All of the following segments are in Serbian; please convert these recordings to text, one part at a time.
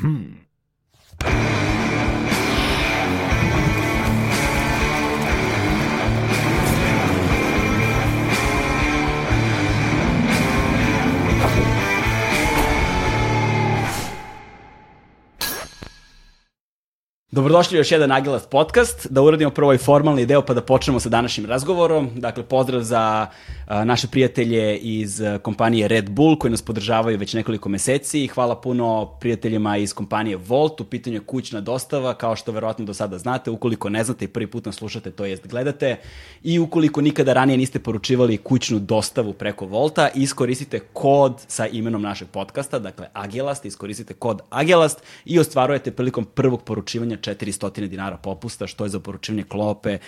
Hmm. Dobrodošli u još jedan Agilast podcast, da uradimo prvo ovaj formalni deo pa da počnemo sa današnjim razgovorom. Dakle, pozdrav za a, naše prijatelje iz kompanije Red Bull koji nas podržavaju već nekoliko meseci. Hvala puno prijateljima iz kompanije Volt, u pitanju je kućna dostava, kao što verovatno do sada znate, ukoliko ne znate i prvi put nas slušate, to jest gledate. I ukoliko nikada ranije niste poručivali kućnu dostavu preko Volta, iskoristite kod sa imenom našeg podcasta, dakle Agilast, iskoristite kod Agilast i ostvarujete prilikom prvog poručivanja 400 dinara popusta, što je za poručivanje klope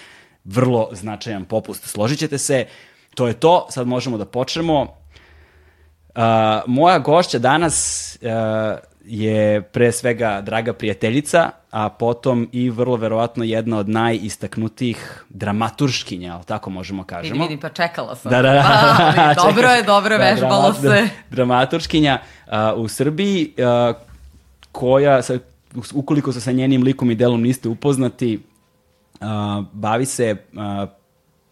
vrlo značajan popust. Složit ćete se, to je to, sad možemo da počnemo. Uh, moja gošća danas uh, je pre svega draga prijateljica, a potom i vrlo verovatno jedna od najistaknutijih dramaturškinja, ali tako možemo kažemo. Vidim, vidim, pa čekala sam. Da, da, da. Ali, dobro je, dobro Da, vežbalo drama- se. Dramaturškinja uh, u Srbiji, uh, koja, sa, ukoliko se sa njenim likom i delom niste upoznati, uh, bavi se uh,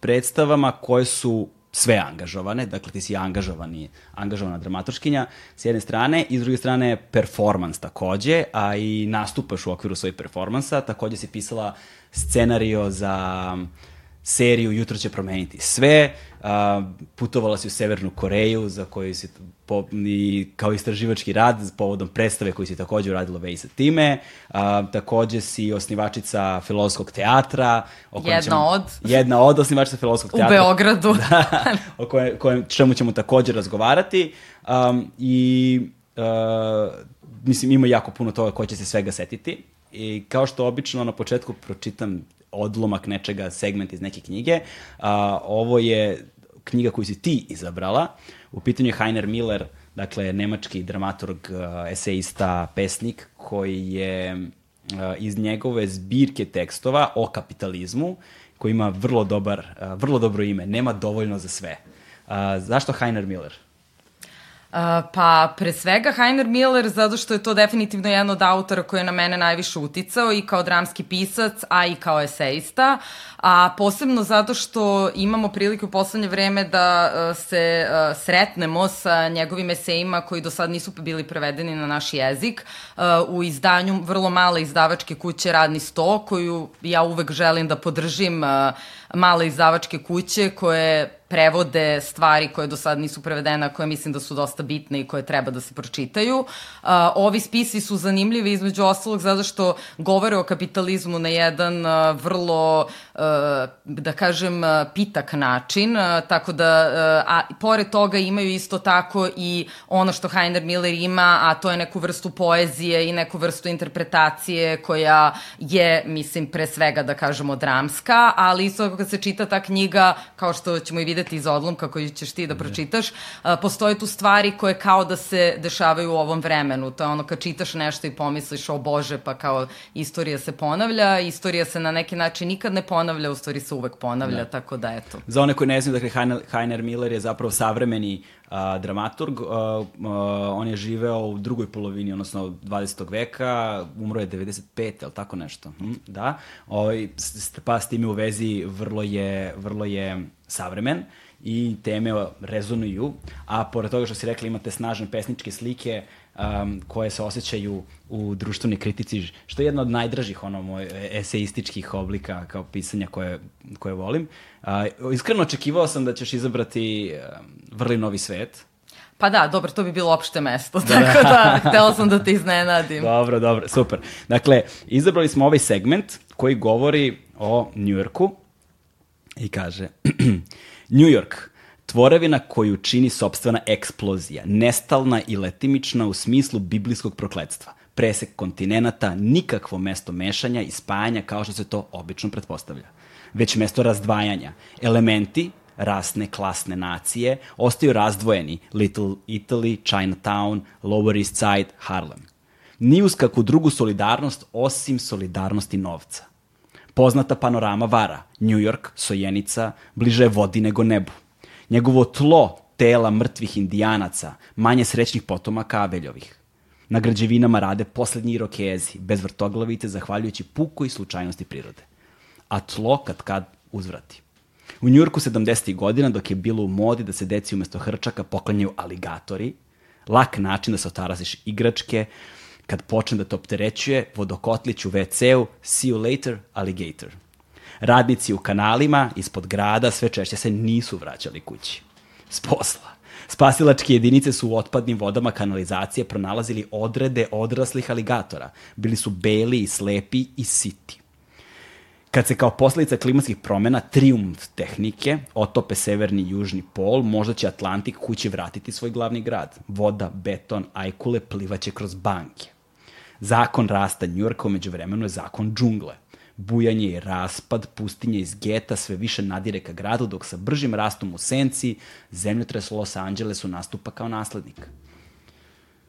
predstavama koje su sve angažovane, dakle ti si angažovani, angažovana dramaturškinja s jedne strane i s druge strane performans takođe, a i nastupaš u okviru svojih performansa, takođe si pisala scenario za seriju Jutro će promeniti sve, a, putovala si u Severnu Koreju za koju si po, i kao istraživački rad povodom predstave koju si takođe uradila već sa time, a, takođe si osnivačica filozofskog teatra. o kojem Jedna od. Jedna od osnivačica filozofskog U teatra. Beogradu. Da, o kojem, kojem, čemu ćemo takođe razgovarati. Um, I, uh, mislim, ima jako puno toga ko će se svega setiti. I kao što obično na početku pročitam odlomak nečega, segment iz neke knjige, a, ovo je knjiga koju si ti izabrala. U pitanju je Heiner Miller, dakle, nemački dramaturg, uh, eseista, pesnik, koji je uh, iz njegove zbirke tekstova o kapitalizmu, koji ima vrlo, dobar, uh, vrlo dobro ime, nema dovoljno za sve. Zašto Heiner Miller? Uh, pa, pre svega Heiner Miller, zato što je to definitivno jedan od autora koji je na mene najviše uticao i kao dramski pisac, a i kao eseista, a posebno zato što imamo priliku u poslednje vreme da uh, se uh, sretnemo sa njegovim esejima koji do sad nisu bili prevedeni na naš jezik uh, u izdanju vrlo male izdavačke kuće Radni sto, koju ja uvek želim da podržim uh, male izdavačke kuće koje prevode stvari koje do sad nisu prevedene, koje mislim da su dosta bitne i koje treba da se pročitaju. Uh, ovi spisi su zanimljivi između ostalog zato što govore o kapitalizmu na jedan uh, vrlo, uh, da kažem, uh, pitak način, uh, tako da, a pored toga imaju isto tako i ono što Heiner Miller ima, a to je neku vrstu poezije i neku vrstu interpretacije koja je, mislim, pre svega da kažemo dramska, ali isto kad se čita ta knjiga, kao što ćemo i videti iz odlomka koju ćeš ti da pročitaš, postoje tu stvari koje kao da se dešavaju u ovom vremenu. To je ono kad čitaš nešto i pomisliš, o bože, pa kao istorija se ponavlja, istorija se na neki način nikad ne ponavlja, u stvari se uvek ponavlja, tako da eto. Za one koji ne znaju, dakle, Heiner, Heiner Miller je zapravo savremeni a, dramaturg. A, a, on je živeo u drugoj polovini, odnosno 20. veka, umro je 95, ali tako nešto. Hm, da. Ovaj, s- pa s time u vezi vrlo je, vrlo je savremen i teme rezonuju, a pored toga što si rekla imate snažne pesničke slike um, koje se osjećaju u društvenoj kritici, što je jedna od najdražih ono, moj, eseističkih oblika kao pisanja koje, koje volim. Uh, iskreno očekivao sam da ćeš izabrati um, Vrli novi svet. Pa da, dobro, to bi bilo opšte mesto, tako da, htela sam da te iznenadim. Dobro, dobro, super. Dakle, izabrali smo ovaj segment koji govori o Njujorku i kaže New York, tvorevina koju čini sobstvena eksplozija, nestalna i letimična u smislu biblijskog prokledstva. Presek kontinenata, nikakvo mesto mešanja i spajanja kao što se to obično pretpostavlja. Već mesto razdvajanja. Elementi, rasne, klasne nacije, ostaju razdvojeni Little Italy, Chinatown, Lower East Side, Harlem. Ni uz kakvu drugu solidarnost osim solidarnosti novca. Poznata panorama vara, New York, Sojenica, bliže vodi nego nebu. Njegovo tlo tela mrtvih indijanaca, manje srećnih potomaka Abeljovih. Na građevinama rade poslednji irokezi, bez vrtoglavice, zahvaljujući puku i slučajnosti prirode. A tlo kad kad uzvrati. U Njurku 70. godina, dok je bilo u modi da se deci umesto hrčaka poklanjaju aligatori, lak način da se otarasiš igračke, kad počne da te opterećuje, vodokotlić u WC-u, see you later, alligator. Radnici u kanalima, ispod grada, sve češće se nisu vraćali kući. S posla. Spasilačke jedinice su u otpadnim vodama kanalizacije pronalazili odrede odraslih aligatora. Bili su beli i slepi i siti. Kad se kao posledica klimatskih promena triumf tehnike otope severni i južni pol, možda će Atlantik kući vratiti svoj glavni grad. Voda, beton, ajkule plivaće kroz banke. Zakon rasta Njurka umeđu vremenu je zakon džungle. Bujanje i raspad pustinje iz geta sve više nadire ka gradu, dok sa bržim rastom u senci zemljotres Los Angelesu nastupa kao naslednik.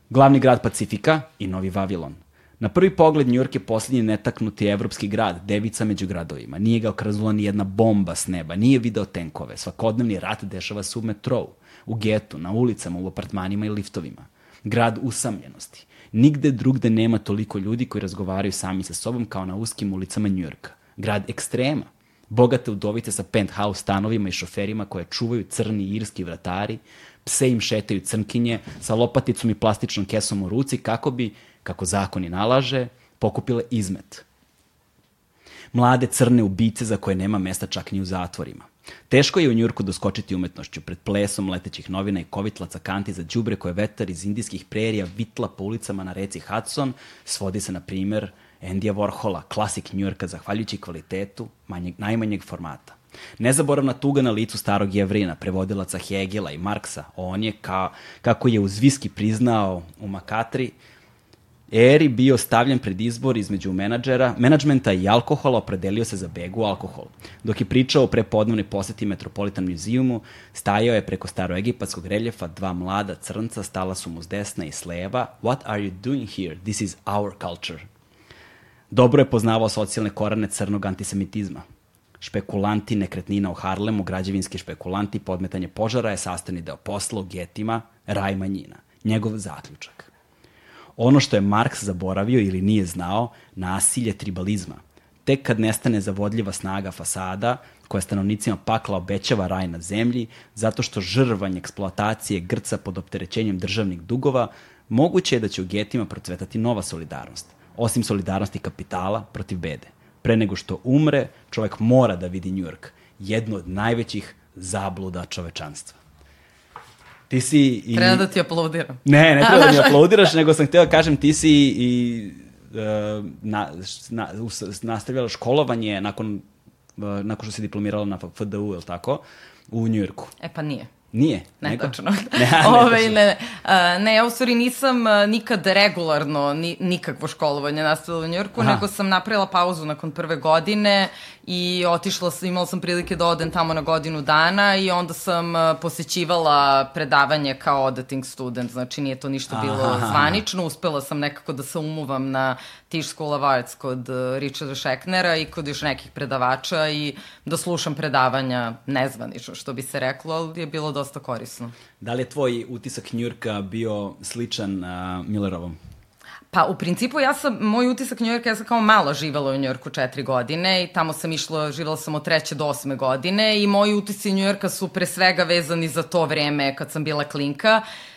Glavni grad Pacifika i Novi Vavilon. Na prvi pogled New York je posljednji netaknuti evropski grad, devica među gradovima. Nije ga okrazula ni jedna bomba s neba, nije video tenkove. Svakodnevni rat dešava se u metrou, u getu, na ulicama, u apartmanima i liftovima. Grad usamljenosti. Nigde drugde nema toliko ljudi koji razgovaraju sami sa sobom kao na uskim ulicama Njujorka. Grad ekstrema. Bogate udovice sa penthouse stanovima i šoferima koje čuvaju crni irski vratari, pse im šetaju crnkinje sa lopaticom i plastičnom kesom u ruci kako bi, kako zakoni nalaže, pokupile izmet. Mlade crne ubice za koje nema mesta čak ni u zatvorima. Teško je u Njurku doskočiti umetnošću pred plesom letećih novina i kovitlaca kanti za đubre koje vetar iz indijskih prerija vitla po ulicama na reci Hudson, svodi se na primer Endija Warhola, klasik Njurka zahvaljujući kvalitetu manjeg, najmanjeg formata. Nezaboravna tuga na licu starog jevrina, prevodilaca Hegela i Marksa, on je, ka, kako je uz viski priznao u Makatri, eri bio stavljen pred izbor između menadžera, menadžmenta i alkohola, opredelio se za begu alkohol. Dok je pričao o prepodnevnoj poseti Metropolitan muzijumu, stajao je preko staroegipatskog reljefa dva mlada crnca, stala su mu s desna i s leva. What are you doing here? This is our culture. Dobro je poznavao socijalne korane crnog antisemitizma. Špekulanti nekretnina u Harlemu, građevinski špekulanti, podmetanje požara je sastavni deo posla u getima, raj manjina. Njegov zaključak. Ono što je Marks zaboravio ili nije znao, nasilje tribalizma. Tek kad nestane zavodljiva snaga fasada, koja stanovnicima pakla obećava raj na zemlji, zato što žrvanj eksploatacije grca pod opterećenjem državnih dugova, moguće je da će u getima procvetati nova solidarnost. Osim solidarnosti kapitala protiv bede. Pre nego što umre, čovek mora da vidi Njujork, jednu od najvećih zabluda čovečanstva. Ti si i... Treba da ti aplaudiram. Ne, ne treba da mi aplaudiraš, nego sam htio da kažem ti si i uh, na, na, nastavljala školovanje nakon, uh, nakon što si diplomirala na FDU, je li tako? U Njujorku. E pa nije. Nije? Ne, nego? točno. Ne, ne, Ove, ne, ne. A, ne, ja u stvari nisam a, nikad regularno ni, nikakvo školovanje nastavila u Njorku, nego sam napravila pauzu nakon prve godine i otišla sam, imala sam prilike da odem tamo na godinu dana i onda sam a, posećivala predavanje kao auditing student, znači nije to ništa bilo Aha. zvanično, uspela sam nekako da se umuvam na Tisch School of Arts kod uh, Richarda Scheknera i kod još nekih predavača i da slušam predavanja nezvanično, što bi se reklo, ali je bilo dosta korisno. Da li je tvoj utisak Njurka bio sličan uh, Millerovom? Pa u principu ja sam, moj utisak Njujorka, ja sam kao mala živala u Njujorku četiri godine i tamo sam išla, živala sam od treće do osme godine i moji utisci Njujorka su pre svega vezani za to vreme kad sam bila klinka. Uh,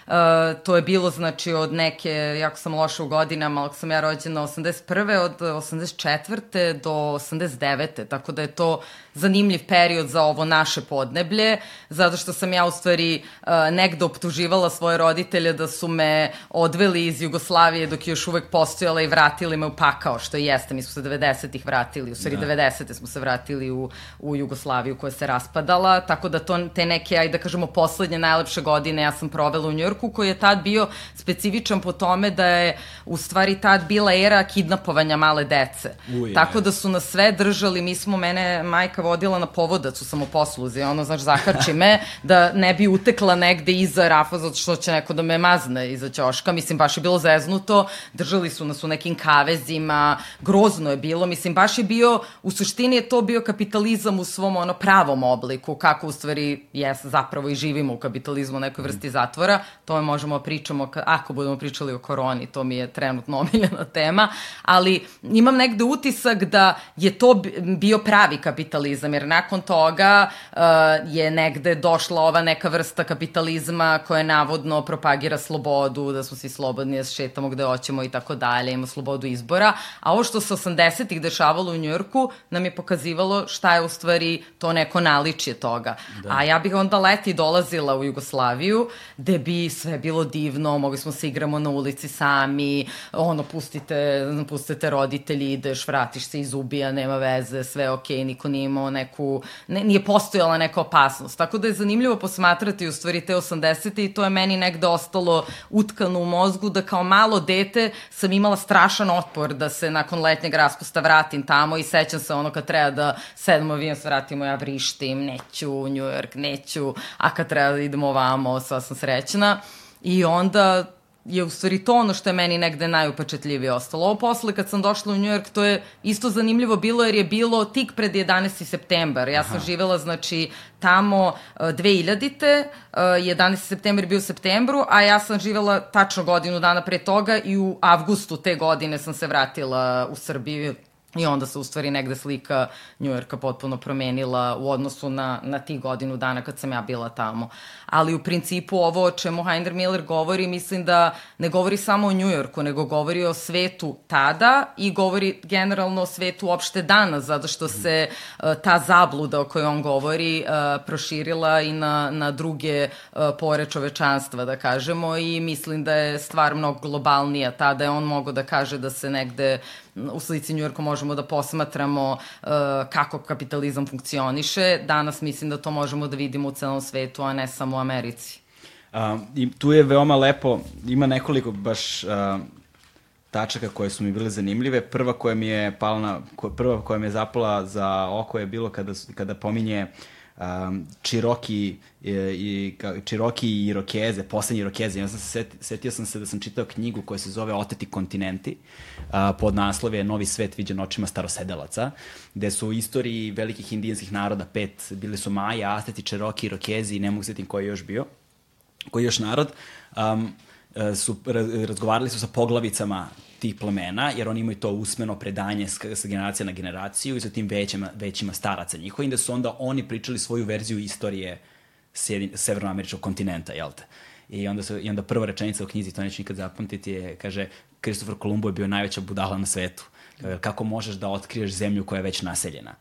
to je bilo znači od neke, jako sam loša u godinama, ali sam ja rođena 81. od 84. do 89. Tako da je to zanimljiv period za ovo naše podneblje, zato što sam ja u stvari uh, negde optuživala svoje roditelje da su me odveli iz Jugoslavije dok je još uvek postojala i vratili me u pakao, što i jeste. Mi smo se 90-ih vratili, u stvari Da. 90. smo se vratili u, u Jugoslaviju koja se raspadala, tako da to, te neke, ajde da kažemo, poslednje najlepše godine ja sam provela u Njorku, koji je tad bio specifičan po tome da je u stvari tad bila era kidnapovanja male dece. Uje. Tako da su nas sve držali, mi smo, mene majka vodila na povodac u samoposluzi, ono, znaš, zakači me, da ne bi utekla negde iza rafa, zato što će neko da me mazne iza ćoška, mislim, baš je bilo zeznuto, držali su nas u nekim kavezima, grozno je bilo, mislim, baš je bio, u suštini je to bio kapitalizam u svom ono pravom obliku, kako u stvari, jes, zapravo i živimo u kapitalizmu, u nekoj vrsti zatvora, to možemo pričamo, ako budemo pričali o koroni, to mi je trenutno omiljena tema, ali imam negde utisak da je to bio pravi kapitalizam, jer nakon toga uh, je negde došla ova neka vrsta kapitalizma koja navodno propagira slobodu, da smo svi slobodni, da šetamo gde hoćemo i tako dalje, ima slobodu izbora, a ovo što se 80-ih dešavalo u Njujorku nam je pokazivalo šta je u stvari to neko naličje toga. Da. A ja bih onda leti dolazila u Jugoslaviju, gde bi sve bilo divno, mogli smo se igramo na ulici sami, ono, pustite, pustite roditelji, ideš, vratiš se iz ubija, nema veze, sve okej, okay, niko nije imao neku, ne, nije postojala neka opasnost. Tako da je zanimljivo posmatrati u stvari te 80. i to je meni negde ostalo utkano u mozgu da kao malo dete sam imala strašan otpor da se nakon letnjeg raspusta vratim tamo i sećam se ono kad treba da sedmo avion se vratimo, ja vrištim, neću u New York, neću, a kad treba da idemo ovamo, sva sam srećna. I onda je u stvari to ono što je meni negde najupečetljivije ostalo. Ovo posle kad sam došla u New York, to je isto zanimljivo bilo jer je bilo tik pred 11. septembar. Ja sam Aha. živela, znači, tamo 2000-te, 11. septembar bio u septembru, a ja sam živela tačno godinu dana pre toga i u avgustu te godine sam se vratila u Srbiju I onda se u stvari negde slika Njujorka potpuno promenila u odnosu na, na tih godinu dana kad sam ja bila tamo. Ali u principu ovo o čemu Heiner Miller govori, mislim da ne govori samo o Njujorku, nego govori o svetu tada i govori generalno o svetu uopšte danas, zato što se uh, ta zabluda o kojoj on govori uh, proširila i na, na druge uh, pore čovečanstva, da kažemo, i mislim da je stvar mnogo globalnija. Tada je on mogo da kaže da se negde u slici Njujorka možemo da posmatramo uh, kako kapitalizam funkcioniše. Danas mislim da to možemo da vidimo u celom svetu, a ne samo u Americi. Uh, I tu je veoma lepo, ima nekoliko baš uh, tačaka koje su mi bile zanimljive. Prva koja mi je palna, prva koja mi je zapala za oko je bilo kada, kada pominje uh, um, Čiroki i, Čiroki i Irokeze, poslednji Irokeze. Ja sam se setio, setio sam se da sam čitao knjigu koja se zove Oteti kontinenti, uh, pod naslove Novi svet viđen očima starosedelaca, gde su u istoriji velikih indijanskih naroda pet, bili su Maja, Asteti, Čiroki, Irokezi i ne mogu setim koji je još bio, koji je još narod. Um, su razgovarali su sa poglavicama tih plemena, jer oni imaju to usmeno predanje sa, generacija na generaciju i sa tim većima, većima staraca njihovim, da su onda oni pričali svoju verziju istorije severnoameričkog kontinenta, jel te? I onda, su, I onda prva rečenica u knjizi, to neću nikad zapamtiti, je, kaže, Kristofor Kolumbo je bio najveća budala na svetu. Kako možeš da otkriješ zemlju koja je već naseljena?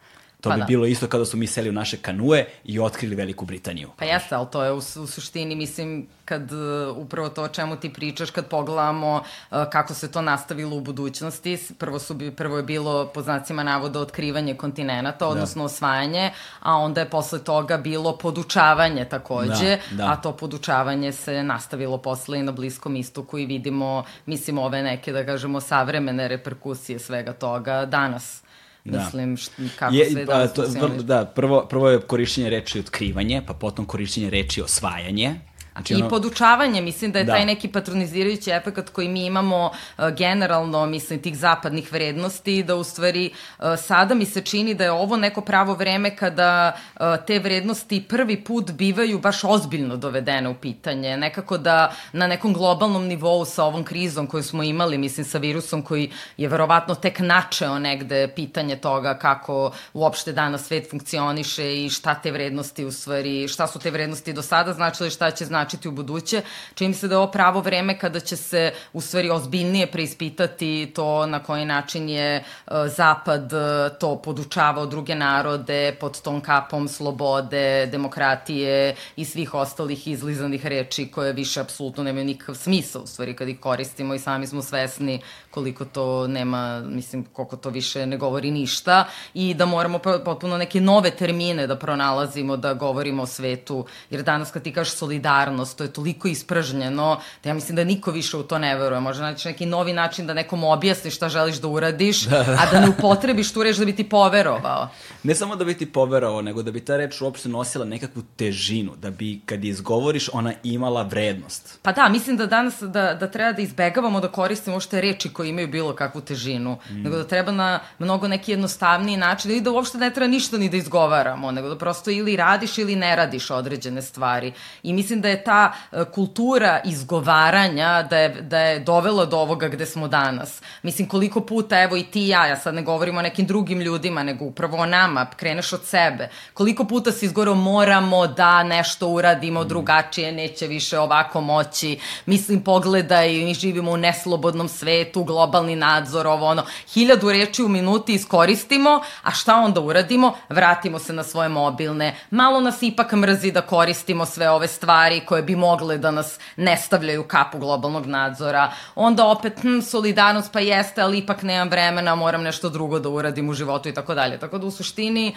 To pa bi da. bilo isto kada su mi seli u naše kanue i otkrili Veliku Britaniju. Pa jeste, ali to je u, u suštini, mislim, kad uh, upravo to o čemu ti pričaš, kad pogledamo uh, kako se to nastavilo u budućnosti, prvo, su, prvo je bilo po znacima navoda otkrivanje kontinenta, da. odnosno da. osvajanje, a onda je posle toga bilo podučavanje takođe, da, da. a to podučavanje se nastavilo posle i na Bliskom istoku i vidimo, mislim, ove neke, da kažemo, savremene reperkusije svega toga danas. Da. Mislim, kako je, sve da, to, da, prvo, prvo je korišćenje reči otkrivanje, pa potom korišćenje reči osvajanje, Znači, I podučavanje, mislim da je da. taj neki patronizirajući efekt koji mi imamo uh, generalno, mislim, tih zapadnih vrednosti, da u stvari uh, sada mi se čini da je ovo neko pravo vreme kada uh, te vrednosti prvi put bivaju baš ozbiljno dovedene u pitanje. Nekako da na nekom globalnom nivou sa ovom krizom koju smo imali, mislim, sa virusom koji je verovatno tek načeo negde pitanje toga kako uopšte danas svet funkcioniše i šta te vrednosti u stvari, šta su te vrednosti do sada značile, šta će značiti značiti u buduće. Čini se da je ovo pravo vreme kada će se u stvari ozbiljnije preispitati to na koji način je uh, Zapad uh, to podučavao druge narode pod tom kapom slobode, demokratije i svih ostalih izlizanih reči koje više apsolutno nemaju nikakav smisla u stvari kad ih koristimo i sami smo svesni koliko to nema, mislim, koliko to više ne govori ništa i da moramo potpuno neke nove termine da pronalazimo, da govorimo o svetu, jer danas kad ti kažeš solidarnost, to je toliko ispržnjeno, da ja mislim da niko više u to ne veruje. Može naći neki novi način da nekom objasni šta želiš da uradiš, da, da. a da ne upotrebiš tu reč da bi ti poverovao. Ne samo da bi ti poverovao, nego da bi ta reč uopšte nosila nekakvu težinu, da bi kad je izgovoriš ona imala vrednost. Pa da, mislim da danas da, da treba da izbegavamo da koristimo uopšte reči koje imaju bilo kakvu težinu, mm. nego da treba na mnogo neki jednostavniji način, ili da uopšte ne treba ništa ni da izgovaramo, nego da prosto ili radiš ili ne radiš određene stvari. I mislim da je ta e, kultura izgovaranja da je, da je dovela do ovoga gde smo danas. Mislim, koliko puta, evo i ti i ja, ja sad ne govorimo o nekim drugim ljudima, nego upravo o nama, kreneš od sebe. Koliko puta si izgovorio moramo da nešto uradimo drugačije, neće više ovako moći. Mislim, pogledaj, mi živimo u neslobodnom svetu, globalni nadzor, ovo ono. Hiljadu reči u minuti iskoristimo, a šta onda uradimo? Vratimo se na svoje mobilne. Malo nas ipak mrzi da koristimo sve ove stvari koje bi mogle da nas ne stavljaju kapu globalnog nadzora. Onda opet, hm, solidarnost pa jeste, ali ipak nemam vremena, moram nešto drugo da uradim u životu i tako dalje. Tako da u suštini e,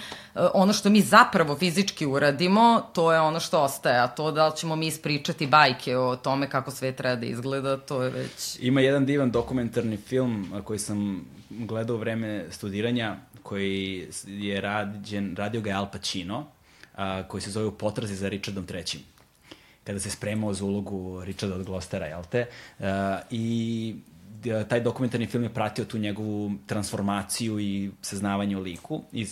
ono što mi zapravo fizički uradimo, to je ono što ostaje, a to da li ćemo mi ispričati bajke o tome kako sve treba da izgleda, to je već... Ima jedan divan dokumentarni film koji sam gledao u vreme studiranja, koji je rađen, radio ga je Al Pacino, a, koji se zove U potrazi za Richardom III kada se spremao za ulogu Richarda od Glostera, jel te? Uh, I taj dokumentarni film je pratio tu njegovu transformaciju i saznavanje o liku. I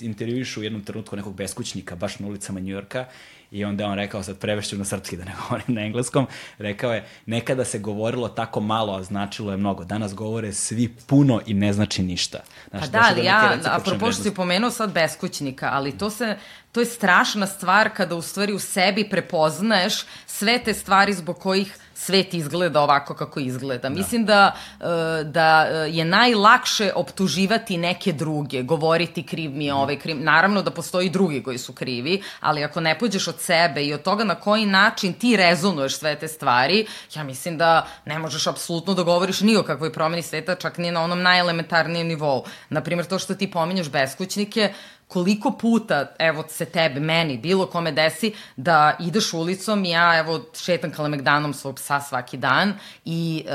u jednom trenutku nekog beskućnika baš na ulicama Njujorka I onda on rekao, sad prevešću na srpski da ne govorim na engleskom, rekao je, nekada se govorilo tako malo, a značilo je mnogo. Danas govore svi puno i ne znači ništa. Znaš, pa da, ali ja, apropo što si pomenuo sad beskućnika, ali to se, to je strašna stvar kada u stvari u sebi prepoznaješ sve te stvari zbog kojih svet izgleda ovako kako izgleda. Da. Mislim da, e, da je najlakše optuživati neke druge, govoriti kriv mi je mhm. ovaj kriv. Naravno da postoji drugi koji su krivi, ali ako ne pođeš od sebe i od toga na koji način ti rezonuješ sve te stvari, ja mislim da ne možeš apsolutno da govoriš ni o kakvoj promeni sveta, čak ni na onom najelementarnijem nivou. Naprimjer, to što ti pominješ beskućnike, koliko puta, evo se tebe, meni, bilo kome desi da ideš ulicom i ja evo šetam kalemegdanom svog psa svaki dan i uh,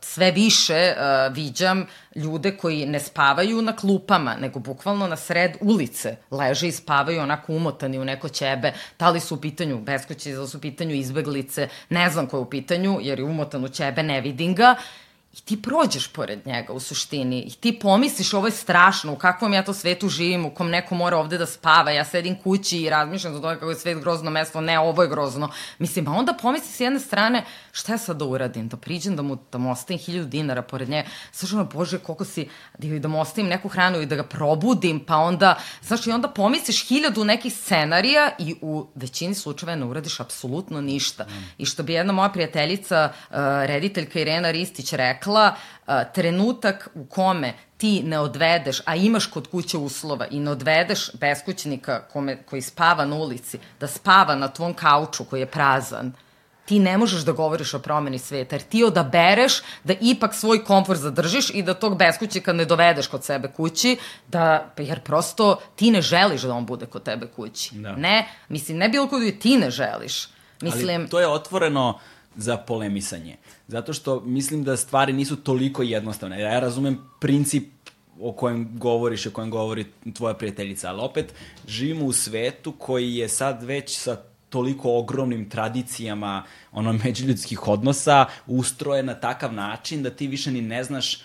sve više uh, viđam ljude koji ne spavaju na klupama, nego bukvalno na sred ulice leže i spavaju onako umotani u neko ćebe. Da li su u pitanju beskuće, da su u pitanju izbeglice, ne znam ko je u pitanju, jer je umotan u ćebe, ne vidim ga i ti prođeš pored njega u suštini i ti pomisliš ovo je strašno, u kakvom ja to svetu živim, u kom neko mora ovde da spava, ja sedim kući i razmišljam za toga kako je svet grozno mesto, ne, ovo je grozno. Mislim, a onda pomisli s jedne strane, šta sad da uradim, da priđem, da mu, da mu ostavim hiljadu dinara pored njega, znaš ono, bože, koliko si, da, da mu ostavim neku hranu i da ga probudim, pa onda, znaš, i onda pomisliš hiljadu nekih scenarija i u većini slučajeva ne uradiš apsolutno ništa. Mm. I što bi jedna moja prijateljica, uh, rediteljka Irena Ristić rekla, rekla, trenutak u kome ti ne odvedeš, a imaš kod kuće uslova i ne odvedeš beskućnika kome, koji spava na ulici, da spava na tvom kauču koji je prazan, ti ne možeš da govoriš o promeni sveta, jer ti odabereš da ipak svoj komfort zadržiš i da tog beskućnika ne dovedeš kod sebe kući, da, jer prosto ti ne želiš da on bude kod tebe kući. Da. Ne, mislim, ne bilo kod ti ne želiš. Mislim, Ali to je otvoreno za polemisanje. Zato što mislim da stvari nisu toliko jednostavne. Ja razumem princip o kojem govoriš, o kojem govori tvoja prijateljica, ali opet živimo u svetu koji je sad već sa toliko ogromnim tradicijama ono međuljudskih odnosa ustrojen na takav način da ti više ni ne znaš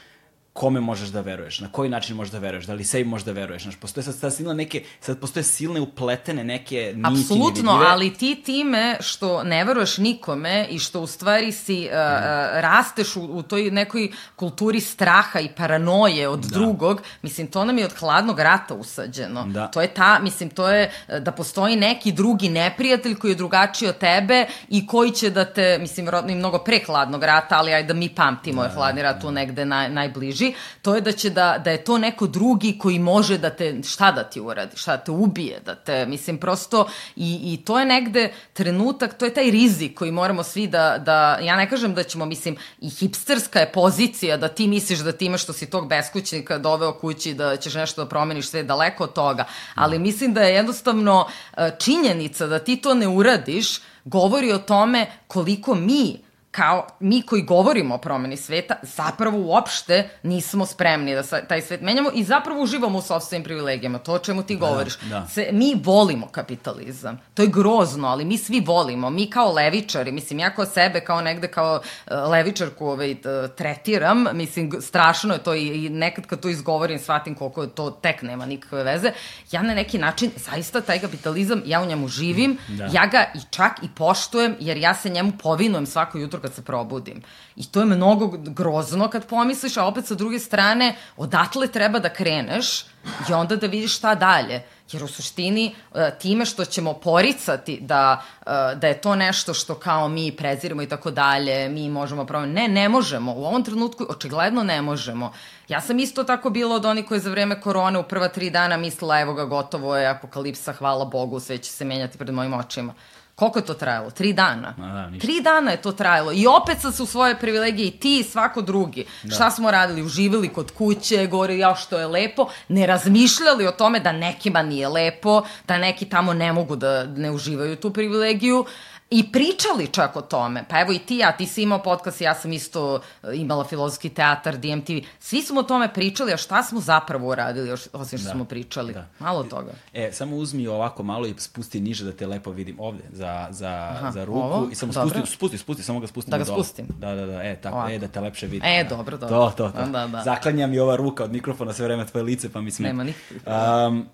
kome možeš da veruješ, na koji način možeš da veruješ, da li sebi možeš da veruješ, znaš, postoje sad, sad silne neke, sad postoje silne upletene neke niti Apsolutno, ali ti time što ne veruješ nikome i što u stvari si, uh, uh, rasteš u, u toj nekoj kulturi straha i paranoje od da. drugog, mislim, to nam je od hladnog rata usađeno. Da. To je ta, mislim, to je e, da postoji neki drugi neprijatelj koji je drugačiji od tebe i koji će da te, mislim, vjerojatno i mnogo pre hladnog rata, ali ajde da mi pamtimo da, je hladni rat tu negde naj, najbliži drži, to je da će da, da je to neko drugi koji može da te, šta da ti uradi, šta da te ubije, da te, mislim, prosto, i, i to je negde trenutak, to je taj rizik koji moramo svi da, da, ja ne kažem da ćemo, mislim, i hipsterska je pozicija da ti misliš da ti imaš što si tog beskućnika doveo kući, da ćeš nešto da promeniš sve daleko od toga, ali mislim da je jednostavno e, činjenica da ti to ne uradiš, govori o tome koliko mi kao mi koji govorimo o promeni sveta, zapravo uopšte nismo spremni da taj svet menjamo i zapravo uživamo u sobstvenim privilegijama, to o čemu ti da, govoriš. Da. Se, mi volimo kapitalizam. To je grozno, ali mi svi volimo. Mi kao levičari, mislim, ja kao sebe, kao negde kao uh, levičarku ovaj, tretiram, mislim, strašno je to i, i nekad kad to izgovorim, shvatim koliko to tek nema nikakve veze. Ja na neki način, zaista taj kapitalizam, ja u njemu živim, da. ja ga i čak i poštujem, jer ja se njemu povinujem svako jutro kad se probudim. I to je mnogo grozno kad pomisliš, a opet sa druge strane, odatle treba da kreneš i onda da vidiš šta dalje. Jer u suštini e, time što ćemo poricati da, e, da je to nešto što kao mi preziramo i tako dalje, mi možemo promeniti. Ne, ne možemo. U ovom trenutku očigledno ne možemo. Ja sam isto tako bila od onih koji za vreme korone u prva tri dana mislila evo ga gotovo je apokalipsa, hvala Bogu, sve će se menjati pred mojim očima. Koliko je to trajalo? Tri dana. Ma da, ništa. Tri dana je to trajalo. I opet sam se u svoje privilegije i ti i svako drugi. Da. Šta smo radili? Uživali kod kuće, govorili ja što je lepo. Ne razmišljali o tome da nekima nije lepo, da neki tamo ne mogu da ne uživaju tu privilegiju. I pričali čak o tome. Pa evo i ti, ja, ti si imao podcast, ja sam isto e, imala filozofski teatar, DMTV. Svi smo o tome pričali, a šta smo zapravo uradili, osim što da, smo pričali? Da. Malo toga. E, samo uzmi ovako malo i spusti niže da te lepo vidim ovde, za, za, Aha, za ruku. Ovo? I samo spusti, spusti, spusti, samo ga spustim Da ga dole. spustim? Da, da, da, e, tako, ovako. e, da te lepše vidim. E, da. dobro, dobro. To, to, to. Da, da. Zaklanja mi ova ruka od mikrofona sve vreme tvoje lice, pa mi smeta. Nema nikakvih. Um,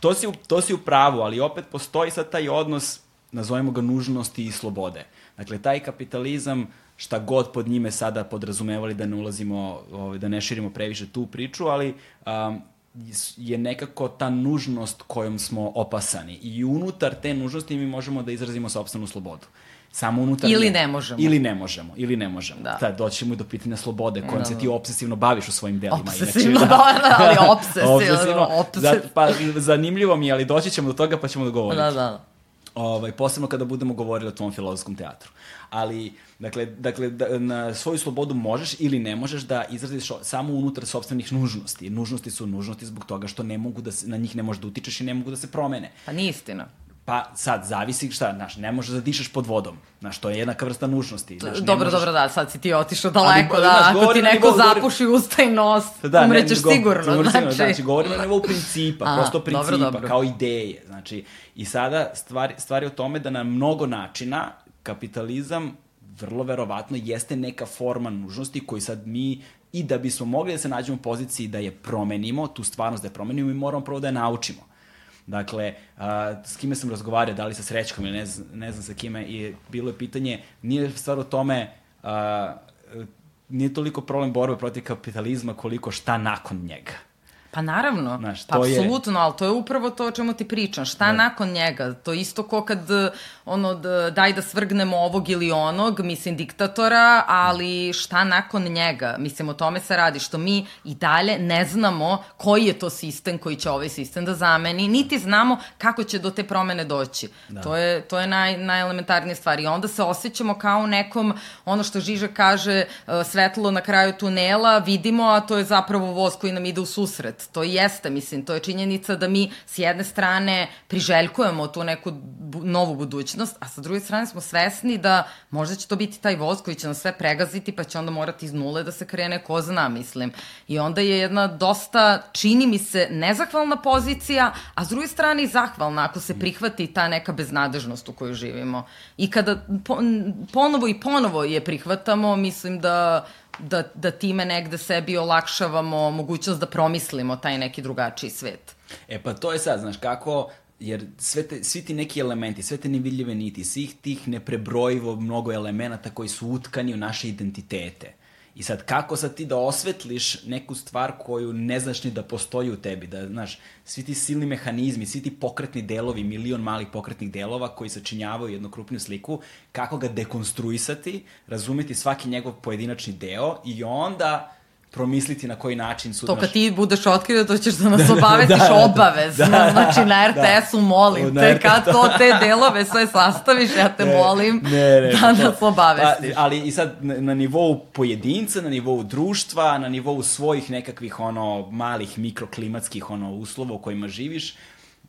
to si, to si u pravu, ali opet postoji sad taj odnos nazovemo ga nužnosti i slobode. Dakle, taj kapitalizam, šta god pod njime sada podrazumevali da ne ulazimo, ovaj, da ne širimo previše tu priču, ali um, je nekako ta nužnost kojom smo opasani. I unutar te nužnosti mi možemo da izrazimo sobstvenu slobodu. Samo unutar... Ili ne možemo. Ili ne možemo. Ili ne možemo. Da. Tad doćemo i do pitanja slobode kojom da, se ti da. obsesivno baviš u svojim delima. Obsesivno, Inače, da, da, ali obsesivno. obsesivno. obsesivno. pa, zanimljivo mi je, ali doći ćemo do toga pa ćemo da govoriti. Da, da. Ovaj, posebno kada budemo govorili o tvom filozofskom teatru. Ali, dakle, dakle da, na svoju slobodu možeš ili ne možeš da izraziš samo unutar sobstvenih nužnosti. Nužnosti su nužnosti zbog toga što ne mogu da se, na njih ne možeš da utičeš i ne mogu da se promene. Pa nije istina. Pa sad, zavisi šta, znaš, ne možeš da dišeš pod vodom. Znaš, to je jednaka vrsta nužnosti. Znaš, dobro, možeš... dobro, da, sad si ti otišao daleko, Ali, da, znaš, ako ti neko nivou, zapuši usta i nos, da, umrećeš ne, sigurno, go, znači. Znači, govorimo na nivou principa, A, prosto principa, dobro, dobro. kao ideje. Znači, i sada stvari, stvari o tome da na mnogo načina kapitalizam vrlo verovatno jeste neka forma nužnosti koju sad mi i da bismo mogli da se nađemo u poziciji da je promenimo, tu stvarnost da je promenimo, mi moramo prvo da je naučimo. Dakle, a, s kime sam razgovarao, da li sa Srećkom ili ne znam, ne znam sa kime, i bilo je pitanje, nije stvar u tome, a, nije toliko problem borbe protiv kapitalizma koliko šta nakon njega. Pa naravno, Znaš, pa apsolutno, je... ali to je upravo to o čemu ti pričam. Šta da. nakon njega? To isto ko kad ono, da, daj da svrgnemo ovog ili onog, mislim, diktatora, ali šta nakon njega? Mislim, o tome se radi, što mi i dalje ne znamo koji je to sistem koji će ovaj sistem da zameni, niti znamo kako će do te promene doći. Da. To je, to je naj, najelementarnija stvar. I onda se osjećamo kao nekom, ono što Žiža kaže, e, svetlo na kraju tunela, vidimo, a to je zapravo voz koji nam ide u susret to jeste, mislim, to je činjenica da mi s jedne strane priželjkujemo tu neku bu novu budućnost, a sa druge strane smo svesni da možda će to biti taj voz koji će nas sve pregaziti, pa će onda morati iz nule da se krene, ko zna, mislim. I onda je jedna dosta, čini mi se, nezahvalna pozicija, a s druge strane i zahvalna ako se prihvati ta neka beznadežnost u kojoj živimo. I kada po, ponovo i ponovo je prihvatamo, mislim da da, da time negde sebi olakšavamo mogućnost da promislimo taj neki drugačiji svet. E pa to je sad, znaš, kako jer sve te, svi ti neki elementi, sve te nevidljive niti, svih tih neprebrojivo mnogo elemenata koji su utkani u naše identitete. I sad, kako sad ti da osvetliš neku stvar koju ne znaš ni da postoji u tebi, da, znaš, svi ti silni mehanizmi, svi ti pokretni delovi, milion malih pokretnih delova koji sačinjavaju jednu krupniju sliku, kako ga dekonstruisati, razumeti svaki njegov pojedinačni deo i onda promisliti na koji način su... To kad ti budeš otkrio, to ćeš da nas da, obavestiš da, da, obavezno. Da, da, znači, na RTS-u da. molim na te, kad to te delove sve sastaviš, ja te ne, molim ne, ne, da to, nas obavestiš. Pa, ali i sad na, na nivou pojedinca, na nivou društva, na nivou svojih nekakvih ono malih mikroklimatskih ono uslova u kojima živiš,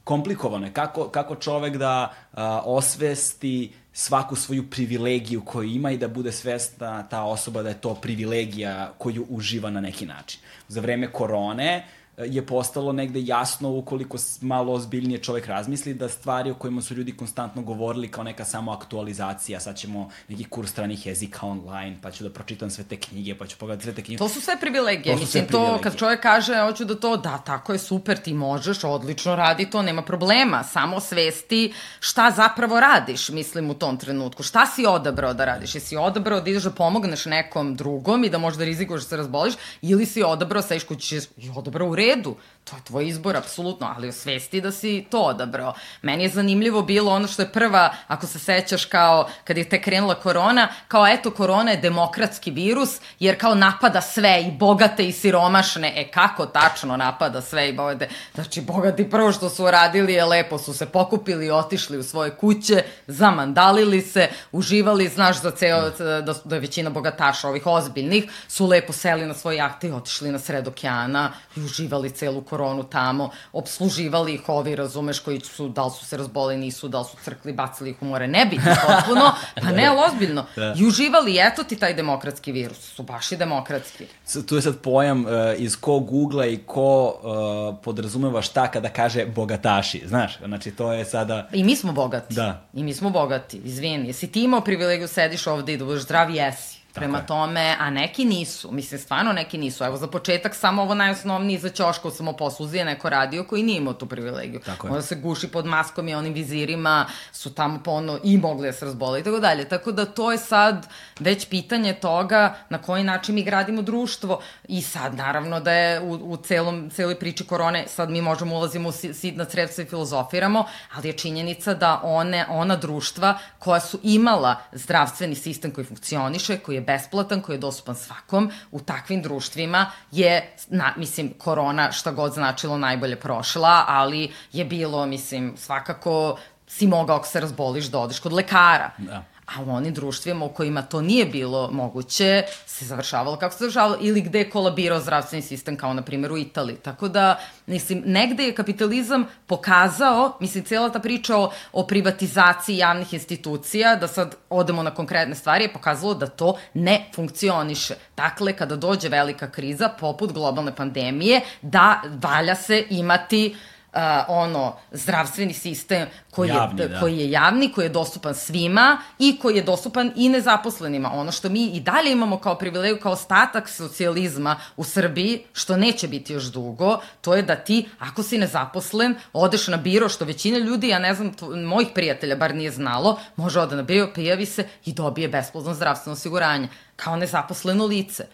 komplikovano je. Kako, kako čovek da a, osvesti svaku svoju privilegiju koju ima i da bude svesna ta osoba da je to privilegija koju uživa na neki način. Za vreme korone je postalo negde jasno ukoliko malo ozbiljnije čovek razmisli da stvari o kojima su ljudi konstantno govorili kao neka samo aktualizacija, sad ćemo neki kurs stranih jezika online, pa ću da pročitam sve te knjige, pa ću pogledati sve te knjige. To su sve privilegije. To Mislim, to kad čovek kaže, hoću da to, da, tako je super, ti možeš, odlično radi to, nema problema. Samo svesti šta zapravo radiš, mislim, u tom trenutku. Šta si odabrao da radiš? Jesi odabrao da ideš da pomogneš nekom drugom i da možda rizikuješ da se razboliš, ili si odabrao, sediš kući odabrao u redu, cedo to je tvoj izbor, apsolutno, ali osvesti da si to odabrao. Meni je zanimljivo bilo ono što je prva, ako se sećaš kao, kad je te krenula korona, kao eto, korona je demokratski virus, jer kao napada sve, i bogate i siromašne. E, kako tačno napada sve i bogate? Znači, bogati prvo što su uradili je lepo, su se pokupili i otišli u svoje kuće, zamandalili se, uživali, znaš, za ceo, da, da je većina bogataša ovih ozbiljnih, su lepo seli na svoje jahte i otišli na sred okeana i uživali celu koronu tamo, obsluživali ih ovi, razumeš, koji su, da li su se razboli, nisu, da li su crkli, bacili ih u more, nebitno potpuno, pa ne, ali ozbiljno. Da. I uživali, eto ti taj demokratski virus, su baš i demokratski. Tu je sad pojam uh, iz ko googla i ko uh, podrazumeva šta kada kaže bogataši, znaš, znači to je sada... I mi smo bogati. Da. I mi smo bogati, izvini. Jesi ti imao privilegiju sediš ovde i da budeš zdrav, jesi. Prema tome, a neki nisu, mislim, stvarno neki nisu. Evo, za početak, samo ovo najosnovniji za ćoška u samoposluzi je neko radio koji nije imao tu privilegiju. Tako. Onda se guši pod maskom i onim vizirima, su tamo pono i mogli da se razbole i tako dalje. Tako da to je sad već pitanje toga na koji način mi gradimo društvo i sad, naravno, da je u, u celom, celoj priči korone, sad mi možemo ulazimo u sidna sredstva i filozofiramo, ali je činjenica da one, ona društva koja su imala zdravstveni sistem koji funkcioniše, koji je besplatan, koji je dostupan svakom, u takvim društvima je, na, mislim, korona šta god značilo najbolje prošla, ali je bilo, mislim, svakako si mogao ako se razboliš da odeš kod lekara. Da a u onim društvima u kojima to nije bilo moguće, se završavalo kako se završavalo, ili gde je kolabirao zdravstveni sistem, kao na primjer u Italiji. Tako da, mislim, negde je kapitalizam pokazao, mislim, cijela ta priča o, o privatizaciji javnih institucija, da sad odemo na konkretne stvari, je pokazalo da to ne funkcioniše. Dakle, kada dođe velika kriza, poput globalne pandemije, da valja se imati uh, uh, ono zdravstveni sistem koji javni, je da. koji je javni, koji je dostupan svima i koji je dostupan i nezaposlenima. Ono što mi i dalje imamo kao privilegiju kao ostatak socijalizma u Srbiji, što neće biti još dugo, to je da ti ako si nezaposlen, odeš na biro što većina ljudi, ja ne znam, mojih prijatelja bar nije znalo, može ode na biro, prijavi se i dobije besplatno zdravstveno osiguranje kao nezaposleno lice.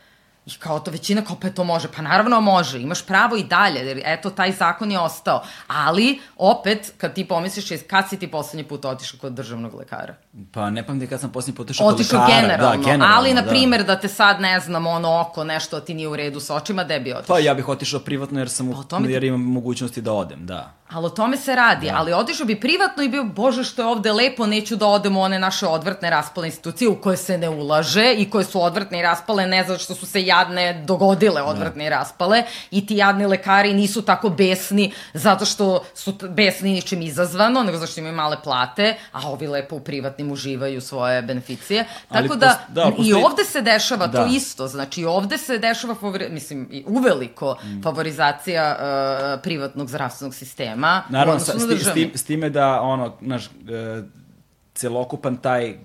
I kao to većina kao pa to može. Pa naravno može, imaš pravo i dalje, jer eto taj zakon je ostao. Ali, opet, kad ti pomisliš, kad si ti poslednji put otišao kod državnog lekara? Pa ne pamtim kad sam poslednji put otišao kod lekara. Otišao generalno, da, generalno, ali, na da. primer, da te sad, ne znam, ono oko, nešto ti nije u redu sa očima, gde bi otišao? Pa ja bih otišao privatno jer sam, pa, jer imam mogućnosti da odem, da. Ali o tome se radi, da. ali otišao bi privatno i bio, bože što je ovde lepo, neću da odem u one naše odvrtne raspale institucije u koje se ne ulaže i koje su odvrtne i raspale ne zato što su se jadne dogodile da. odvrtne da. i raspale i ti jadni lekari nisu tako besni zato što su besni ničim izazvano, nego zato što imaju male plate, a ovi lepo u privatnim uživaju svoje beneficije. Ali Tako da, post, da postoji... i ovde se dešava da. to isto, znači ovde se dešava, favori, mislim, uveliko mm. favorizacija uh, privatnog zdravstvenog sistema sistema Naravno, sa, s, s, tim, s time da, ono, naš, e, celokupan taj uh,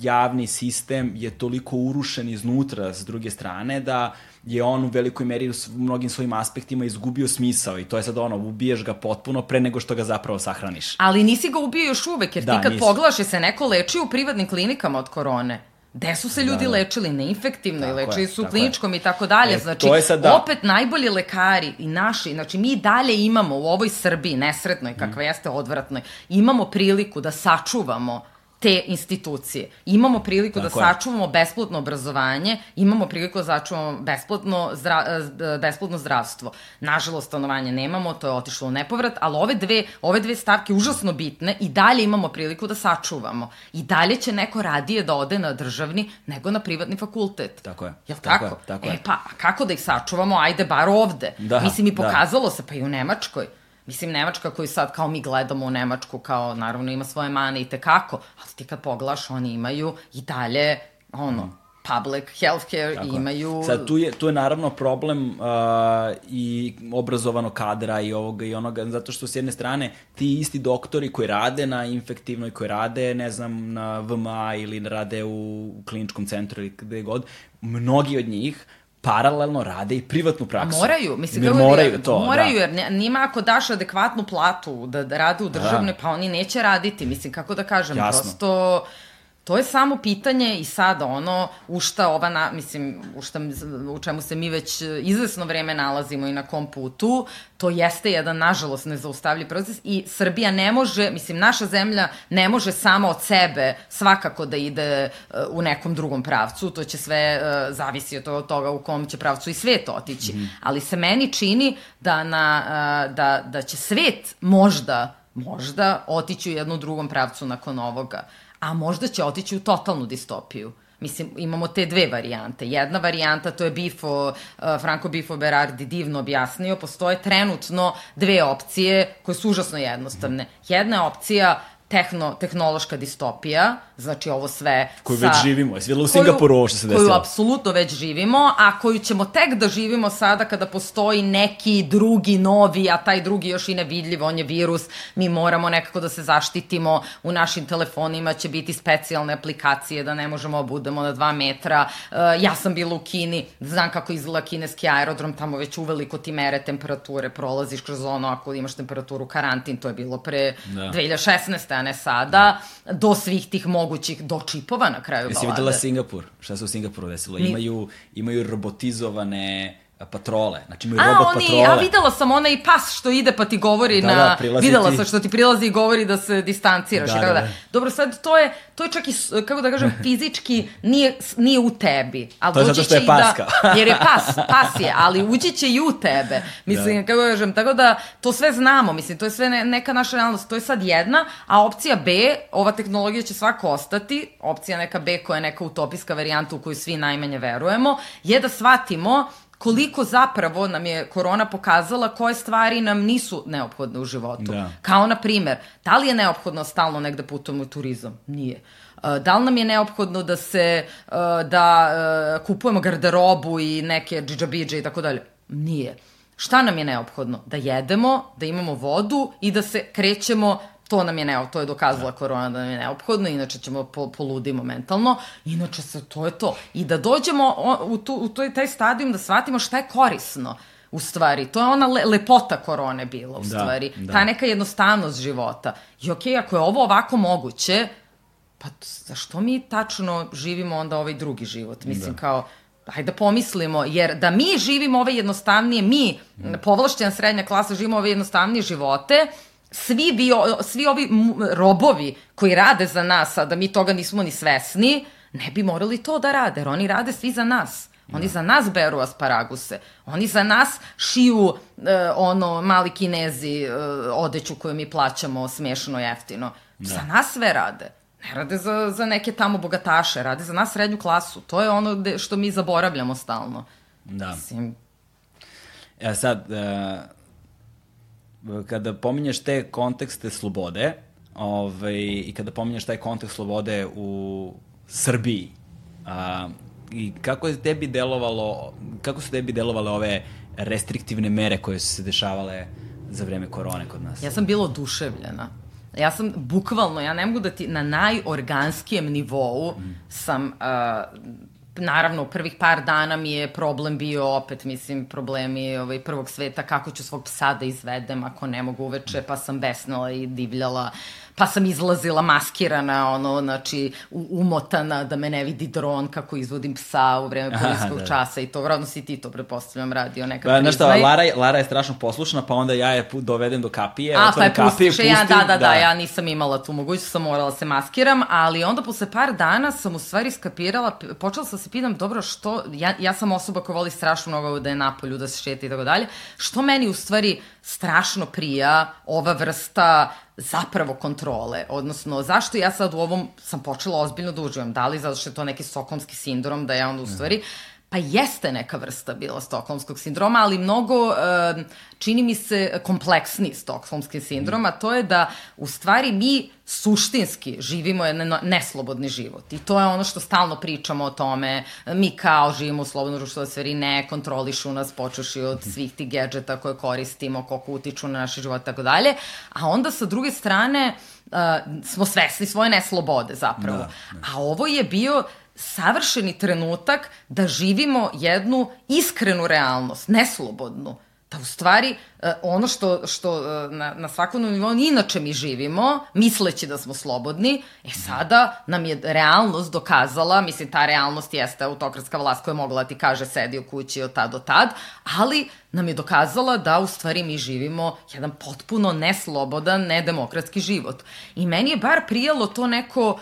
javni sistem je toliko urušen iznutra s druge strane da je on u velikoj meri u mnogim svojim aspektima izgubio smisao i to je sad ono, ubiješ ga potpuno pre nego što ga zapravo sahraniš. Ali nisi ga ubio još uvek, jer da, ti kad nisi. pogledaš je se neko leči u privatnim klinikama od korone. Gde su se ljudi da, da. lečili neinfektivno i lečili je, su u kliničkom je. i tako dalje. E, znači, da... opet najbolji lekari i naši, znači mi dalje imamo u ovoj Srbiji nesretnoj, kakva mm. jeste odvratnoj, imamo priliku da sačuvamo te institucije. Imamo priliku da Tako da je. sačuvamo besplatno obrazovanje, imamo priliku da sačuvamo besplatno, zdra, e, besplatno zdravstvo. Nažalost, stanovanje nemamo, to je otišlo u nepovrat, ali ove dve, ove dve stavke užasno bitne i dalje imamo priliku da sačuvamo. I dalje će neko radije da ode na državni nego na privatni fakultet. Tako je. Jel tako? tako? Je, tako e pa, kako da ih sačuvamo? Ajde, bar ovde. Da, Mislim, i da. pokazalo da. se, pa i u Nemačkoj Mislim, Nemačka koju sad kao mi gledamo u Nemačku, kao naravno ima svoje mane i tekako, ali ti kad poglaš, oni imaju i dalje, ono, public healthcare Tako. imaju... Sad, tu je, tu je naravno problem uh, i obrazovano kadra i ovoga i onoga, zato što s jedne strane ti isti doktori koji rade na infektivnoj, koji rade, ne znam, na VMA ili rade u kliničkom centru ili gde god, mnogi od njih paralelno rade i privatnu praksu. Moraju, mislim, kako moraju je, to, moraju, da. jer njima ako daš adekvatnu platu da, da rade u državnoj, da. pa oni neće raditi, mislim, kako da kažem, Jasno. prosto To je samo pitanje i sada ono u šta ova, na, mislim, u, šta, u čemu se mi već izvesno vreme nalazimo i na kom putu, to jeste jedan, nažalost, nezaustavljiv proces i Srbija ne može, mislim, naša zemlja ne može sama od sebe svakako da ide uh, u nekom drugom pravcu, to će sve uh, zavisi od toga u kom će pravcu i svet otići, mm. ali se meni čini da, na, uh, da, da će svet možda možda otići u jednu drugom pravcu nakon ovoga a možda će otići u totalnu distopiju. Mislim, imamo te dve varijante. Jedna varijanta, to je Bifo, uh, Franco Bifo Berardi divno objasnio, postoje trenutno dve opcije koje su užasno jednostavne. Jedna je opcija tehno, tehnološka distopija, znači ovo sve koju sa... već živimo, jesi videla u Singapuru ovo što se desilo? Koju apsolutno već živimo, a koju ćemo tek da živimo sada kada postoji neki drugi novi, a taj drugi još i nevidljiv, on je virus, mi moramo nekako da se zaštitimo, u našim telefonima će biti specijalne aplikacije da ne možemo da budemo na dva metra. Uh, ja sam bila u Kini, znam kako izgleda kineski aerodrom, tamo već uveliko ti mere temperature, prolaziš kroz ono ako imaš temperaturu karantin, to je bilo pre da. 2016 ne sada, do svih tih mogućih, do čipova na kraju Jesi balade. Jesi videla Singapur? Šta se u Singapuru desilo? Imaju, imaju robotizovane patrole. Znači imaju a, robot oni, patrole. A videla sam onaj pas što ide pa ti govori da, na... Da, videla ti... sam što ti prilazi i govori da se distanciraš. Da, i tako da, da. Dobro, sad to je, to je čak i, kako da kažem, fizički nije, nije u tebi. Ali to je zato što je paska. Da, jer je pas, pas je, ali ući će i u tebe. Mislim, da. kako da kažem, tako da to sve znamo, mislim, to je sve ne, neka naša realnost. To je sad jedna, a opcija B, ova tehnologija će svako ostati, opcija neka B koja je neka utopijska varijanta u koju svi najmanje verujemo, je da shvatimo koliko zapravo nam je korona pokazala koje stvari nam nisu neophodne u životu. Da. Kao, na primer, da li je neophodno stalno negde putujemo u turizam? Nije. Uh, da li nam je neophodno da se, uh, da uh, kupujemo garderobu i neke džidžabidže i tako dalje? Nije. Šta nam je neophodno? Da jedemo, da imamo vodu i da se krećemo To nam je neo, to je dokazala da. korona da nam je neophodno, inače ćemo po, poludimo mentalno, inače se, to je to. I da dođemo u, tu, u to, taj stadijum da shvatimo šta je korisno u stvari. To je ona le, lepota korone bila u da, stvari. Da. Ta neka jednostavnost života. I okej, okay, ako je ovo ovako moguće, pa zašto mi tačno živimo onda ovaj drugi život? Mislim, da. kao, hajde da pomislimo, jer da mi živimo ove jednostavnije, mi, mm. povlašćena srednja klasa, živimo ove jednostavnije živote, svi, bio, svi ovi robovi koji rade za nas, a da mi toga nismo ni svesni, ne bi morali to da rade, jer oni rade svi za nas. Oni da. za nas beru asparaguse. Oni za nas šiju e, ono mali kinezi e, odeću koju mi plaćamo smešno jeftino. Da. Za nas sve rade. Ne rade za, za neke tamo bogataše, rade za nas srednju klasu. To je ono što mi zaboravljamo stalno. Da. Mislim... Ja sad, e, kada pominješ te kontekste slobode, ovaj, i kada pominješ taj kontekst slobode u Srbiji, a, i kako je tebi delovalo, kako su tebi delovale ove restriktivne mere koje su se dešavale za vreme korone kod nas? Ja sam bila oduševljena. Ja sam bukvalno, ja ne mogu da ti na najorganskijem nivou mm. sam uh, naravno, prvih par dana mi je problem bio opet, mislim, problemi ovaj, prvog sveta, kako ću svog psa da izvedem ako ne mogu uveče, pa sam besnala i divljala pa sam izlazila maskirana, ono, znači, umotana da me ne vidi dron kako izvodim psa u vreme policijskog da. časa i to, vrodno si ti to, prepostavljam, radio nekad pa, Znaš šta, Lara, Lara je strašno poslušna, pa onda ja je dovedem do kapije, A, pa je kapije, pustim, ja, da, da, da, da, ja nisam imala tu mogućnost, sam morala da se maskiram, ali onda posle par dana sam u stvari skapirala, počela sam se pitam, dobro, što, ja, ja sam osoba koja voli strašno mnogo da je napolju, da se šeta i tako dalje, što meni u stvari strašno prija ova vrsta zapravo kontrole, odnosno zašto ja sad u ovom sam počela ozbiljno da uživam, da li zato što je to neki sokomski sindrom da ja onda u stvari pa jeste neka vrsta bila stokholmskog sindroma, ali mnogo, čini mi se, kompleksni stokholmski sindrom, a to je da u stvari mi suštinski živimo jedan neslobodni život. I to je ono što stalno pričamo o tome. Mi kao živimo u slobodnom društvu, da stvari ne kontrolišu nas, počuši od svih tih gadžeta koje koristimo, koliko utiču na naše živote, tako dalje. A onda sa druge strane, uh, smo svesni svoje neslobode zapravo. Da, da. A ovo je bio savršeni trenutak da živimo jednu iskrenu realnost, neslobodnu da u stvari e, ono što, što e, na, na svakodnevnom nivou inače mi živimo, misleći da smo slobodni, e sada nam je realnost dokazala, mislim ta realnost jeste autokratska vlast koja je mogla da ti kaže sedi u kući od tad do tad, ali nam je dokazala da u stvari mi živimo jedan potpuno neslobodan, nedemokratski život. I meni je bar prijelo to neko,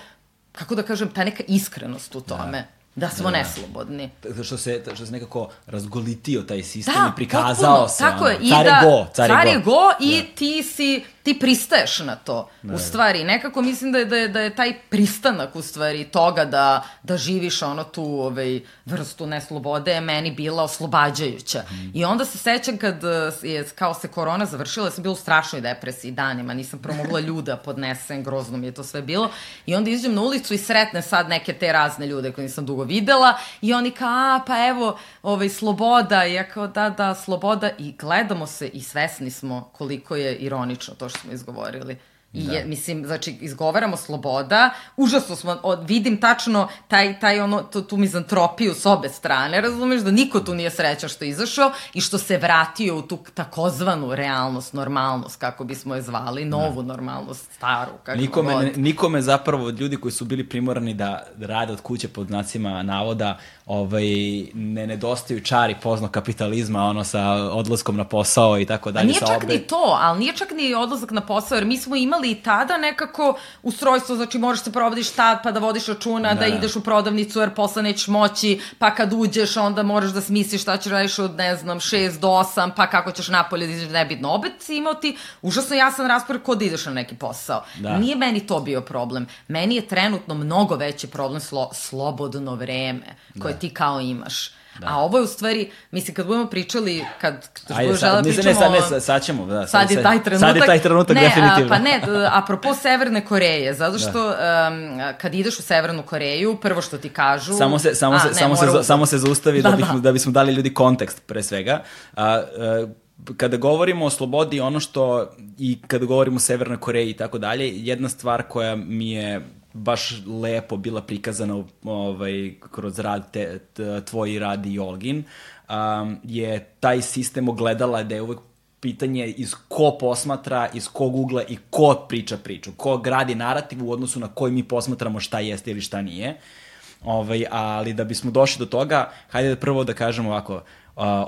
kako da kažem, ta neka iskrenost u tome. Da da smo da. neslobodni. Što se, što se nekako razgolitio taj sistem da, i prikazao potpuno, se. Tako ono, je, i da, go, car, car je go. go i da. ti si ti pristaješ na to. Da. U stvari, nekako mislim da je, da je, da je taj pristanak u stvari toga da, da živiš ono tu ovaj, vrstu neslobode je meni bila oslobađajuća. Mm. I onda se sećam kad eh, je kao se korona završila, ja sam bila u strašnoj depresiji danima, nisam promogla ljuda podnesem, grozno mi je to sve bilo. I onda izađem na ulicu i sretnem sad neke te razne ljude koje nisam dugo videla i oni kao, a pa evo, ovaj, sloboda, i ja kao da, da, sloboda i gledamo se i svesni smo koliko je ironično to što smo izgovorili. I da. je, mislim, znači, izgovaramo sloboda, užasno smo, od, vidim tačno taj, taj ono, tu, tu mizantropiju s obe strane, razumeš, da niko tu nije srećan što je izašao i što se vratio u tu takozvanu realnost, normalnost, kako bismo je zvali, da. novu da. normalnost, staru, kako nikome, god. Nikome zapravo od ljudi koji su bili primorani da rade od kuće pod znacima navoda, ovaj, ne nedostaju čari poznog kapitalizma, ono sa odlaskom na posao i tako dalje. A nije čak obe... ni to, ali nije čak ni odlazak na posao, jer mi smo imali i tada nekako ustrojstvo, znači možeš se provodiš tad pa da vodiš računa, da, da ideš u prodavnicu jer posle nećeš moći, pa kad uđeš onda moraš da smisliš šta ćeš radiš od, ne znam, 6 do 8, pa kako ćeš napolje da ideš nebitno. Opet si imao ti užasno jasan raspored kod da ideš na neki posao. Da. Nije meni to bio problem. Meni je trenutno mnogo veći problem slo, slobodno vreme koje da ti kao imaš. Da. A ovo je u stvari, mislim, kad budemo pričali, kad, kad Ajde, budemo žela pričamo... Ne, sad, ne, sad, sad ćemo, da. Sad, sad je taj trenutak. Sad je taj trenutak, ne, definitivno. A, pa ne, apropo Severne Koreje, zato što da. um, kad ideš u Severnu Koreju, prvo što ti kažu... Samo se, samo a, se, ne, samo se, samo se zaustavi da, da, bismo, da. da bismo dali ljudi kontekst, pre svega. A, a, kada govorimo o slobodi, ono što i kada govorimo o Severnoj Koreji i tako dalje, jedna stvar koja mi je baš lepo bila prikazana ovaj, kroz rad te, te, tvoj rad i Olgin, um, je taj sistem ogledala da je uvek pitanje iz ko posmatra, iz kog ugla i ko priča priču, ko gradi narativ u odnosu na koji mi posmatramo šta jeste ili šta nije. Ovaj, ali da bismo došli do toga, hajde da prvo da kažemo ovako, uh,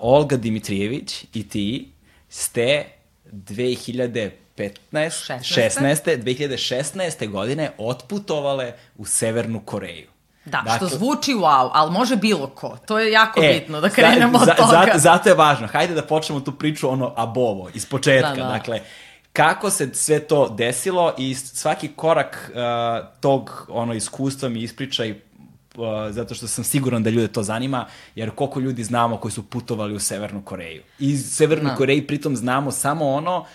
Olga Dimitrijević i ti ste 2000 15, 16. 2016. godine otputovale u Severnu Koreju. Da, dakle, što zvuči wow, ali može bilo ko. To je jako e, bitno da krenemo za, od toga. Zato, zato je važno. Hajde da počnemo tu priču ono abovo, iz početka. Da, da. Dakle, kako se sve to desilo i svaki korak uh, tog ono iskustva mi ispričaj uh, zato što sam siguran da ljude to zanima, jer koliko ljudi znamo koji su putovali u Severnu Koreju. Iz Severnu da. Koreju pritom znamo samo ono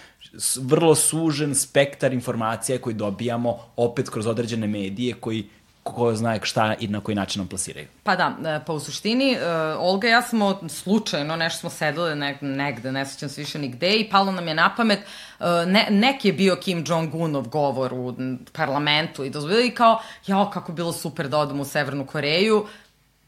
vrlo sužen spektar informacija koji dobijamo opet kroz određene medije koji ko zna šta i na koji način nam plasiraju. Pa da, e, pa u suštini, uh, Olga i ja smo slučajno, nešto smo sedele ne, negde, ne sećam se više nigde i palo nam je na pamet, uh, ne, neki je bio Kim Jong-unov govor u parlamentu i dozvoljili kao, jao, kako bilo super da odemo u Severnu Koreju,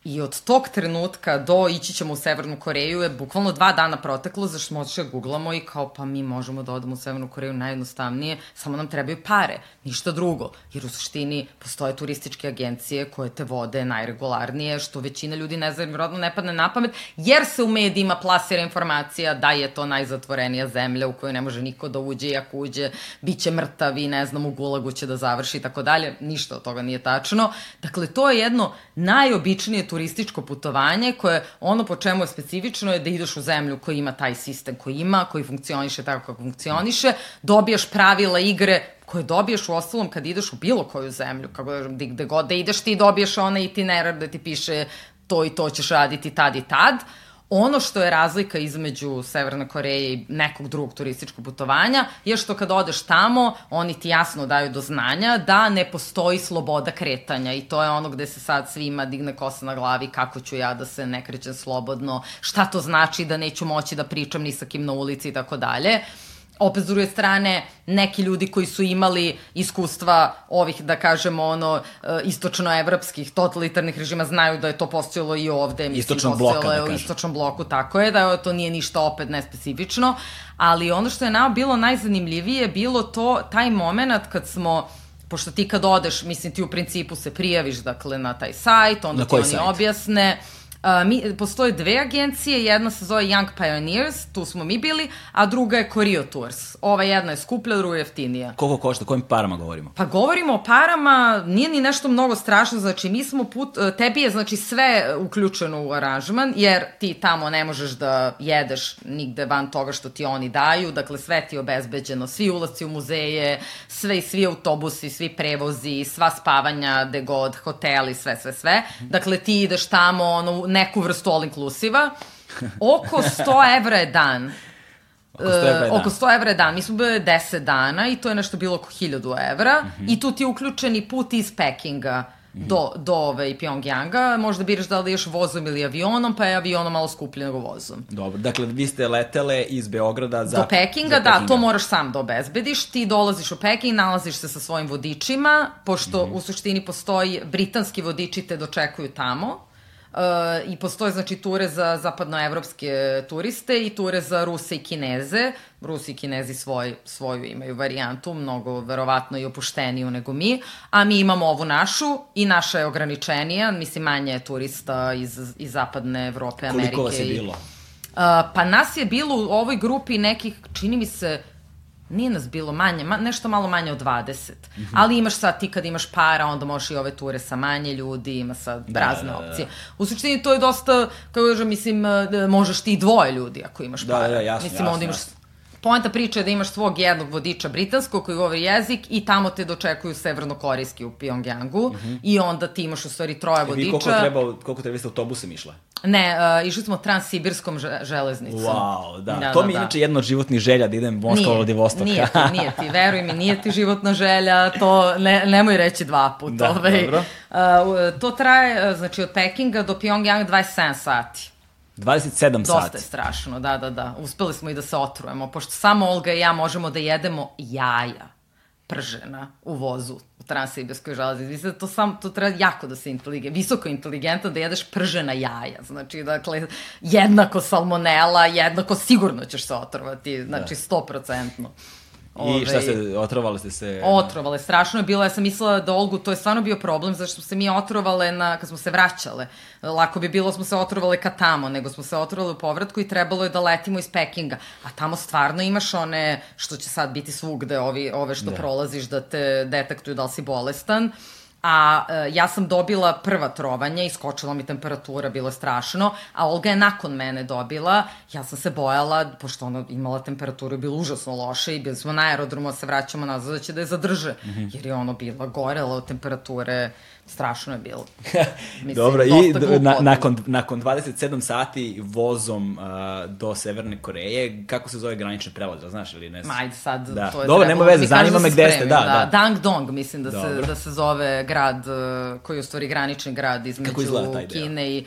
I od tog trenutka do ići ćemo u Severnu Koreju je bukvalno dva dana proteklo, zašto otišli da googlamo i kao pa mi možemo da odemo u Severnu Koreju najjednostavnije, samo nam trebaju pare, ništa drugo. Jer u suštini postoje turističke agencije koje te vode najregularnije, što većina ljudi ne zna, vjerojatno ne padne na pamet, jer se u medijima plasira informacija da je to najzatvorenija zemlja u kojoj ne može niko da uđe i ako uđe, bit će mrtav i ne znam, u gulagu će da završi i tako dalje. Ništa od toga nije tačno. Dakle, to je jedno najobičnije turističko putovanje koje ono po čemu je specifično je da ideš u zemlju koja ima taj sistem koji ima, koji funkcioniše tako kako funkcioniše, dobijaš pravila igre koje dobiješ u ostalom kad ideš u bilo koju zemlju, kako da, gde god da ideš ti dobiješ onaj itinerar da ti piše to i to ćeš raditi tad i tad. Ono što je razlika između Severne Koreje i nekog drugog turističkog putovanja je što kad odeš tamo, oni ti jasno daju do znanja da ne postoji sloboda kretanja i to je ono gde se sad svima digne kosa na glavi kako ću ja da se ne krećem slobodno, šta to znači da neću moći da pričam ni sa kim na ulici i tako dalje opet s druge strane neki ljudi koji su imali iskustva ovih da kažemo ono e, istočnoevropskih totalitarnih režima znaju da je to postojalo i ovde istočnom bloka da u istočnom bloku tako je da to nije ništa opet nespecifično ali ono što je nama bilo najzanimljivije bilo to taj moment kad smo pošto ti kad odeš, mislim ti u principu se prijaviš dakle na taj sajt, onda ti oni sajt? objasne Uh, mi, postoje dve agencije, jedna se zove Young Pioneers, tu smo mi bili, a druga je Corio Tours. Ova jedna je skuplja, druga je jeftinija. Koliko košta, kojim parama govorimo? Pa govorimo o parama, nije ni nešto mnogo strašno, znači mi smo put, uh, tebi je znači sve uključeno u aranžman, jer ti tamo ne možeš da jedeš nigde van toga što ti oni daju, dakle sve ti je obezbeđeno, svi ulazci u muzeje, sve i svi autobusi, svi prevozi, sva spavanja, de god, hoteli, sve, sve, sve. Dakle ti ideš tamo, ono, neku vrstu all inclusiva. Oko 100 evra je dan. Oko 100 evra je dan. Oko 100 evra je dan. Mi smo bili 10 dana i to je nešto bilo oko 1000 evra. Mm -hmm. I tu ti je uključeni put iz Pekinga do, do ove Pyongyanga. Možda biraš da li ješ vozom ili avionom, pa je avionom malo skuplji nego vozom. Dobro, dakle vi ste letele iz Beograda za... Do Pekinga, za da, Pekinga. to moraš sam da obezbediš. Ti dolaziš u Peking, nalaziš se sa svojim vodičima, pošto mm -hmm. u suštini postoji britanski vodiči te dočekuju tamo I postoje znači ture za zapadnoevropske turiste i ture za Ruse i Kineze. Rusi i Kinezi svoj, svoju imaju varijantu, mnogo verovatno i opušteniju nego mi, a mi imamo ovu našu i naša je ograničenija, mislim manje je turista iz, iz zapadne Evrope, Amerike. Koliko vas je bilo? Uh, pa nas je bilo u ovoj grupi nekih, čini mi se, Nije nas bilo manje, ma, nešto malo manje od 20. Mm -hmm. Ali imaš sad ti kad imaš para, onda možeš i ove ture sa manje ljudi, ima sad da, razne da, da, opcije. U suštini to je dosta, kako kažem, mislim, da možeš ti i dvoje ljudi ako imaš da, para. Da, da, jasno, mislim, jasno, onda imaš jasno. Poenta priče je da imaš svog jednog vodiča britanskog koji govori jezik i tamo te dočekuju severnokorejski u Pyongyangu mm -hmm. i onda ti imaš u stvari troje vodiča. E vi koliko treba, koliko treba ste autobusem išla? Ne, uh, išli smo transsibirskom železnicom. Wow, da. da to da, mi je da. inače jedno od životnih želja da idem Moskva Vladivostok. Nije ti, nije ti, veruj mi, nije ti životna želja, to ne, nemoj reći dva puta. Da, ovaj. dobro. Uh, to traje, znači, od Pekinga do Pyongyang 27 sati. 27 sati. Dosta je strašno, da, da, da. Uspeli smo i da se otrujemo, pošto samo Olga i ja možemo da jedemo jaja pržena u vozu Transsibirskoj železnici. Mislim da to sam, to treba jako da se inteligent, visoko inteligentno da jedeš pržena jaja. Znači, dakle, jednako salmonela, jednako sigurno ćeš se otrovati, znači, da. 100%. I šta se, otrovali ste se? Otrovale, strašno je bilo, ja sam mislila da Olgu, to je stvarno bio problem, zašto smo se mi otrovale na, kad smo se vraćale. Lako bi bilo smo se otrovale ka tamo, nego smo se otrovale u povratku i trebalo je da letimo iz Pekinga. A tamo stvarno imaš one, što će sad biti svugde, ovi, ove što da. prolaziš da te detektuju da li si bolestan. Uh, a e, ja sam dobila prva trovanja, iskočila mi temperatura, bilo je strašno, a Olga je nakon mene dobila, ja sam se bojala, pošto ona imala temperaturu, bilo užasno loše i bili smo na aerodromu, se vraćamo nazad da će da je zadrže, mm -hmm. jer je ono bila gorela od temperature, strašno je bilo. Mislim, Dobro, i na, nakon, nakon 27 sati vozom uh, do Severne Koreje, kako se zove granični prelaz, da znaš ili ne znam? Ajde sad, da. to je Dobro, nema veze, zanima me gde ste, da, da. da. Dang Dong, mislim da se, da se zove grad, uh, koji je u stvari granični grad između Kine i...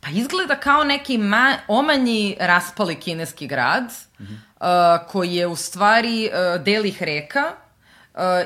Pa izgleda kao neki ma, omanji raspali kineski grad, mm -hmm. uh, koji je u stvari uh, delih reka,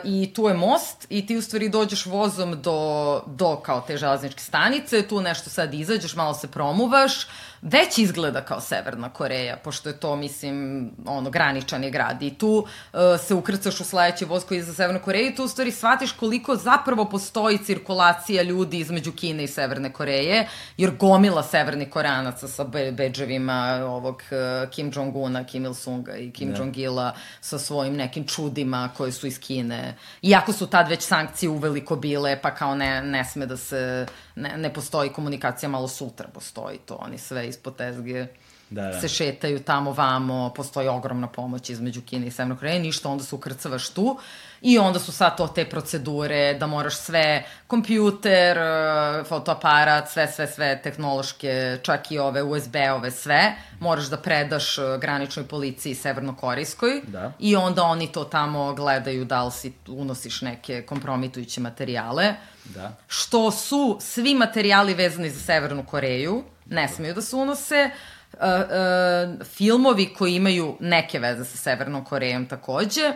i tu je most i ti u stvari dođeš vozom do, do kao te železničke stanice, tu nešto sad izađeš, malo se promuvaš, već izgleda kao Severna Koreja, pošto je to, mislim, ono, graničan je grad. I tu uh, se ukrcaš u sledeći voz koji je za Severnu Koreju i tu u stvari shvatiš koliko zapravo postoji cirkulacija ljudi između Kine i Severne Koreje, jer gomila severnih koreanaca sa be beđevima ovog uh, Kim Jong-una, Kim Il-sunga i Kim yeah. Da. Jong-ila sa svojim nekim čudima koje su iz Kine. Iako su tad već sankcije uveliko bile, pa kao ne, ne sme da se, ne, ne postoji komunikacija, malo sutra postoji to, oni sve ispod tezge Da, da. se šetaju tamo vamo, postoji ogromna pomoć između Kine i Severne Koreje, ništa, onda se ukrcavaš tu i onda su sad to te procedure da moraš sve, kompjuter, e, fotoaparat, sve, sve, sve tehnološke, čak i ove USB-ove, sve, moraš da predaš e, graničnoj policiji severnokorejskoj Da. i onda oni to tamo gledaju da li si unosiš neke kompromitujuće materijale Da. što su svi materijali vezani za Severnu Koreju, ne smeju da se unose, uh, uh, filmovi koji imaju neke veze sa Severnom Korejom takođe,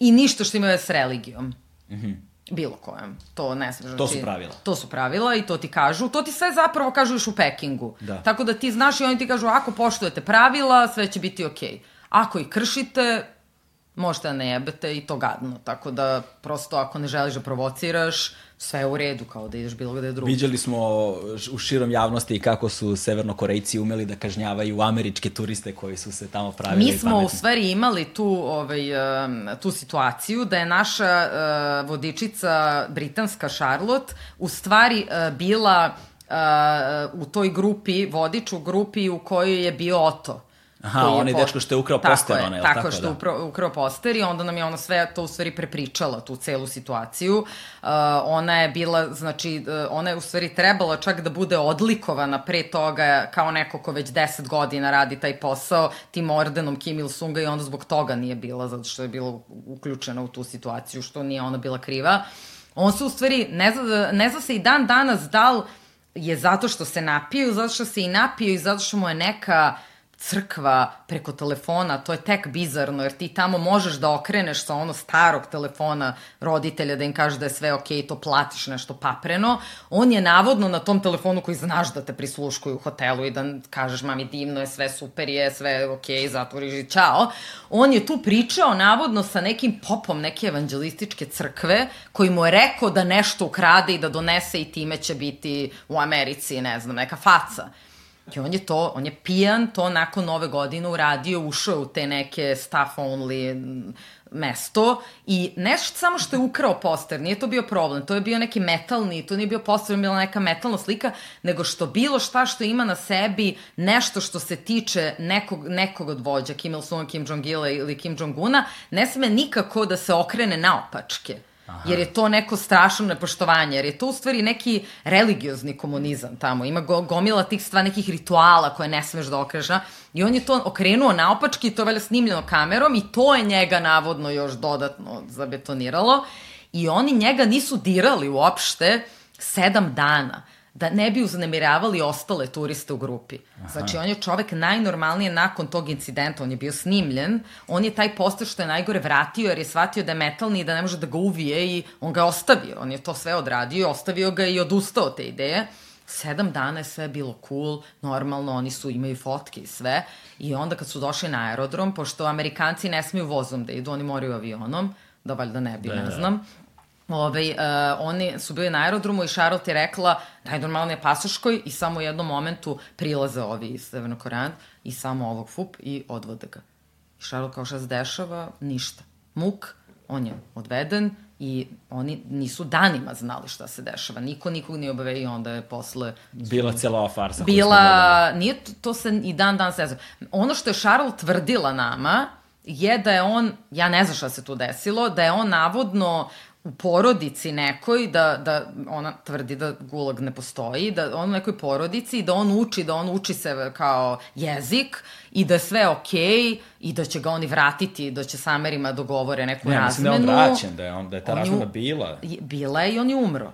i ništa što ima veze s religijom. Mm -hmm. Bilo kojem. To ne smeš. Mhm. To su pravila. To su pravila i to ti kažu. To ti sve zapravo kažu još u Pekingu. Da. Tako da ti znaš i oni ti kažu ako poštujete pravila, sve će biti okej. Okay. Ako ih kršite, možete da ne jebete i to gadno. Tako da, prosto, ako ne želiš da provociraš, sve je u redu, kao da ideš bilo gde drugo. Viđali smo u širom javnosti kako su severnokorejci umeli da kažnjavaju američke turiste koji su se tamo pravili Mi smo u pametni. stvari imali tu, ovaj, tu situaciju da je naša uh, vodičica britanska Charlotte u stvari uh, bila uh, u toj grupi, vodič u grupi u kojoj je bio Oto. Aha, koji je onaj dečko što je ukrao tako poster, je, onaj, jel tako, tako, što da. je upro- ukrao poster i onda nam je ona sve to u stvari prepričala, tu celu situaciju. Uh, ona je bila, znači, uh, ona je u stvari trebala čak da bude odlikovana pre toga kao neko ko već 10 godina radi taj posao tim ordenom Kim Il-sunga i onda zbog toga nije bila, zato što je bila uključena u tu situaciju, što nije ona bila kriva. On se u stvari, ne zna, ne zna se i dan danas da li je zato što se napiju, zato što se i napiju i zato što mu je neka crkva preko telefona, to je tek bizarno, jer ti tamo možeš da okreneš sa ono starog telefona roditelja da im kažeš da je sve okej, to platiš nešto papreno. On je navodno na tom telefonu koji znaš da te prisluškuju u hotelu i da kažeš mami divno je, sve super je, sve okej, zatvoriš i čao. On je tu pričao navodno sa nekim popom neke evanđelističke crkve koji mu je rekao da nešto ukrade i da donese i time će biti u Americi, ne znam, neka faca. I on je to, on je pijan to nakon nove godine uradio, ušao u te neke staff only mesto i nešto samo što je ukrao poster, nije to bio problem, to je bio neki metalni, to nije bio poster, bila neka metalna slika, nego što bilo šta što ima na sebi nešto što se tiče nekog, nekog od vođa, Kim Il-sung, Kim Jong-ila ili Kim Jong-una, ne sme nikako da se okrene naopačke. Aha. Jer je to neko strašno nepoštovanje, jer je to u stvari neki religiozni komunizam tamo. Ima go, gomila tih stva nekih rituala koje ne smeš da okreneš. na- I on je to okrenuo naopački i to je valjda snimljeno kamerom i to je njega navodno još dodatno zabetoniralo. I oni njega nisu dirali uopšte sedam dana da ne bi uznemiravali ostale turiste u grupi. Aha. Znači, on je čovek najnormalnije nakon tog incidenta, on je bio snimljen, on je taj poster što je najgore vratio jer je shvatio da je metalni i da ne može da ga uvije i on ga ostavio. On je to sve odradio, ostavio ga i odustao od te ideje. Sedam dana je sve bilo cool, normalno, oni su, imaju fotke i sve. I onda kad su došli na aerodrom, pošto Amerikanci ne smiju vozom da idu, oni moraju avionom, da valjda ne bi, Da, ne da. Ove, uh, oni su bili na aerodromu i Charlotte je rekla najnormalnije pasoškoj i samo u jednom momentu prilaze ovi iz Severnokorean i samo ovog fup i odvode ga. I Charlotte kao šta se dešava, ništa. Muk, on je odveden i oni nisu danima znali šta se dešava. Niko nikog nije obave i onda je posle Bila cijela ova farsa. bila, nije to, to se i dan dan se Ono što je Charles tvrdila nama je da je on, ja ne znam šta se tu desilo, da je on navodno u porodici nekoj, da, da ona tvrdi da gulag ne postoji, da on u nekoj porodici i da on uči, da on uči se kao jezik i da je sve okej okay, i da će ga oni vratiti, da će sa Amerima dogovore neku Ne, mislim da je razmenu. on vraćen, da je, on, da je ta On je razmena bila. Je- Bila je i on je umro.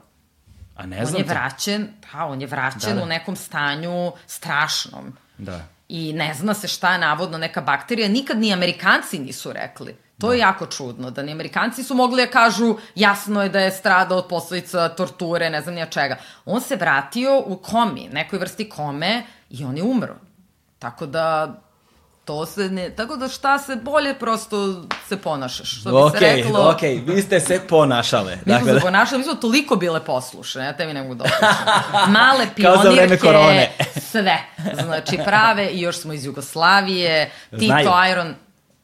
A ne On znam je to. vraćen, da, on je vraćen Da, da. u nekom stanju strašnom. Da. I ne zna se šta je navodno neka bakterija, nikad ni Amerikanci nisu rekli. To je jako čudno, da ni Amerikanci su mogli da kažu jasno je da je stradao od posledica torture, ne znam nija čega. On se vratio u komi, nekoj vrsti kome i on je umro. Tako da to se ne, tako da šta se bolje prosto se ponašaš, što bi se Okej, reklo. okej, vi ste se ponašale. Mi smo Dakle, se ponašali, mi smo toliko bile poslušne, ja tebi ne mogu da opišem. Male pionirke, sve. Znači prave i još smo iz Jugoslavije, Tito. Iron,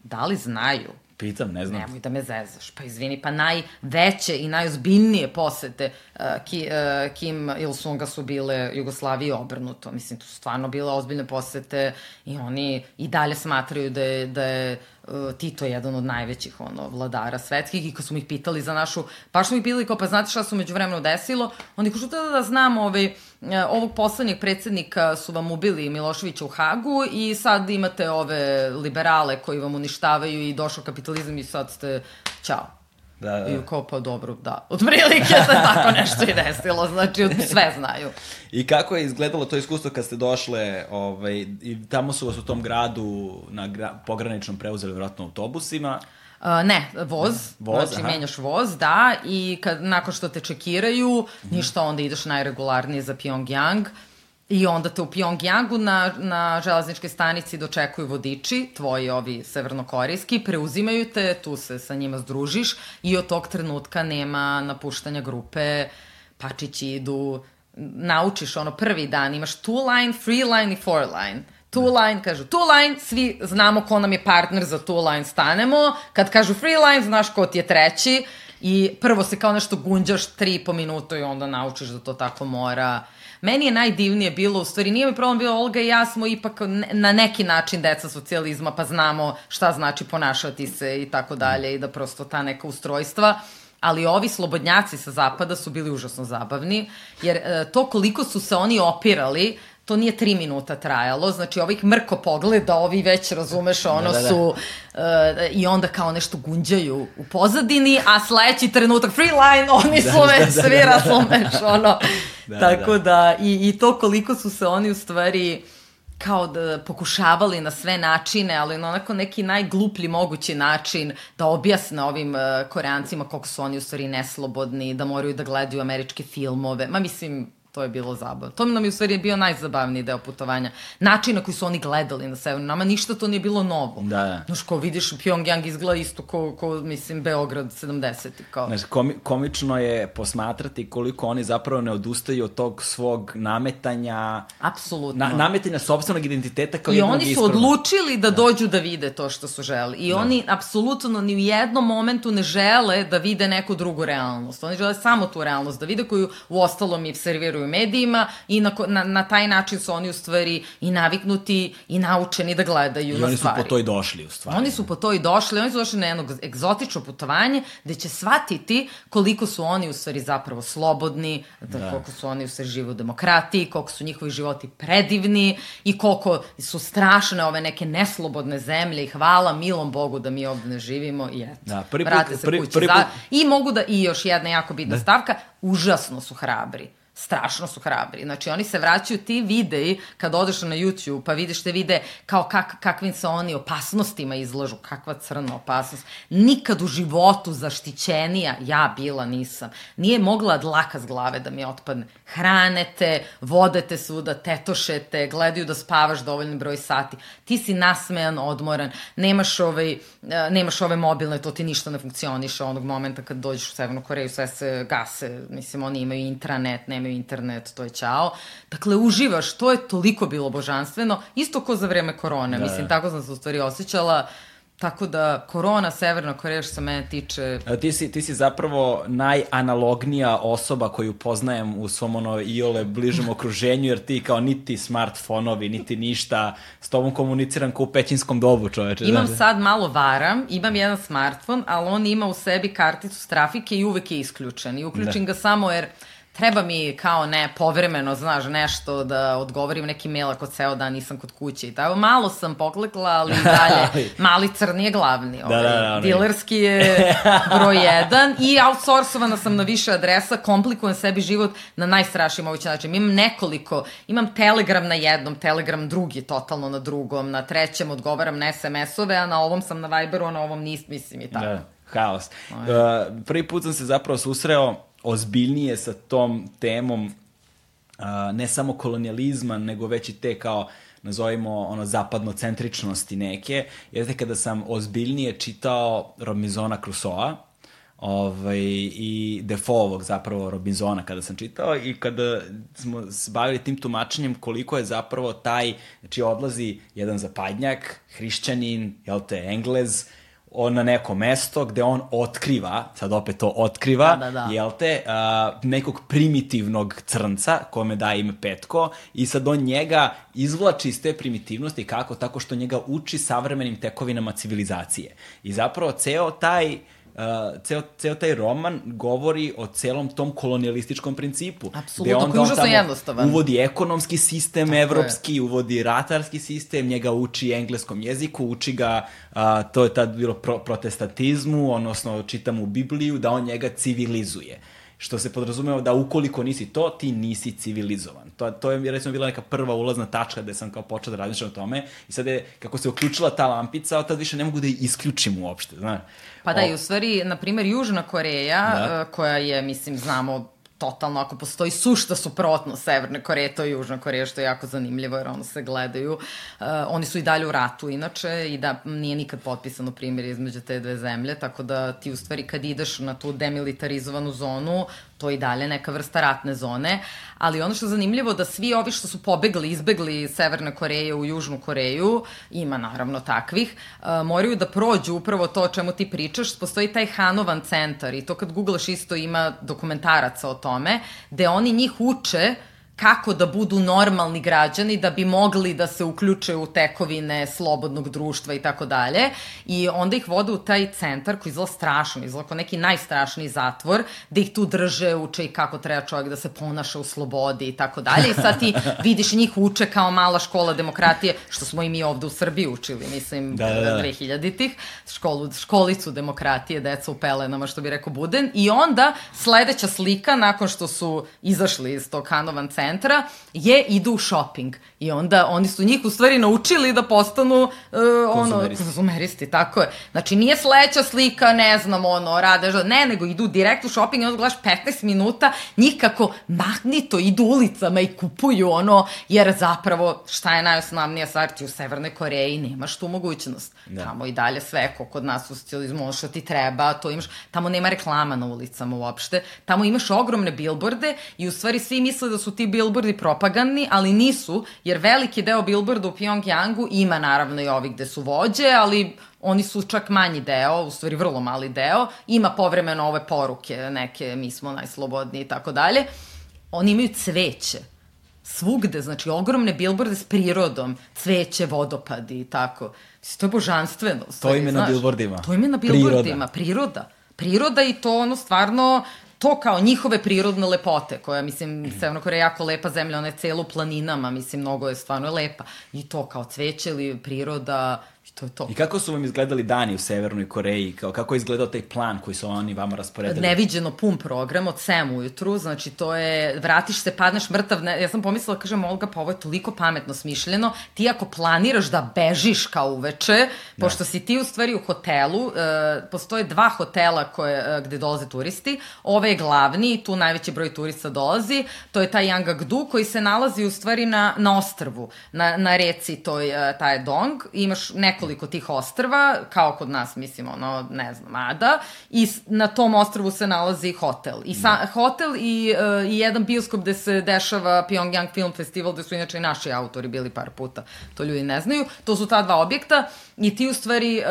da li znaju? Pitam, ne znam. Nemoj da me zezaš. Pa izvini, pa najveće i najozbiljnije posete uh, Ki, uh, Kim Il-sunga su bile Jugoslaviji obrnuto. Mislim, to su stvarno bile ozbiljne posete i oni i dalje smatraju da je, da je uh, Tito jedan od najvećih ono, vladara svetskih i kad smo ih pitali za našu, pa smo ih pitali kao, pa znate šta su među vremenu desilo? Oni kažu da, da, da znam ovaj, uh, ovog poslednjeg predsednika su vam ubili Miloševića u Hagu i sad imate ove liberale koji vam uništavaju i došao kapitalizam i sad ste, čao. Da, da. I kao, pa dobro, da. Od prilike se tako nešto i desilo, znači sve znaju. I kako je izgledalo to iskustvo kad ste došle, ovaj, i tamo su vas u tom gradu na gra, pograničnom preuzeli vjerojatno autobusima, Uh, ne, voz, Voz, znači aha. menjaš voz, da, i kad, nakon što te čekiraju, Mhm. ništa, onda ideš najregularnije za Pyongyang, I onda te u Pyongyangu na, na železničkoj stanici dočekuju vodiči, tvoji ovi severnokorejski, preuzimaju te, tu se sa njima združiš i od tog trenutka nema napuštanja grupe, pačići idu, naučiš ono prvi dan, imaš two line, three line i four line. Two line, kažu two line, svi znamo ko nam je partner za two line, stanemo. Kad kažu free line, znaš ko ti je treći. I prvo se kao nešto gunđaš tri i po minuta i onda naučiš da to tako mora. Meni je najdivnije bilo, u stvari nije mi problem bilo, Olga i ja smo ipak na neki način deca socijalizma, pa znamo šta znači ponašati se i tako dalje i da prosto ta neka ustrojstva ali ovi slobodnjaci sa zapada su bili užasno zabavni, jer e, to koliko su se oni opirali, to nije tri minuta trajalo, znači ovih mrko pogleda, ovi već, razumeš, ono Da, da, da. su, e, i onda kao nešto gunđaju u pozadini, a sledeći trenutak, free line, oni su da, već da, svi, da. razumeš, ono, Da, tako da. da, i, i to koliko su se oni u stvari kao da pokušavali na sve načine, ali na onako neki najgluplji mogući način da objasne ovim uh, koreancima koliko su oni u stvari neslobodni, da moraju da gledaju američke filmove. Ma mislim, to je bilo zabavno. To nam je u stvari bio najzabavniji deo putovanja. Način na koji su oni gledali na severnu. Nama ništa to nije bilo novo. Da, da. Znaš, ko vidiš, Pyongyang izgleda isto ko, ko mislim, Beograd 70. Kao. Znaš, komi, komično je posmatrati koliko oni zapravo ne odustaju od tog svog nametanja, Apsolutno. na, nametanja sobstvenog identiteta kao I jednog oni su ispravnog. odlučili da dođu da vide to što su želi. I oni apsolutno ni u jednom momentu ne žele da vide neku drugu realnost. Oni žele samo tu realnost da vide koju u ostalom i serviruju medijima i na, na, na taj način su oni u stvari i naviknuti i naučeni da gledaju I na oni su stvari. po to i došli, u stvari. Oni su po to i došli, oni su došli na jedno egzotično putovanje gde će shvatiti koliko su oni u stvari zapravo slobodni, da, Da. koliko su oni u stvari žive u demokratiji, koliko su njihovi životi predivni i koliko su strašne ove neke neslobodne zemlje i hvala milom Bogu da mi ovde ne živimo i eto, Da, prvi put- vrate se prvi- kući. prvi put- I mogu da, i još jedna jako bitna stavka, užasno su hrabri strašno su hrabri. Znači, oni se vraćaju ti videi, kad odeš na YouTube, pa vidiš te vide kao kak, kakvim se oni opasnostima izlažu, kakva crna opasnost. Nikad u životu zaštićenija ja bila nisam. Nije mogla dlaka s glave da mi otpadne. Hranete, vodete svuda, tetošete, gledaju da spavaš dovoljni broj sati. Ti si nasmejan, odmoran, nemaš, ovaj, e, nemaš ove mobilne, to ti ništa ne funkcioniše onog momenta kad dođeš u Severnu Koreju, sve se gase, mislim, oni imaju intranet, nemaju internet, to je ćao. Dakle, uživaš, to je toliko bilo božanstveno, isto ko za vreme korone, Da, mislim, da. tako sam se u stvari osjećala, tako da korona, Severna Koreja, što se mene tiče, A Ti si, ti si zapravo najanalognija osoba koju poznajem u svom ono iole bližem okruženju, jer ti kao niti smartfonovi, niti ništa, s tobom komuniciram kao u pećinskom dobu, čoveče. Imam znaš. sad malo varam, imam jedan smartfon, ali on ima u sebi karticu s trafike i uvek je isključen. I uključim ga samo jer treba mi kao ne povremeno, znaš, nešto da odgovorim neki mail ako ceo dan nisam kod kuće i tako. Malo sam poklekla, ali dalje. Mali crni je glavni. Ovaj. da, da, onaj. Dilerski je broj jedan i outsourcovana sam na više adresa, komplikujem sebi život na najstrašniji mogući način. Imam nekoliko, imam Telegram na jednom, Telegram drugi totalno na drugom, na trećem odgovaram na SMS-ove, a na ovom sam na Viberu, a na ovom nis, mislim i tako. Da, haos. Uh, prvi put sam se zapravo susreo ozbiljnije sa tom temom uh, ne samo kolonijalizma, nego već i te kao nazovimo ono zapadnocentričnosti neke, jeste kada sam ozbiljnije čitao Robinsona Crusoa, ovaj, i Defoovog zapravo Robinsona kada sam čitao i kada smo se bavili tim tumačenjem koliko je zapravo taj, znači odlazi jedan zapadnjak, hrišćanin, jel te, englez, on na neko mesto gde on otkriva, sad opet to otkriva, Da, da, da. jel te, a, nekog primitivnog crnca, kome daje ime Petko, i sad on njega izvlači iz te primitivnosti, kako? Tako što njega uči savremenim tekovinama civilizacije. I zapravo ceo taj Uh, ceo, ceo taj roman govori o celom tom kolonijalističkom principu. Apsolutno, koji je užasno jednostavan. Uvodi ekonomski sistem Tako je. evropski, uvodi ratarski sistem, njega uči engleskom jeziku, uči ga, a, to je tad bilo pro, protestantizmu, odnosno čita mu Bibliju, da on njega civilizuje. Što se podrazumeva da ukoliko nisi to, ti nisi civilizovan. To, to je recimo bila neka prva ulazna tačka gde sam kao počeo da razmišljam o tome i sad je, kako se uključila ta lampica, od tad više ne mogu da je isključim uopšte, znaš. Pa da, O- i u stvari, na primjer, Južna Koreja, Da. da. koja je, mislim, znamo totalno, ako postoji sušta suprotno Severne Koreje, to je Južna Koreja, što je jako zanimljivo, jer ono se gledaju. Uh, oni su i dalje u ratu, inače, i da nije nikad potpisano primjer između te dve zemlje, tako da ti u stvari kad ideš na tu demilitarizovanu zonu, to i dalje neka vrsta ratne zone, ali ono što je zanimljivo da svi ovi što su pobegli, izbegli iz Severne Koreje u Južnu Koreju, ima naravno takvih, uh, moraju da prođu upravo to o čemu ti pričaš, postoji taj Hanovan centar i to kad googlaš isto ima dokumentaraca o tome, gde oni njih uče kako da budu normalni građani da bi mogli da se uključe u tekovine slobodnog društva i tako dalje. I onda ih vode u taj centar koji izgleda strašno, izgleda kao neki najstrašniji zatvor, da ih tu drže, uče i kako treba čovjek da se ponaša u slobodi i tako dalje. I sad ti vidiš njih uče kao mala škola demokratije, što smo i mi ovde u Srbiji učili, mislim, Da, da, da. 2000-ih, školu, školicu demokratije, deca u pelenama, što bi rekao Buden, i onda sledeća slika, nakon što su izašli iz tog Hanovan centra, je idu u shopping. I onda oni su njih u stvari naučili da postanu uh, ono, Konzumeristi. tako je. Znači nije sledeća slika, ne znam, ono, rade, ne, nego idu direkt u shopping i onda gledaš 15 minuta, njih kako magnito idu ulicama i kupuju ono, jer zapravo šta je najosnovnija stvar, ti u Severnoj Koreji nemaš tu mogućnost. Da. Tamo i dalje sve, ko kod nas u socijalizmu, ono što ti treba, to imaš, tamo nema reklama na ulicama uopšte, tamo imaš ogromne bilborde i u stvari svi misle da su ti bilbordi propagandni, ali nisu, jer veliki deo bilborda u Pyongyangu ima naravno i ovi gde su vođe, ali oni su čak manji deo, u stvari vrlo mali deo, ima povremeno ove poruke, neke mi smo najslobodniji i tako dalje. Oni imaju cveće svugde, znači ogromne bilborde s prirodom, cveće, vodopadi i tako. Mislim, to je božanstveno. stvari, im je na znaš. bilbordima. To im je na Priroda. bilbordima, priroda. Priroda i to ono stvarno to kao njihove prirodne lepote, koja, mislim, Severna Koreja je jako lepa zemlja, ona je celo planinama, mislim, mnogo je stvarno lepa. I to kao cveće ili priroda, to je to. I kako su vam izgledali dani u Severnoj Koreji? Kao, kako je izgledao taj plan koji su oni vama rasporedili? neviđeno pun program od 7 ujutru, znači to je, vratiš se, padneš mrtav, ne, ja sam pomislila, kažem, Olga, pa ovo je toliko pametno smišljeno, ti ako planiraš da bežiš kao uveče, Da. pošto si ti u stvari u hotelu, e, postoje dva hotela koje, e, gde dolaze turisti, ove je glavni, tu najveći broj turista dolazi, to je taj Yangakdu koji se nalazi u stvari na, na ostrvu, na, na reci toj, e, taj Dong, imaš nekoliko tih ostrva, kao kod nas, mislim, ono, ne znam, Ada, i na tom ostrvu se nalazi hotel. I sa, hotel i, e, i jedan bioskop gde se dešava Pyongyang Film Festival, gde su inače i naši autori bili par puta, to ljudi ne znaju. To su ta dva objekta i ti u stvari e,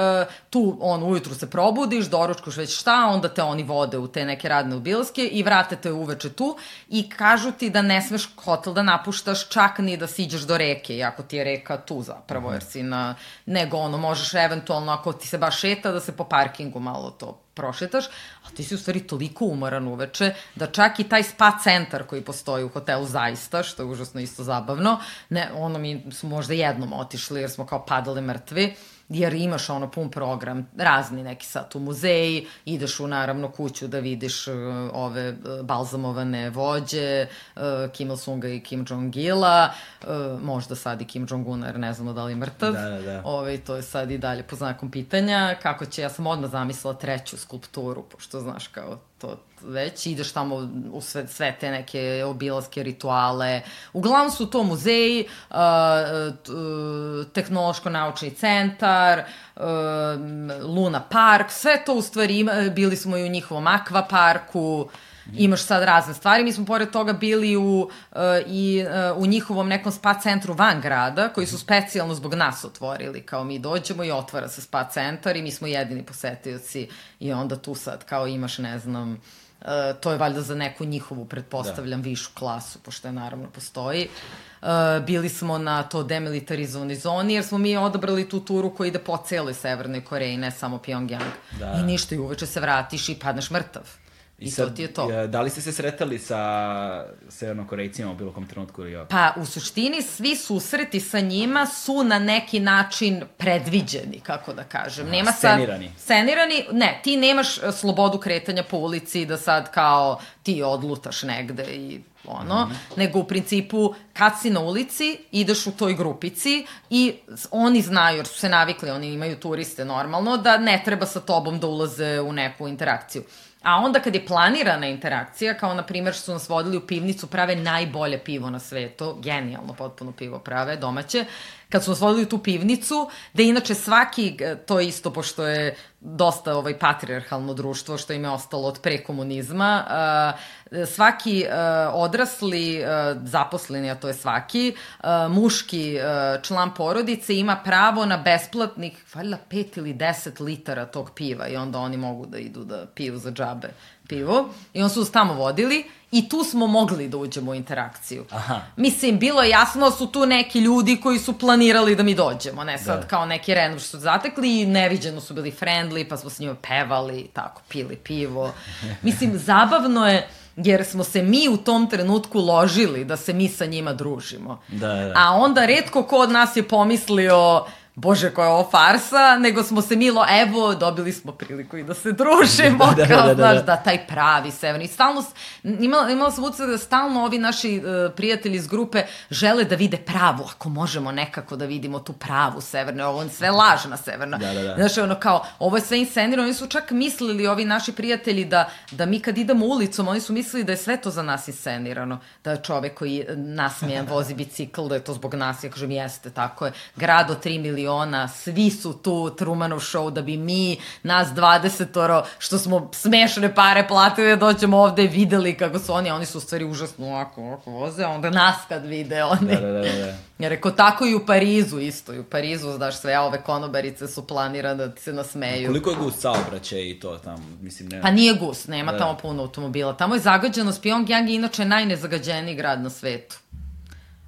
tu, on, ujutru se probudiš, doručkuš već šta, onda te oni vode u te neke radne obilaske i vrate te uveče tu i kažu ti da ne smeš hotel da napuštaš čak ni da siđeš do reke, iako ti je reka tu zapravo, jer si na, nego ono, možeš eventualno ako ti se baš šeta da se po parkingu malo to prošetaš, a ti si u stvari toliko umoran uveče da čak i taj spa centar koji postoji u hotelu zaista, što je užasno isto zabavno, ne, ono mi smo možda jednom otišli jer smo kao padali mrtvi, jer imaš ono pun program, razni neki sad u muzeji, ideš u naravno kuću da vidiš uh, ove uh, balzamovane vođe, uh, Kim Il-sunga i Kim Jong-ila, uh, možda sad i Kim Jong-una, jer ne znamo da li je mrtav. Da, da, da. Ove, to je sad i dalje po znakom pitanja. Kako će, ja sam odmah zamislila treću skulpturu, pošto znaš kao to već, ideš tamo u sve, sve te neke obilaske rituale. Uglavnom su to muzeji, uh, uh, tehnološko-naučni centar, uh, Luna park, sve to u stvari ima, bili smo i u njihovom akva parku, Imaš sad razne stvari. Mi smo pored toga bili u, uh, i, uh, u njihovom nekom spa centru van grada, koji su specijalno zbog nas otvorili. Kao mi dođemo i otvara se spa centar i mi smo jedini posetioci i onda tu sad kao imaš, ne znam, uh, to je valjda za neku njihovu, pretpostavljam, da. višu klasu, pošto je naravno postoji. Uh, bili smo na to demilitarizovanoj zoni, jer smo mi odabrali tu turu koja ide po celoj Severnoj Koreji, ne samo Pyongyang. Da. I ništa, i uveče se vratiš i padneš mrtav. I, I sad, to ti je to. Da li ste se sretali sa severnokorejcima u bilo kom trenutku ili Pa, u suštini, svi susreti sa njima su na neki način predviđeni, kako da kažem. Nema scenirani. Sad, scenirani, ne, ti nemaš e, slobodu kretanja po ulici da sad kao ti odlutaš negde i ono, mm -hmm. nego u principu kad si na ulici, ideš u toj grupici i oni znaju, jer su se navikli, oni imaju turiste normalno, da ne treba sa tobom da ulaze u neku interakciju. A onda kad je planirana interakcija, kao na primjer što su nas vodili u pivnicu, prave najbolje pivo na svetu, genijalno potpuno pivo prave, domaće, kad su nas vodili u tu pivnicu, da inače svaki, to je isto pošto je dosta ovaj patrijarhalno društvo što im je ostalo od pre komunizma, svaki odrasli zaposleni, a to je svaki, muški član porodice ima pravo na besplatnih, valjda 5 ili 10 litara tog piva i onda oni mogu da idu da piju za džabe pivo i on su nas tamo vodili i tu smo mogli da uđemo u interakciju. Aha. Mislim, bilo je jasno da su tu neki ljudi koji su planirali da mi dođemo, ne sad da. kao neki random što su zatekli i neviđeno su bili friendly, pa smo s njima pevali, tako, pili pivo. Mislim, zabavno je jer smo se mi u tom trenutku ložili da se mi sa njima družimo. Da, da. A onda redko ko od nas je pomislio bože koja je ovo farsa, nego smo se milo, evo, dobili smo priliku i da se družimo, da, da, kao, da, da, znaš, da. da, taj pravi severni. Stalno, imala, imala sam utisak da stalno ovi naši uh, prijatelji iz grupe žele da vide pravu, ako možemo nekako da vidimo tu pravu severnu, ovo je sve lažna severna. Da, da, da. Znaš, ono kao, ovo je sve inscenirano, oni su čak mislili, ovi naši prijatelji, da, da mi kad idemo ulicom, oni su mislili da je sve to za nas inscenirano, da je čovek koji nasmijen vozi bicikl, da je to zbog nas, ja kažem, jeste, tako je. Grad od 3 miliona svi su tu, Trumanov show, da bi mi, nas 20-oro, što smo smešane pare platili da doćemo ovde, videli kako su oni, oni su u stvari užasno ovako, ovako voze, a onda nas kad vide oni. Da, da, da, da. Ja rekao, tako i u Parizu isto, i u Parizu, znaš, sve ove konobarice su planirane da se nasmeju. Koliko je gust saobraćaj i to tamo, mislim, nema? Pa nije gust, nema da, da. tamo puno automobila. Tamo je zagađenost, Pyongyang je inače najnezagađeniji grad na svetu.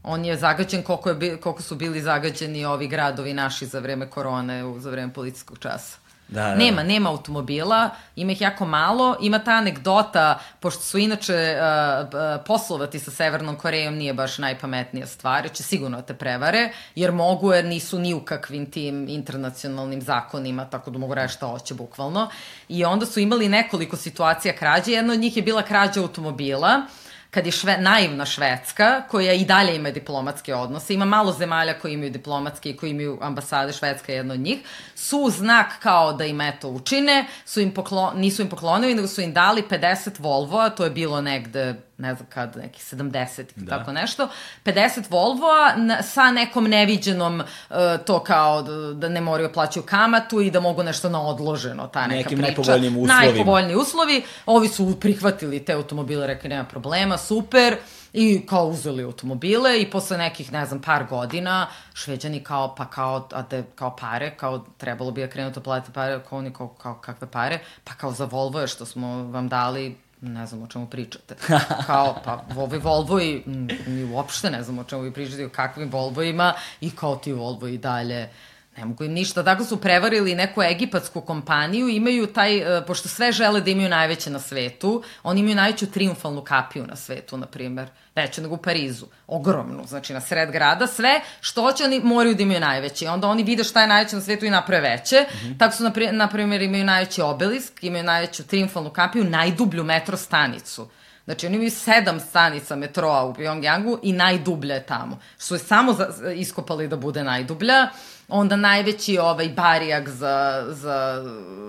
On je zagađen koliko, je, koliko su bili zagađeni ovi gradovi naši za vreme korone, za vreme policijskog časa. Da, da, da. Nema, nema automobila, ima ih jako malo. Ima ta anegdota, pošto su inače uh, poslovati sa Severnom Korejom nije baš najpametnija stvar, će sigurno da te prevare, jer mogu, jer nisu ni u kakvim tim internacionalnim zakonima, tako da mogu reći šta hoće bukvalno. I onda su imali nekoliko situacija krađe, jedna od njih je bila krađa automobila, uh, kad je šve, naivna Švedska, koja i dalje ima diplomatske odnose, ima malo zemalja koji imaju diplomatske i koji imaju ambasade, Švedska je jedna od njih, su znak kao da im eto učine, su im poklo, nisu im poklonili, nego su im dali 50 Volvo, a to je bilo negde ne znam kad, neki 70 i da. tako nešto, 50 Volvoa sa nekom neviđenom uh, to kao da, da ne moraju da plaćaju kamatu i da mogu nešto na odloženo, ta neka Nekim priča. najpovoljnijim uslovima. Najpovoljniji uslovi. Ovi su prihvatili te automobile, rekli nema problema, super. I kao uzeli automobile i posle nekih, ne znam, par godina, šveđani kao, pa kao, a de, kao pare, kao trebalo bi da krenu da platiti pare, kao oni kao, kao kakve pare, pa kao za Volvo je što smo vam dali ne znam o čemu pričate. Kao, pa, ovi Volvoji, mi uopšte ne znam o čemu vi pričate, o kakvim Volvojima i kao ti Volvo i dalje ne mogu im ništa. Tako su prevarili neku egipatsku kompaniju, imaju taj, e, pošto sve žele da imaju najveće na svetu, oni imaju najveću triumfalnu kapiju na svetu, na primer, veću nego u Parizu, ogromnu, znači na sred grada, sve što će oni moraju da imaju najveće. Onda oni vide šta je najveće na svetu i naprave veće. Mm -hmm. Tako su, na primer, imaju najveći obelisk, imaju najveću triumfalnu kapiju, najdublju metro stanicu. Znači, oni imaju sedam stanica metroa u Pyongyangu i najdublja je tamo. Što je samo za, iskopali da bude najdublja. Onda najveći ovaj barijak za, za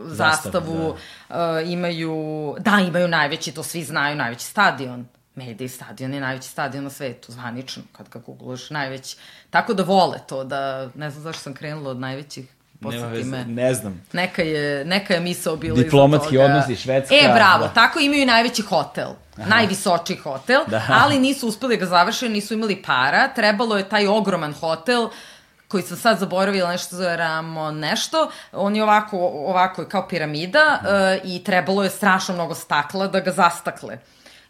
zastavu da. uh, imaju, da, imaju najveći, to svi znaju, najveći stadion. Medij stadion je najveći stadion na svetu, zvanično, kad ga googlaš, najveći. Tako da vole to, da, ne znam zašto sam krenula od najvećih Nema veze, me. ne znam. Neka je, neka je misao bila Diplomatski odnosi, Švedska, E, bravo, da. tako imaju i najveći hotel. Aha. Najvisočiji hotel, Da. ali nisu uspeli da ga završe, nisu imali para. Trebalo je taj ogroman hotel koji sam sad zaboravila nešto zove Ramo nešto, on je ovako, ovako je kao piramida uh, i trebalo je strašno mnogo stakla da ga zastakle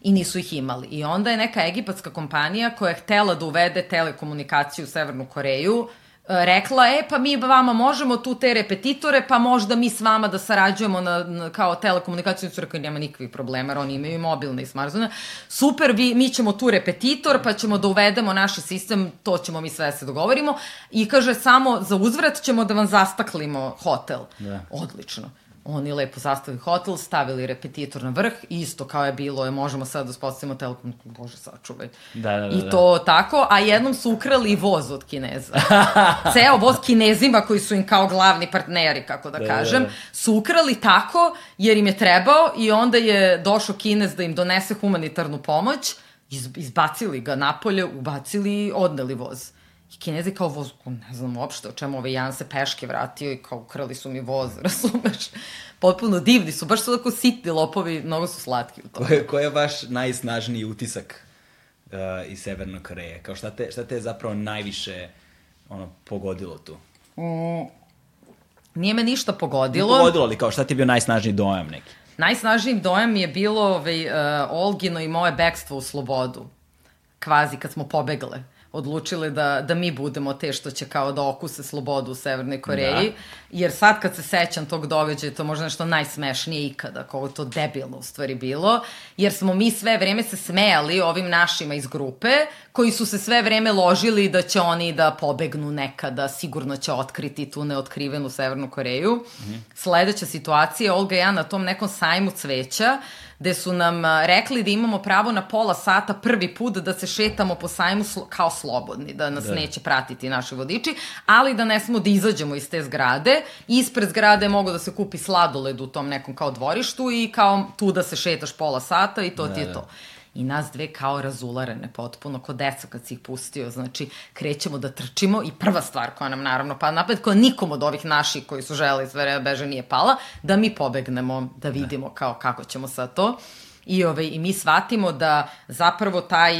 i nisu ih imali. I onda je neka egipatska kompanija koja je htela da uvede telekomunikaciju u Severnu Koreju, e, rekla, e, pa mi vama možemo tu te repetitore, pa možda mi s vama da sarađujemo na, na kao telekomunikaciju, su rekli, nema nikakvih problema, jer oni imaju i mobilne i smartfone. Super, vi, mi ćemo tu repetitor, pa ćemo da uvedemo naš sistem, to ćemo mi sve da se dogovorimo. I kaže, samo za uzvrat ćemo da vam zastaklimo hotel. Da. Odlično. Oni lepo zastavili hotel, stavili repetitor na vrh, isto kao je bilo, je, možemo sad da uspostavimo telekom, bože sačuvaj. Da, da, da, I da. to tako, a jednom su ukrali voz od Kineza. Ceo voz Kinezima koji su im kao glavni partneri, kako da, Da, kažem, da, da. su ukrali tako jer im je trebao i onda je došao Kinez da im donese humanitarnu pomoć, iz, izbacili ga napolje, ubacili i odneli voz. I Kinezi kao voz, ne znam uopšte o čemu ovaj Jan se peške vratio i kao ukrali su mi voz, razumeš? Potpuno divni su, baš su tako sitni lopovi, mnogo su slatki u tome. Ko je, vaš najsnažniji utisak uh, iz Severne Koreje? Kao šta te, šta te je zapravo najviše ono, pogodilo tu? Nije me ništa pogodilo. Pogodilo, ali kao šta ti je bio najsnažniji dojam neki? Najsnažniji dojam mi je bilo ovaj, uh, Olgino i moje bekstvo u slobodu. Kvazi, kad smo pobegle. Odlučile da, da mi budemo te što će kao da okuse slobodu u Severnoj Koreji. Da. Jer sad kad se sećam tog događaja, to je možda nešto najsmešnije ikada, kako to debilno u stvari bilo. Jer smo mi sve vreme se smejali ovim našima iz grupe, koji su se sve vreme ložili da će oni da pobegnu nekada, sigurno će otkriti tu neotkrivenu Severnu Koreju. Mm -hmm. Sledeća situacija, Olga i ja na tom nekom sajmu cveća, gde su nam rekli da imamo pravo na pola sata prvi put da se šetamo po sajmu slo, kao slobodni, da nas da. neće pratiti naši vodiči, ali da ne smo da izađemo iz te zgrade. Ispred zgrade mogu da se kupi sladoled u tom nekom kao dvorištu i kao tu da se šetaš pola sata i to da, ti je to. I nas dve kao razularene potpuno, ko deca kad si ih pustio, znači krećemo da trčimo i prva stvar koja nam naravno pada napred, koja nikom od ovih naših koji su želi sve vreme beže nije pala, da mi pobegnemo, da vidimo kao kako ćemo sad to. I, ove, I mi shvatimo da zapravo taj,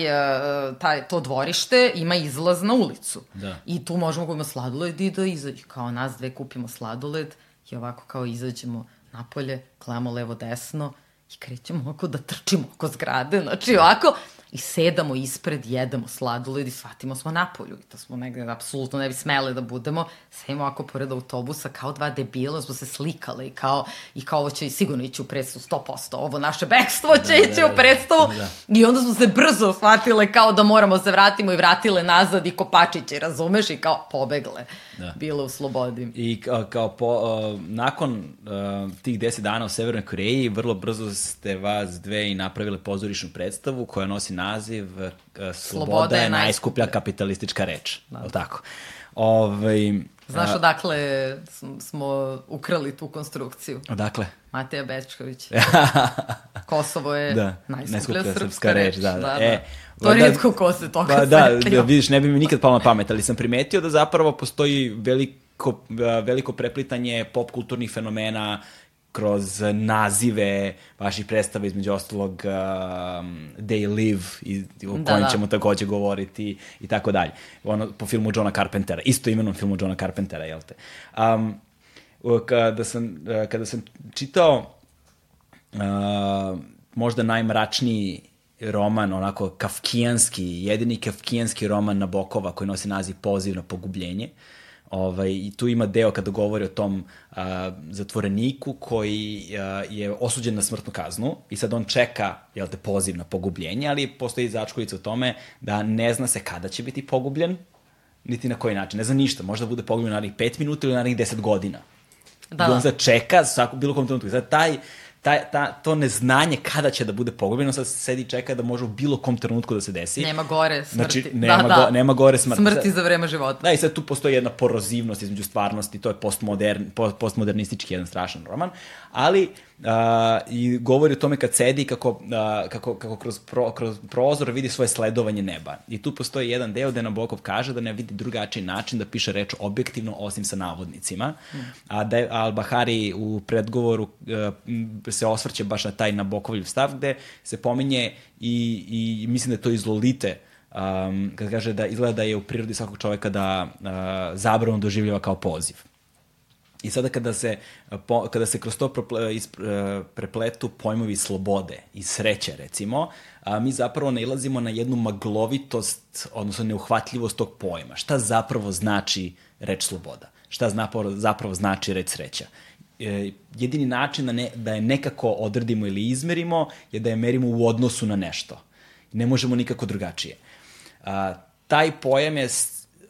taj, to dvorište ima izlaz na ulicu. Da. I tu možemo kupimo sladoled i da izađe. Kao nas dve kupimo sladoled i ovako kao izađemo napolje, gledamo levo desno i krećemo ovako da trčimo oko zgrade, znači ovako, i sedamo ispred, jedemo sladoled i shvatimo smo na polju. I to smo negde, apsolutno ne bi smele da budemo. Sedimo ovako pored autobusa, kao dva debila, smo se slikale i kao, i kao ovo će sigurno ići u predstavu 100%. Ovo naše bekstvo će Da, ići da, u predstavu. da. I onda smo se brzo shvatile kao da moramo se vratimo i vratile nazad i kopačiće, razumeš? I kao pobegle. Da. Bile u slobodi. I kao, kao po, uh, nakon uh, tih 10 dana u Severnoj Koreji, vrlo brzo ste vas dve i napravile pozorišnu predstavu koja nosi naziv uh, Sloboda, Sloboda je najskuplja kapitalistička reč. Da. Tako? Ovaj, Znaš a, odakle sm- smo ukrali tu konstrukciju? Odakle? Mateja Bečković. Kosovo je Da, najskuplja najskuplja srpska, srpska reč, reč. da, da. E, to je da- redko ko se toga Ba, da, setio. da, vidiš, ne bi mi nikad palo na pamet, ali sam primetio da zapravo postoji veliko, veliko preplitanje pop kulturnih fenomena kroz nazive vaših predstava, između ostalog um, They Live, i, o Da, kojem da. ćemo takođe govoriti i tako dalje. Ono, po filmu Johna Carpentera, isto imenom filmu Johna Carpentera, jel te? Um, kada, sam, kada sam čitao uh, možda najmračniji roman, onako kafkijanski, jedini kafkijanski roman Nabokova koji nosi naziv Poziv na pogubljenje. Ovaj, I tu ima deo kada govori o tom a, zatvoreniku koji a, je osuđen na smrtnu kaznu i sad on čeka jel te, poziv na pogubljenje, ali postoji začkoljica u tome da ne zna se kada će biti pogubljen, niti na koji način. Ne zna ništa, možda bude pogubljen narednih 5 minuta ili narednih 10 godina. Da, I on sad čeka svako, bilo kom trenutku. Sad taj, ta, ta, to neznanje kada će da bude pogubljeno, sad se sedi i čeka da može u bilo kom trenutku da se desi. Nema gore smrti. Znači, nema, da, da. Go, nema gore smrti. Smrti za vreme života. Da, i sad tu postoji jedna porozivnost između stvarnosti, to je postmodern, postmodernistički jedan strašan roman, ali uh, i govori o tome kad sedi kako, kako, kako kroz, pro, kroz prozor vidi svoje sledovanje neba. I tu postoji jedan deo gde Nabokov kaže da ne vidi drugačiji način da piše reč objektivno osim sa navodnicima. Mm. A da Al-Bahari u predgovoru uh, se osvrće baš na taj Nabokovljiv stav gde se pominje i, i mislim da je to iz Lolite um, kad kaže da izgleda da je u prirodi svakog čoveka da uh, zabrano doživljava kao poziv. I sada kada se, po, kada se kroz to preple, is, prepletu pojmovi slobode i sreće, recimo, a, mi zapravo nailazimo na jednu maglovitost, odnosno neuhvatljivost tog pojma. Šta zapravo znači reč sloboda? Šta zapravo, zapravo znači reč sreća? E, jedini način da, ne, da je nekako odredimo ili izmerimo je da je merimo u odnosu na nešto. Ne možemo nikako drugačije. A, taj pojam je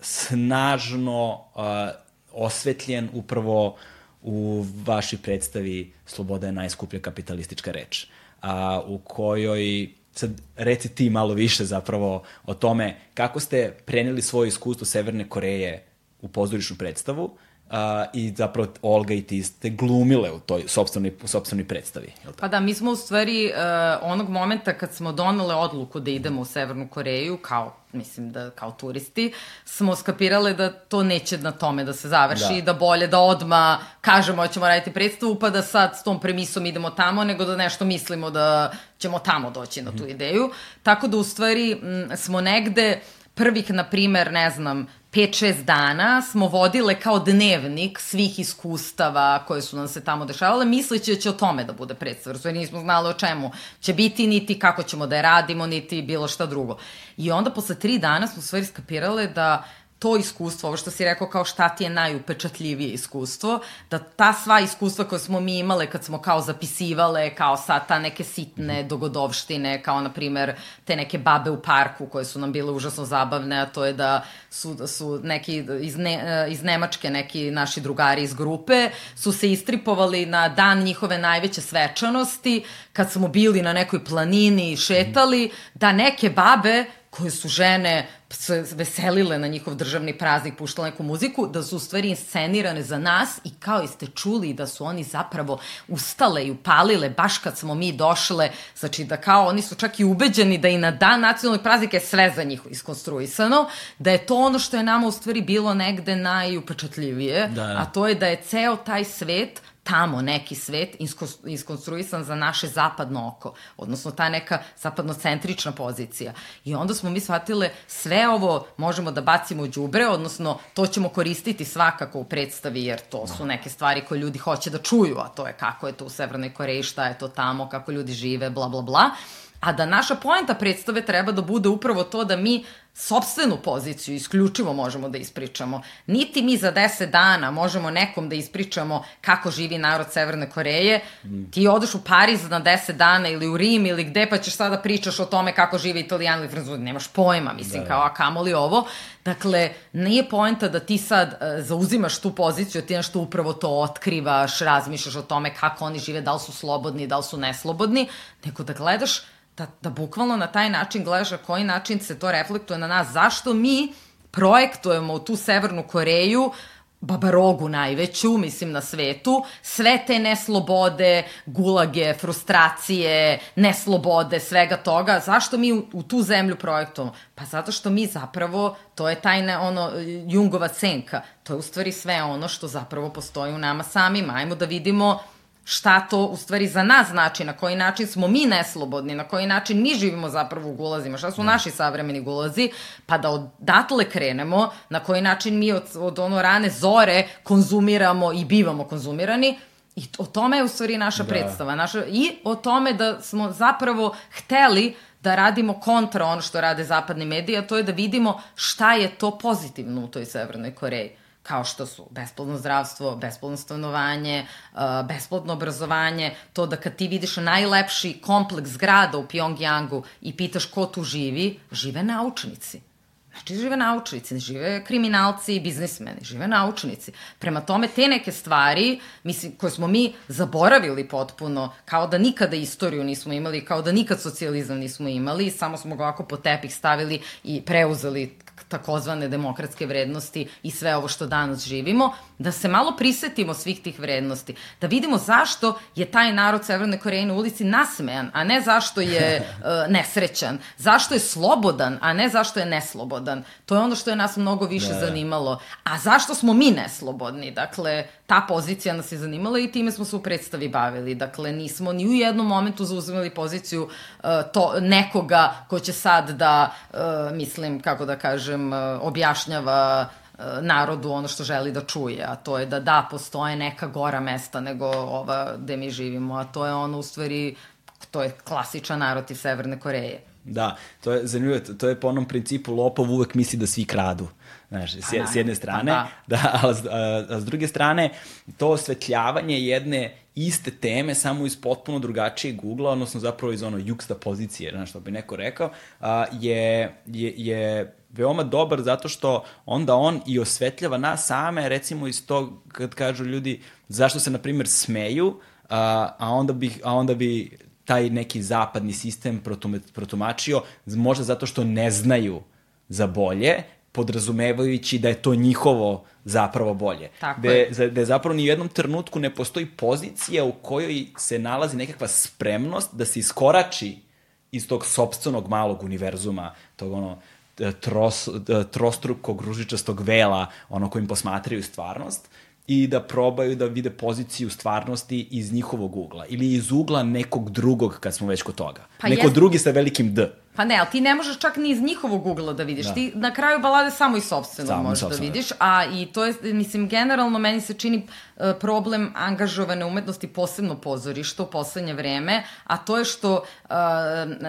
snažno a, osvetljen upravo u vašoj predstavi Sloboda je najskuplja kapitalistička reč, a, u kojoj sad reci ti malo više zapravo o tome kako ste preneli svoje iskustvo Severne Koreje u pozorišnu predstavu, Uh, i zapravo Olga i ti ste glumile u toj sobstvenoj, sobstvenoj predstavi. Pa da, mi smo u stvari uh, onog momenta kad smo donale odluku da idemo u Severnu Koreju, kao mislim da kao turisti, smo skapirale da to neće na tome da se završi, da, da bolje da odma kažemo da ćemo raditi predstavu, pa da sad s tom premisom idemo tamo, nego da nešto mislimo da ćemo tamo doći na tu mm -hmm. ideju. Tako da u stvari m, smo negde prvih, na primer, ne znam, 5-6 dana smo vodile kao dnevnik svih iskustava koje su nam se tamo dešavale, misleći da će o tome da bude predstava, jer nismo znali o čemu će biti, niti kako ćemo da je radimo, niti bilo šta drugo. I onda posle tri dana smo stvari skapirale da to iskustvo, ovo što si rekao kao šta ti je najupečatljivije iskustvo, da ta sva iskustva koje smo mi imale kad smo kao zapisivale, kao sad ta neke sitne dogodovštine, kao na primer te neke babe u parku koje su nam bile užasno zabavne, a to je da su, da su neki iz, ne, iz Nemačke, neki naši drugari iz grupe, su se istripovali na dan njihove najveće svečanosti, kad smo bili na nekoj planini i šetali, da neke babe koje su žene se veselile na njihov državni praznik, puštale neku muziku, da su u stvari inscenirane za nas i kao i ste čuli da su oni zapravo ustale i upalile baš kad smo mi došle, znači da kao oni su čak i ubeđeni da i na dan nacionalnog praznika je sve za njih iskonstruisano, da je to ono što je nama u stvari bilo negde najupečatljivije, da, da. a to je da je ceo taj svet tamo neki svet iskonstruisan za naše zapadno oko, odnosno ta neka zapadnocentrična pozicija. I onda smo mi shvatile sve ovo možemo da bacimo u džubre, odnosno to ćemo koristiti svakako u predstavi, jer to su neke stvari koje ljudi hoće da čuju, a to je kako je to u Severnoj Koreji, šta je to tamo, kako ljudi žive, bla, bla, bla. A da naša poenta predstave treba da bude upravo to da mi sobstvenu poziciju isključivo možemo da ispričamo. Niti mi za 10 dana možemo nekom da ispričamo kako živi narod Severne Koreje. Mm. Ti odeš u Pariz na 10 dana ili u Rim ili gde pa ćeš sada pričaš o tome kako žive italijani ili francuzi. Nemaš pojma, mislim, da. kao a kamoli ovo. Dakle, nije poenta da ti sad uh, zauzimaš tu poziciju, ti nešto upravo to otkrivaš, razmišljaš o tome kako oni žive, da li su slobodni, da li su neslobodni, nego da gledaš da, da bukvalno na taj način gledaš na koji način se to reflektuje na nas. Zašto mi projektujemo u tu Severnu Koreju babarogu najveću, mislim, na svetu, sve te neslobode, gulage, frustracije, neslobode, svega toga, zašto mi u, u tu zemlju projektujemo? Pa zato što mi zapravo, to je tajna, ono, Jungova senka, to je u stvari sve ono što zapravo postoji u nama samima. Ajmo da vidimo šta to u stvari za nas znači, na koji način smo mi neslobodni, na koji način mi živimo zapravo u gulazima, šta su da. naši savremeni gulazi, pa da odatle krenemo, na koji način mi od, od ono rane zore konzumiramo i bivamo konzumirani, I o tome je u stvari naša da. predstava. Naša, I o tome da smo zapravo hteli da radimo kontra ono što rade zapadni mediji, a to je da vidimo šta je to pozitivno u toj Severnoj Koreji kao što su besplatno zdravstvo, besplatno stanovanje, uh, besplatno obrazovanje, to da kad ti vidiš najlepši kompleks grada u Pyongyangu i pitaš ko tu živi, žive naučnici. Znači, žive naučnici, žive kriminalci i biznismeni, žive naučnici. Prema tome, te neke stvari, mislim, koje smo mi zaboravili potpuno, kao da nikada istoriju nismo imali, kao da nikad socijalizam nismo imali, samo smo ga ovako po tepih stavili i preuzeli takozvane demokratske vrednosti i sve ovo što danas živimo, da se malo prisetimo svih tih vrednosti, da vidimo zašto je taj narod Severne Koreje na ulici nasmejan, a ne zašto je uh, nesrećan, zašto je slobodan, a ne zašto je neslobodan. To je ono što je nas mnogo više da. zanimalo. A zašto smo mi neslobodni? Dakle, ta pozicija nas je zanimala i time smo se u predstavi bavili. Dakle, nismo ni u jednom momentu zauzimali poziciju uh, to, nekoga ko će sad da, uh, mislim, kako da kažem, uh, objašnjava uh, narodu ono što želi da čuje, a to je da da, postoje neka gora mesta nego ova gde mi živimo, a to je ono u stvari, to je klasičan narod iz Severne Koreje. Da, to je zanimljivo, to je po onom principu lopov uvek misli da svi kradu. Znaš, s, s jedne strane, da, da a, a, a s druge strane, to osvetljavanje jedne iste teme, samo iz potpuno drugačijeg ugla, odnosno zapravo iz ono juksta pozicije, znaš, što bi neko rekao, a, je, je, je veoma dobar zato što onda on i osvetljava nas same, recimo iz tog, kad kažu ljudi zašto se, na primjer, smeju, a, a, onda bi, a onda bi taj neki zapadni sistem protumačio, možda zato što ne znaju za bolje, podrazumevajući da je to njihovo zapravo bolje. Tako je. Da zapravo ni u jednom trenutku ne postoji pozicija u kojoj se nalazi nekakva spremnost da se iskorači iz tog sobstvenog malog univerzuma, tog ono tros, trostrukog ružičastog vela, ono kojim posmatraju stvarnost, i da probaju da vide poziciju stvarnosti iz njihovog ugla ili iz ugla nekog drugog kad smo već kod toga. Pa Neko jest... drugi sa velikim D. Pa ne, ali ti ne možeš čak ni iz njihovog ugla da vidiš. Da. Ti na kraju balade samo iz sobstvenog samo možeš sobstveno. da vidiš. A i to je, mislim, generalno meni se čini uh, problem angažovane umetnosti, posebno pozorišta u poslednje vreme, a to je što uh,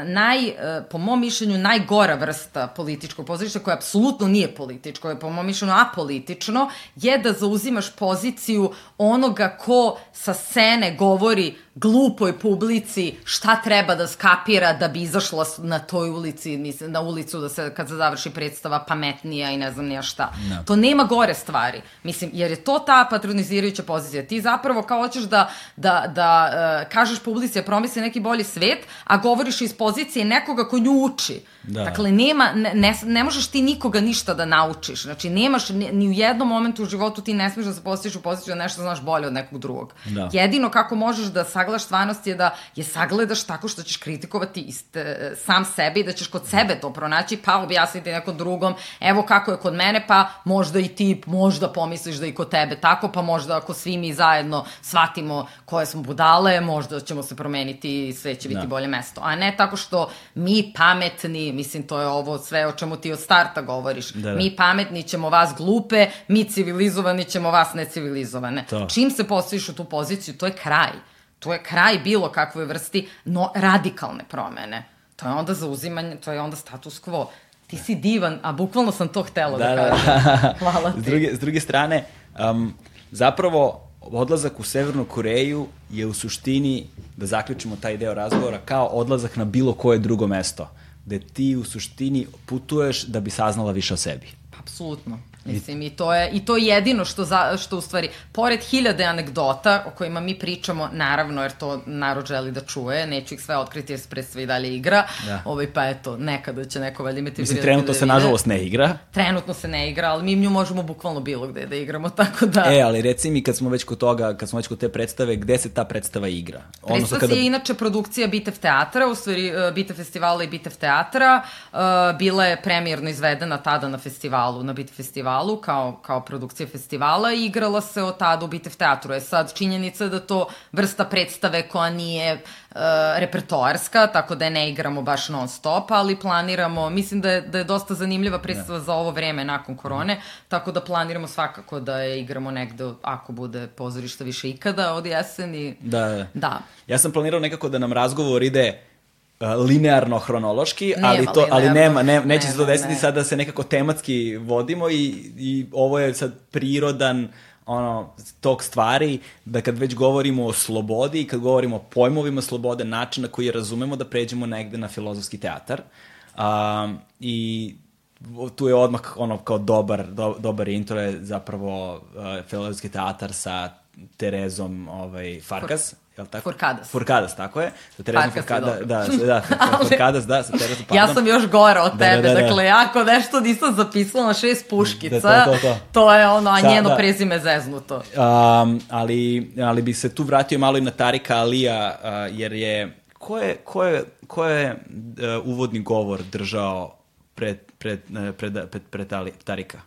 naj, uh, po mom mišljenju, najgora vrsta političkog pozorišta, koja apsolutno nije političko, je po mom mišljenju apolitično, je da zauzimaš poziciju onoga ko sa scene govori glupoj publici šta treba da skapira da bi izašla na toj ulici, mislim, na ulicu da se kad se završi predstava pametnija i ne znam nija šta. No. To nema gore stvari. Mislim, jer je to ta patronizirajuća pozicija. Ti zapravo kao hoćeš da, da, da uh, kažeš publici da promisli neki bolji svet, a govoriš iz pozicije nekoga ko nju uči. Da. Dakle, nema, ne, ne, ne možeš ti nikoga ništa da naučiš. Znači, nemaš, ni, ni u jednom momentu u životu ti ne smiješ da se postiš u poziciju da nešto znaš bolje od nekog drugog. Da. Jedino kako možeš da sagledaš stvarnost je da je sagledaš tako što ćeš kritikovati iste, sam sebe i da ćeš kod sebe to pronaći, pa objasniti nekom drugom, evo kako je kod mene, pa možda i ti možda pomisliš da i kod tebe tako, pa možda ako svi mi zajedno shvatimo koje smo budale, možda ćemo se promeniti i sve će biti da. bolje mesto. A ne tako što mi pametni, mislim to je ovo sve o čemu ti od starta govoriš, da, da. mi pametni ćemo vas glupe, mi civilizovani ćemo vas necivilizovane. To. Čim se postaviš u tu poziciju, to je kraj. To je kraj bilo kakvoj vrsti no, radikalne promene. To je onda zauzimanje, to je onda status quo. Ti si divan, a bukvalno sam to htela da, da, da kažem. Da. Hvala ti. S druge, s druge strane, um, zapravo odlazak u Severnu Koreju je u suštini, da zaključimo taj deo razgovora, kao odlazak na bilo koje drugo mesto, gde ti u suštini putuješ da bi saznala više o sebi. Apsolutno. Mislim, i to je, i to je jedino što, za, što u stvari, pored hiljade anegdota o kojima mi pričamo, naravno, jer to narod želi da čuje, neću ih sve otkriti jer se predstavi i dalje igra, da. ovaj, pa eto, nekada će neko valjda imati... Mislim, trenutno da se nažalost ne igra. Trenutno se ne igra, ali mi nju možemo bukvalno bilo gde da igramo, tako da... E, ali reci mi kad smo već kod toga, kad smo već kod te predstave, gde se ta predstava igra? Predstava kada... je inače produkcija Bitev teatra, u stvari uh, Bitev festivala i Bitev teatra, uh, bila je premijerno izvedena tada na festivalu, na Bitev festivalu festivalu, kao, kao produkcija festivala i igrala se od tada u Bitev teatru. Je sad činjenica da to vrsta predstave koja nije uh, repertoarska, tako da je ne igramo baš non stop, ali planiramo, mislim da je, da je dosta zanimljiva predstava ne. za ovo vreme nakon korone, tako da planiramo svakako da je igramo negde, ako bude pozorišta više ikada od jeseni. Da, da. da. Ja sam planirao nekako da nam razgovor ide linearno hronološki, nema ali to ali nema, ne, neće nema, se to desiti ne. sad da se nekako tematski vodimo i, i ovo je sad prirodan ono, tog stvari, da kad već govorimo o slobodi i kad govorimo o pojmovima slobode, način na koji je razumemo da pređemo negde na filozofski teatar. Um, I tu je odmah ono kao dobar, do, dobar intro je zapravo uh, filozofski teatar sa Terezom ovaj, Farkas. Je li tako? Furkadas. Furkadas, tako je. Sa Terezom dobro. da, da, Furkadas, da, sa Terezom, pardon. Ja sam još gora od Da, tebe, da, da, da. dakle, ako nešto nisam zapisala na šest puškica, Da, to, to, to. to je ono, a njeno da. prezime zeznuto. Um, ali, ali bih se tu vratio malo i na Tarika Alija, uh, jer je, ko je, ko je, ko je uh, uvodni govor držao pred, pred, uh, pred, pred, pred Ali, Tarika?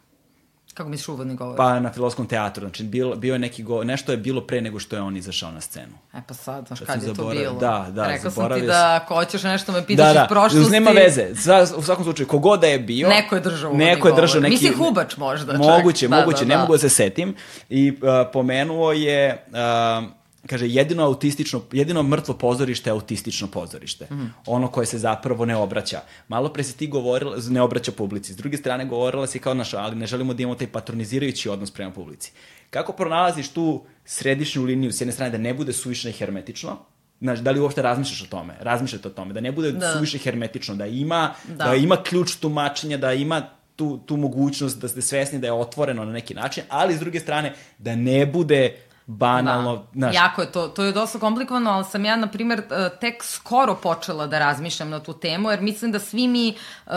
Kako misliš uvodni govor? Pa na filozofskom teatru, znači bio, bio je neki go, nešto je bilo pre nego što je on izašao na scenu. E pa sad, znaš kad je to zaboravio. bilo. Da, da, Rekao sam ti da ako hoćeš nešto me pitaš da, da, iz prošlosti. nema veze. Sva, u svakom slučaju, kogod da je bio... Neko je držao uvodni Neko je držao govor. neki... Mislim, Hubač možda čak. Moguće, Da, moguće, da, ne da. mogu da se setim. I uh, pomenuo je... Uh, kaže, jedino autistično, jedino mrtvo pozorište je autistično pozorište. Mhm. Ono koje se zapravo ne obraća. Malo pre si ti govorila, ne obraća publici. S druge strane, govorila si kao naša, ali ne želimo da imamo taj patronizirajući odnos prema publici. Kako pronalaziš tu središnju liniju, s jedne strane da ne bude suviše hermetično, Znaš, da li uopšte razmišljaš o tome? Razmišljate o tome, da ne bude Da. suviše hermetično, da ima, Da. da. ima ključ tumačenja, da ima tu, tu mogućnost da ste svesni da je otvoreno na neki način, ali s druge strane da ne bude banalno, Da. znaš, Jako je to, to je dosta komplikovano, ali sam ja, na primjer, eh, tek skoro počela da razmišljam na tu temu, jer mislim da svi mi, eh,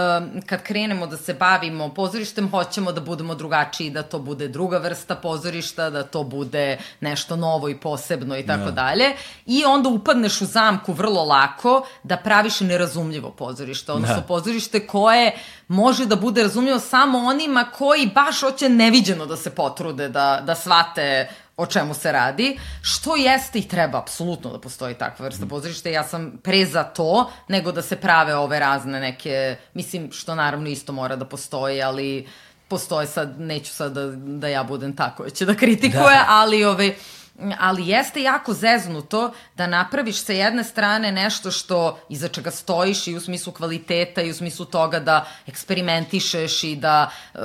kad krenemo da se bavimo pozorištem, hoćemo da budemo drugačiji, da to bude druga vrsta pozorišta, da to bude nešto novo i posebno i tako Da. dalje. I onda upadneš u zamku vrlo lako da praviš nerazumljivo pozorište, odnosno Da. pozorište koje može da bude razumljivo samo onima koji baš hoće neviđeno da se potrude, da, da shvate o čemu se radi, što jeste i treba apsolutno da postoji takva vrsta pozorišta. Ja sam pre za to, nego da se prave ove razne neke, mislim, što naravno isto mora da postoji, ali postoje sad, neću sad da, da ja budem ta koja će da kritikuje, da. ali ove, ali jeste jako zeznuto da napraviš sa jedne strane nešto što iza čega stojiš i u smislu kvaliteta i u smislu toga da eksperimentišeš i da, e,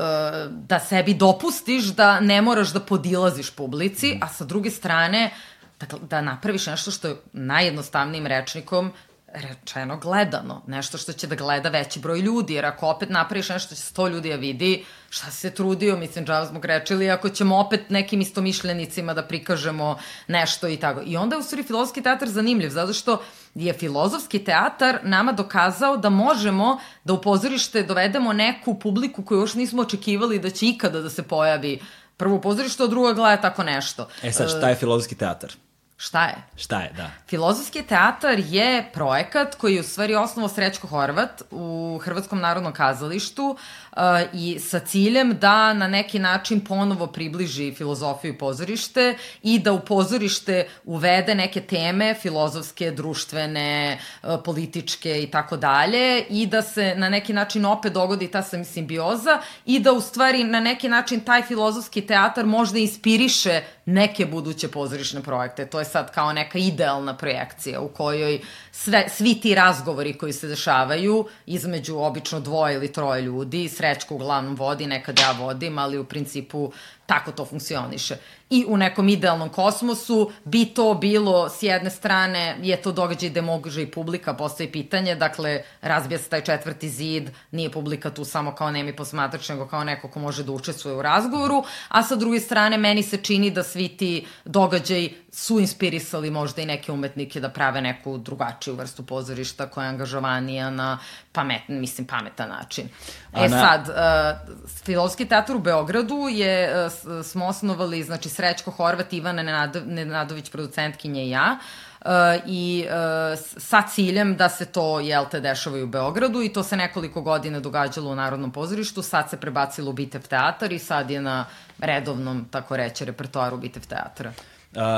da sebi dopustiš da ne moraš da podilaziš publici, a sa druge strane da, da napraviš nešto što je najjednostavnijim rečnikom rečeno gledano, nešto što će da gleda veći broj ljudi, jer ako opet napraviš nešto što će sto ljudi da vidi, šta se trudio, mislim, džava smo grečili, ako ćemo opet nekim istomišljenicima da prikažemo nešto i tako. I onda je u stvari filozofski teatar zanimljiv, zato što je filozofski teatar nama dokazao da možemo da u pozorište dovedemo neku publiku koju još nismo očekivali da će ikada da se pojavi prvo u pozorištu, a drugo gleda tako nešto. E sad, šta je filozofski teatar? Šta je? Šta je, da. Filozofski teatar je projekat koji je u stvari osnovo Srećko Horvat u Hrvatskom narodnom kazalištu uh, i sa ciljem da na neki način ponovo približi filozofiju pozorište i da u pozorište uvede neke teme filozofske, društvene, uh, političke i tako dalje i da se na neki način opet dogodi ta sam- simbioza i da u stvari na neki način taj filozofski teatar možda inspiriše neke buduće pozorišne projekte. To je sad kao neka idealna projekcija u kojoj sve, svi ti razgovori koji se dešavaju između obično dvoje ili troje ljudi, Srećko uglavnom vodi, nekad ja vodim, ali u principu tako to funkcioniše. I u nekom idealnom kosmosu bi to bilo, s jedne strane, je to događaj gde može i publika, postoji pitanje, dakle, razbija se taj četvrti zid, nije publika tu samo kao nemi posmatrač, nego kao neko ko može da učestvuje u razgovoru, a sa druge strane, meni se čini da svi ti događaj su inspirisali možda i neke umetnike da prave neku drugačiju vrstu pozorišta koja je angažovanija na pametan, mislim, pametan način. A E sad, uh, Filozofski teatar u Beogradu je, uh, smo osnovali, znači, Srećko Horvat, Ivana Nenado, Nenadović, producentkinje i ja, Uh, i uh, sa ciljem da se to, jel te, dešava i u Beogradu i to se nekoliko godina događalo u Narodnom pozorištu, sad se prebacilo u Bitev teatar i sad je na redovnom, tako reći, repertoaru Bitev teatra.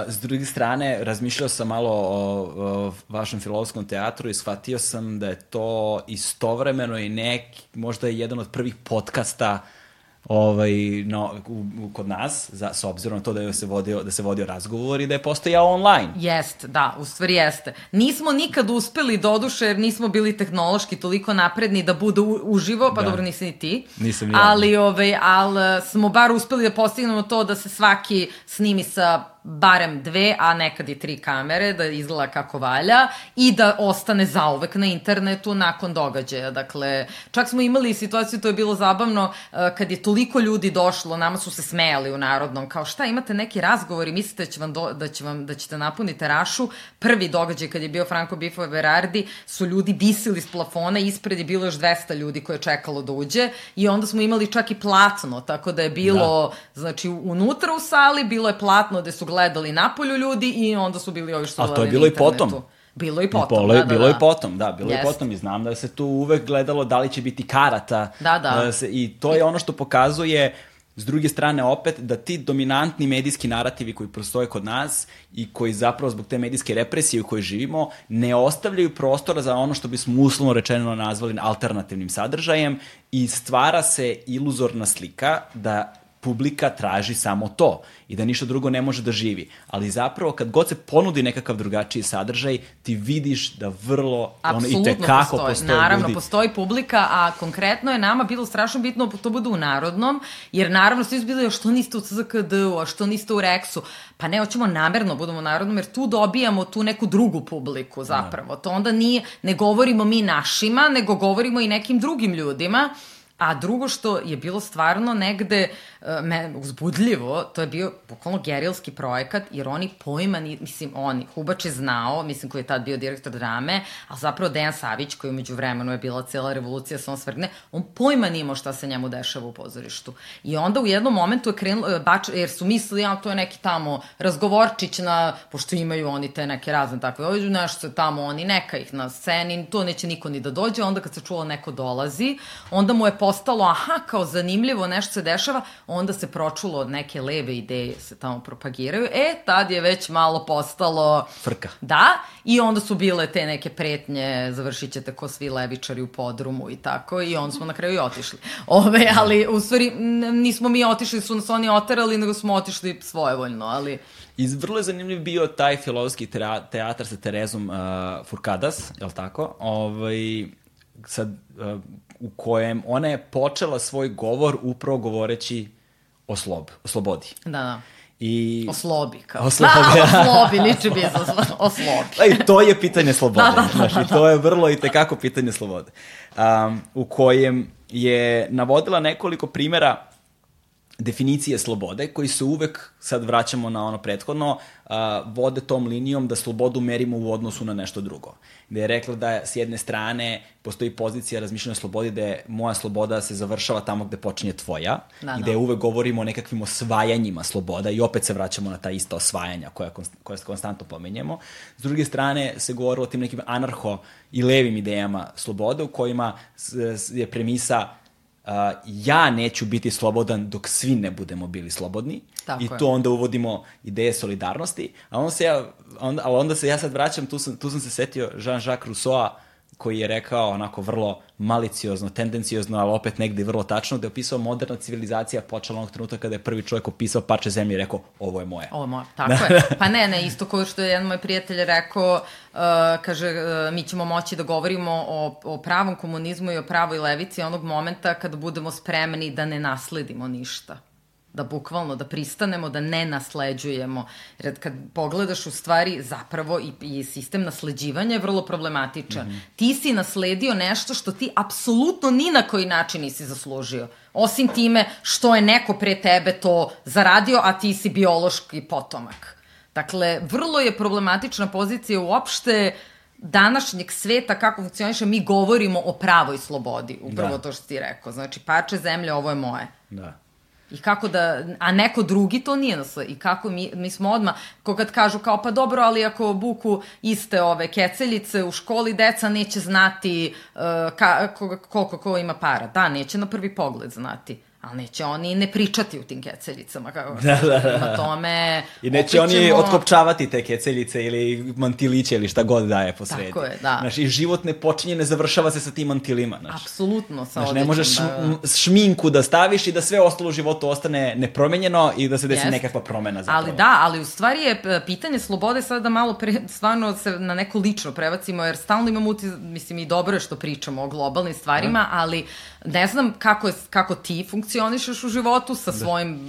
S druge strane, razmišljao sam malo o, o vašem filozofskom teatru i shvatio sam da je to istovremeno i neki, možda je jedan od prvih podcasta ovaj, no, u, u, kod nas, za, s obzirom na to da je se vodio, da se vodio razgovor i da je postojao online. Jest, da, u stvari jeste. Nismo nikad uspeli doduše jer nismo bili tehnološki toliko napredni da bude u, uživo, pa Da. dobro nisi ni ti. Nisam ni ja. Ali, ovaj, ali smo bar uspeli da postignemo to da se svaki snimi sa barem dve, a nekad i tri kamere, da izgleda kako valja i da ostane zauvek na internetu nakon događaja. Dakle, čak smo imali situaciju, to je bilo zabavno, e, kad je toliko ljudi došlo, nama su se smejali u Narodnom, kao šta, imate neki razgovor i mislite da, će vam do, da, će vam, da ćete napuniti rašu. Prvi događaj kad je bio Franco Bifo Berardi, su ljudi visili s plafona, ispred je bilo još 200 ljudi koje je čekalo da uđe i onda smo imali čak i platno, tako da je bilo, da. znači, unutra u sali, bilo je platno gde su gledali napolju ljudi i onda su bili ovi što A to je bilo i potom. Bilo i potom, bilo, da, da, Bilo da. i potom, da, bilo Jest. i potom i znam da se tu uvek gledalo da li će biti karata. Da, da. da se, I to je ono što pokazuje S druge strane, opet, da ti dominantni medijski narativi koji prostoje kod nas i koji zapravo zbog te medijske represije u kojoj živimo, ne ostavljaju prostora za ono što bismo uslovno rečeno nazvali alternativnim sadržajem i stvara se iluzorna slika da publika traži samo to i da ništa drugo ne može da živi. Ali zapravo kad god se ponudi nekakav drugačiji sadržaj, ti vidiš da vrlo Apsolutno ono, i tekako postoji. postoji Naravno, ljudi. postoji publika, a konkretno je nama bilo strašno bitno da to bude u Narodnom, jer naravno svi su bili, što niste u CZKD-u, a što niste u Reksu? Pa ne, hoćemo namerno budemo u Narodnom, jer tu dobijamo tu neku drugu publiku zapravo. To onda nije, ne govorimo mi našima, nego govorimo i nekim drugim ljudima, A drugo što je bilo stvarno negde uh, me, uzbudljivo, to je bio bukvalno gerilski projekat, jer oni pojma, ni, mislim, oni, Hubač je znao, mislim koji je tad bio direktor drame, a zapravo Dejan Savić, koji umeđu vremenu je bila cela revolucija sa on svrgne, on pojma nimao šta se njemu dešava u pozorištu. I onda u jednom momentu je krenulo, e, bač, jer su mislili, ja, to je neki tamo razgovorčić na, pošto imaju oni te neke razne takve, ovdje nešto tamo, oni neka ih na sceni, to neće niko ni da dođe, onda kad se čulo neko dolazi, onda mu je postalo, aha, kao zanimljivo, nešto se dešava, onda se pročulo od neke leve ideje se tamo propagiraju, e, tad je već malo postalo... Frka. Da, i onda su bile te neke pretnje, završit ćete ko svi levičari u podrumu i tako, i onda smo na kraju i otišli. Ove, ali, u stvari, nismo mi otišli, su nas oni oterali, nego smo otišli svojevoljno, ali... I vrlo je zanimljiv bio taj filozofski teatar sa Terezom uh, Furkadas, je li tako? Ovaj, sad, uh, u kojem ona je počela svoj govor upravo govoreći o, slob, o slobodi. Da, da. I... O slobi, kao. O slobi. Da, o slobi, liči bi za o slobi. Pa i to je pitanje slobode. Da, da, da, znaš, I to je vrlo i tekako pitanje slobode. Um, u kojem je navodila nekoliko primera definicije slobode, koji se uvek, sad vraćamo na ono prethodno, uh, vode tom linijom da slobodu merimo u odnosu na nešto drugo. Gde je rekla da s jedne strane postoji pozicija razmišljanja o slobodi da je moja sloboda se završava tamo gde počinje tvoja Da, i da. uvek govorimo o nekakvim osvajanjima sloboda i opet se vraćamo na ta ista osvajanja koja, koja konstantno pomenjemo. S druge strane se govori o tim nekim anarho i levim idejama slobode u kojima je premisa uh, ja neću biti slobodan dok svi ne budemo bili slobodni Tako i je. to onda uvodimo ideje solidarnosti, a onda se ja, onda, ali onda se ja sad vraćam, tu sam, tu sam se setio Jean-Jacques Rousseau koji je rekao onako vrlo maliciozno, tendencijozno, ali opet negde vrlo tačno, da je opisao moderna civilizacija počela onog trenutka kada je prvi čovjek opisao parče zemlje i rekao ovo je moje. Ovo je moje, tako je. Pa ne, ne, isto kao što je jedan moj prijatelj rekao, uh, kaže, uh, mi ćemo moći da govorimo o, o pravom komunizmu i o pravoj levici onog momenta kada budemo spremni da ne nasledimo ništa da bukvalno, da pristanemo, da ne nasleđujemo. Jer kad pogledaš u stvari zapravo i, i sistem nasleđivanja je vrlo problematičan. Mm -hmm. Ti si nasledio nešto što ti apsolutno ni na koji način nisi zaslužio. Osim time što je neko pre tebe to zaradio, a ti si biološki potomak. Dakle, vrlo je problematična pozicija uopšte današnjeg sveta, kako funkcioniše, mi govorimo o pravoj slobodi, upravo da. to što ti rekao. Znači, parče zemlje, ovo je moje. Da. I kako da, a neko drugi to nije nas, i kako mi, mi smo odmah, ko kad kažu kao pa dobro, ali ako buku iste ove keceljice u školi, deca neće znati uh, ka, koliko ko, ko ima para. Da, neće na prvi pogled znati ali neće oni ne pričati u tim keceljicama. Kako, Da, da, da. Na tome... I neće opet oni otkopčavati te keceljice ili mantiliće ili šta god daje po sredi. Tako je, da. Znaš, i život ne počinje, ne završava se sa tim mantilima. Znaš. Apsolutno, sa Znaš, ne možeš da, šm- šminku da staviš i da sve ostalo u životu ostane nepromenjeno i da se desi Jest. nekakva promena zapravo. Ali da, ali u stvari je e, pitanje slobode sada da malo pre, stvarno se na neko lično prebacimo, jer stalno imamo utis, mislim i dobro je što pričamo o globalnim stvarima, ali ne znam kako, je, kako ti funkcionišeš u životu sa svojim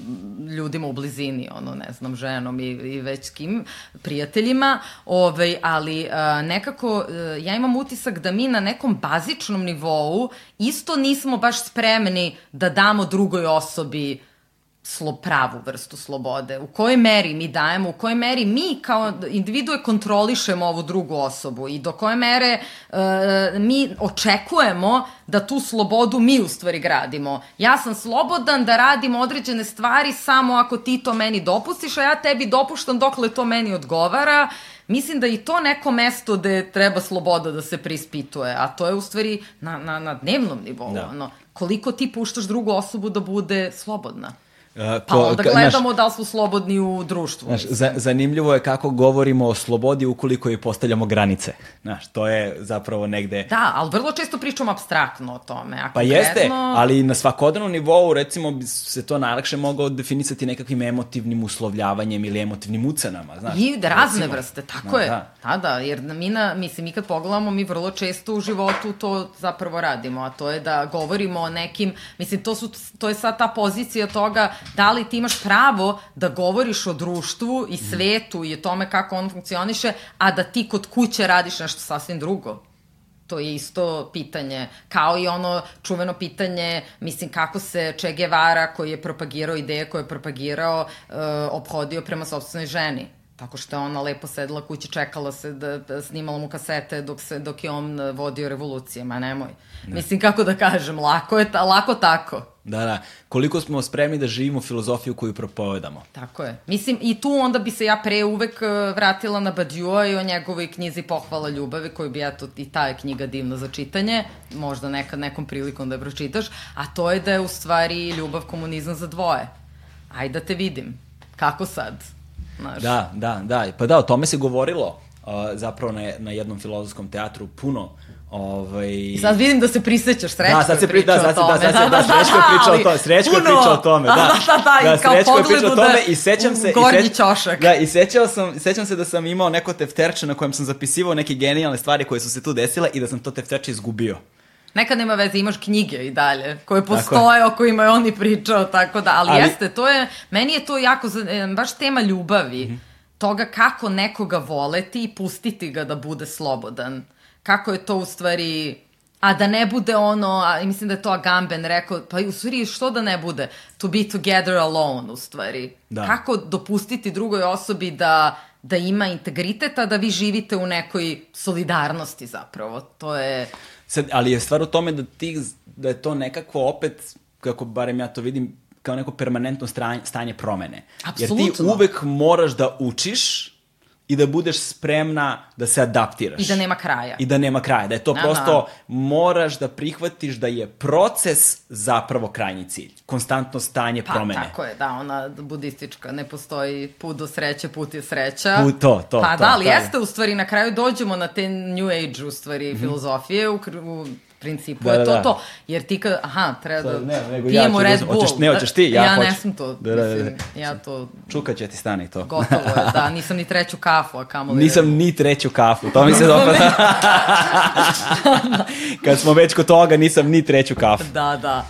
ljudima u blizini, ono, ne znam, ženom i, i već kim, prijateljima, ovaj, ali a, nekako a, ja imam utisak da mi na nekom bazičnom nivou isto nismo baš spremni da damo drugoj osobi slo, pravu vrstu slobode. U kojoj meri mi dajemo, u kojoj meri mi kao individue kontrolišemo ovu drugu osobu i do koje mere uh, mi očekujemo da tu slobodu mi u stvari gradimo. Ja sam slobodan da radim određene stvari samo ako ti to meni dopustiš, a ja tebi dopuštam dokle to meni odgovara. Mislim da i to neko mesto gde treba sloboda da se prispituje, a to je u stvari na, na, na dnevnom nivou. Da. Ono, koliko ti puštaš drugu osobu da bude slobodna. Uh, pa onda gledamo naš, da li smo slobodni u društvu. Znaš, za, zanimljivo je kako govorimo o slobodi ukoliko joj postavljamo granice. Znaš, to je zapravo negde... Da, ali vrlo često pričamo abstraktno o tome. A pa jeste, ali na svakodnevnom nivou recimo bi se to najlakše mogao definisati nekakvim emotivnim uslovljavanjem ili emotivnim ucenama. Znaš, I da razne recimo. vrste, tako no, je. Da. da, da, jer mi, na, mislim, mi kad pogledamo, mi vrlo često u životu to zapravo radimo, a to je da govorimo o nekim, mislim, to, su, to je sad ta pozicija toga da li ti imaš pravo da govoriš o društvu i svetu i o tome kako on funkcioniše, a da ti kod kuće radiš nešto sasvim drugo. To je isto pitanje, kao i ono čuveno pitanje, mislim, kako se Che Guevara, koji je propagirao ideje koje je propagirao, uh, obhodio prema sobstvenoj ženi Tako što je ona lepo sedela kući, čekala se da, da snimala mu kasete dok, se, dok je on vodio revolucije, ma nemoj. Ne. Mislim, kako da kažem, lako je, ta, lako tako. Da, da. Koliko smo spremni da živimo filozofiju koju propovedamo. Tako je. Mislim, i tu onda bi se ja pre uvek e, vratila na Badjua i o njegovoj knjizi Pohvala ljubavi, koju bi, eto, i ta je knjiga divna za čitanje, možda nekad nekom prilikom da je pročitaš, a to je da je u stvari ljubav komunizam za dvoje. Ajde da te vidim. Kako sad? Znaš. Da, da, da. Pa da, o tome se govorilo uh, zapravo na, na jednom filozofskom teatru puno Ovaj... Sad vidim da se prisećaš, Srećko da, sad se pri, da, sad, tome. Da, sad, da, da, Srećko je pričao o tome, Srećko je pričao o tome, da. Da, da, da, kao Srećko je pričao o tome i sećam se... Gornji i seć, ćošak. Da, i sećao sam, sećam se da sam imao neko tefterče na kojem sam zapisivao neke genijalne stvari koje su se tu desile i da sam to tefterče izgubio. Nekad nema veze, imaš knjige i dalje, koje postoje, o kojima je on i pričao, tako da, ali, ali, jeste, to je, meni je to jako, baš tema ljubavi. Mm -hmm toga kako nekoga voleti i pustiti ga da bude slobodan. Kako je to u stvari... A da ne bude ono, a mislim da je to Agamben rekao, pa u stvari što da ne bude? To be together alone u stvari. Da. Kako dopustiti drugoj osobi da, da ima integritet, a da vi živite u nekoj solidarnosti zapravo. To je... Sad, ali je stvar u tome da ti, da je to nekako opet, kako barem ja to vidim, kao neko permanentno stranje, stanje promene. Absolutno. Jer ti uvek moraš da učiš i da budeš spremna da se adaptiraš. I da nema kraja. I da nema kraja. Da je to Aha. prosto, moraš da prihvatiš da je proces zapravo krajnji cilj. Konstantno stanje pa, promene. Pa tako je, da, ona budistička, ne postoji put do sreće, put je sreća. Put, to, to. Pa to, da, ali to, jeste u stvari, na kraju dođemo na te New Age u stvari mm -hmm. filozofije, u, u principu da, je to da, da. to. Jer ti kad, aha, treba da ne, nego pijemo ja Red Bull. Hoćeš, ne, hoćeš ti, ja, ja hoću. ne sam to, da, da, da, mislim, ja to... Čukat će ti stani to. Gotovo je, da, nisam ni treću kafu, a kamo li... Nisam ni treću kafu, to mi se dopada. kad smo već kod toga, nisam ni treću kafu. Da, da.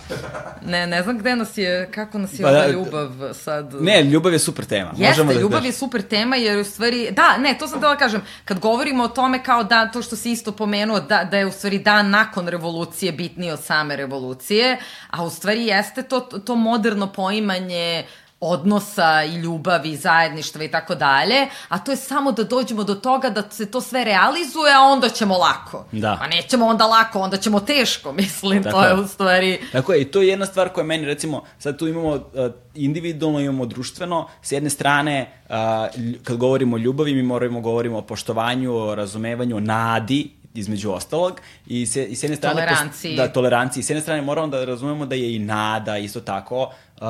Ne, ne znam gde nas je, kako nas je pa, ova ljubav sad... Ne, ljubav je super tema. Jeste, Možemo da ljubav je super tema jer u stvari, da, ne, to sam da kažem, kad govorimo o tome kao da, to što si isto pomenuo, da, da je u stvari dan nakon revolucije bitno bitniji od same revolucije, a u stvari jeste to, to moderno poimanje odnosa i ljubavi, zajedništva i tako dalje, a to je samo da dođemo do toga da se to sve realizuje, a onda ćemo lako. Da. Pa nećemo onda lako, onda ćemo teško, mislim, tako to je u stvari... Tako je, i to je jedna stvar koja meni, recimo, sad tu imamo uh, individualno, imamo društveno, s jedne strane, uh, kad govorimo o ljubavi, mi moramo govorimo o poštovanju, o razumevanju, o nadi, između ostalog. I, se, i s jedne strane toleranciji. da toleranciji s jedne strane moramo da razumemo da je i nada isto tako uh,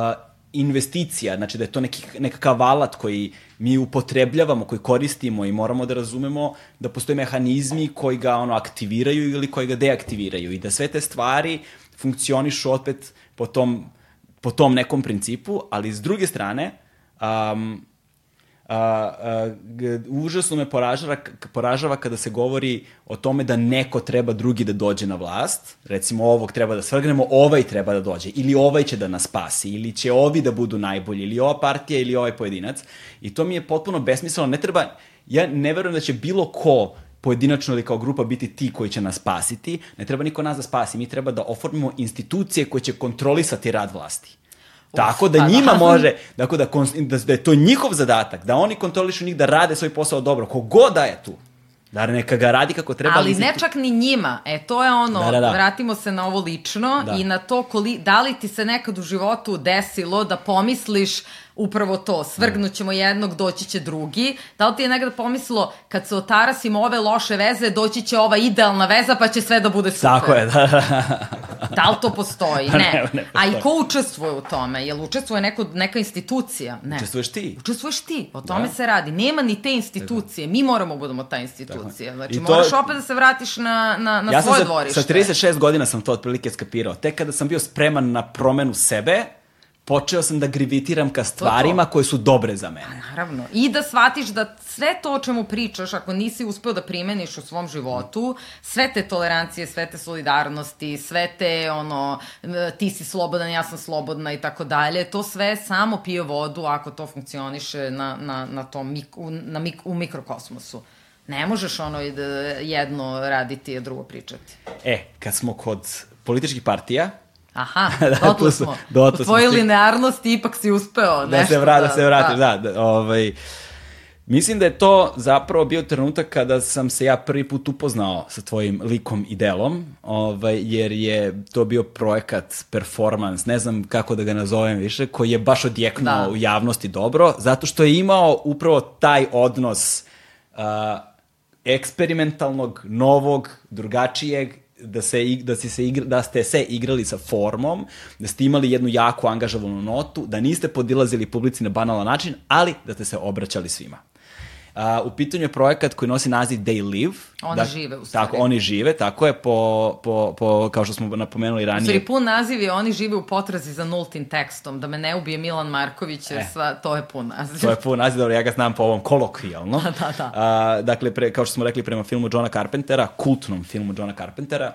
investicija, znači da je to neki, nekakav alat koji mi upotrebljavamo, koji koristimo i moramo da razumemo da postoje mehanizmi koji ga ono aktiviraju ili koji ga deaktiviraju. I da sve te stvari funkcionišu opet po tom, po tom nekom principu, ali s druge strane um, a, a, užasno me poražava, poražava kada se govori o tome da neko treba drugi da dođe na vlast, recimo ovog treba da svrgnemo, ovaj treba da dođe, ili ovaj će da nas spasi, ili će ovi da budu najbolji, ili ova partija, ili ovaj pojedinac. I to mi je potpuno besmisleno. Ne treba, ja ne verujem da će bilo ko pojedinačno ili kao grupa biti ti koji će nas spasiti, ne treba niko nas da spasi, mi treba da oformimo institucije koje će kontrolisati rad vlasti. Tako da pa da. njima može, dakle da, da, da je to njihov zadatak, da oni kontrolišu njih, da rade svoj posao dobro, kogod da je tu. Da neka ga radi kako treba. Ali ne čak ni njima. E, to je ono, Da, da, da. vratimo se na ovo lično Da. i na to koli, da li ti se nekad u životu desilo da pomisliš upravo to, svrgnućemo jednog, doći će drugi. Da li ti je nekada pomislilo, kad se otarasimo ove loše veze, doći će ova idealna veza, pa će sve da bude super. Tako je, da, da. Da li to postoji? Ne. ne, ne A i postoji. ko učestvuje u tome? Jel učestvuje neko, neka institucija? Ne. Učestvuješ ti. Učestvuješ ti, o tome Da. se radi. Nema ni te institucije, mi moramo budemo ta institucija. Znači, I to- moraš opet da se vratiš na, na, na ja sam svoje sa, dvorište. sa 36 godina sam to otprilike skapirao. Tek kada sam bio spreman na promenu sebe, počeo sam da gravitiram ka stvarima koje su dobre za mene. Naravno. I da shvatiš da sve to o čemu pričaš, ako nisi uspeo da primeniš u svom životu, sve te tolerancije, sve te solidarnosti, sve te, ono, ti si slobodan, ja sam slobodna i tako dalje, to sve samo pije vodu ako to funkcioniše na, na, na tom, na mik, u mikrokosmosu. Ne možeš ono da jedno raditi, a drugo pričati. E, kad smo kod političkih partija, Aha, Da, dotle tu smo. dotle U tvojoj linearnosti ipak si uspeo da nešto se, vra, da, se vratiš, da. da, ovaj, mislim da je to zapravo bio trenutak kada sam se ja prvi put upoznao sa tvojim likom i delom, ovaj, jer je to bio projekat, performans, ne znam kako da ga nazovem više, koji je baš odjeknuo Da. u javnosti dobro, zato što je imao upravo taj odnos uh, eksperimentalnog, novog, drugačijeg, da, se, da, si se igra, da ste se igrali sa formom, da ste imali jednu jako angažovanu notu, da niste podilazili publici na banalan način, ali da ste se obraćali svima. A, u pitanju je projekat koji nosi naziv They Live. Oni žive, u stvari. Tako, oni žive, tako je, po, po, po, kao što smo napomenuli U ranije. stvari, pun naziv je Oni žive u potrazi za nultim tekstom, da me ne ubije Milan Marković, jer E. sva, to je pun naziv. To je pun naziv, dobro, ja ga znam po ovom kolokvijalno. Da, da, da. A, dakle, pre, kao što smo rekli prema filmu Johna Carpentera, kultnom filmu Johna Carpentera,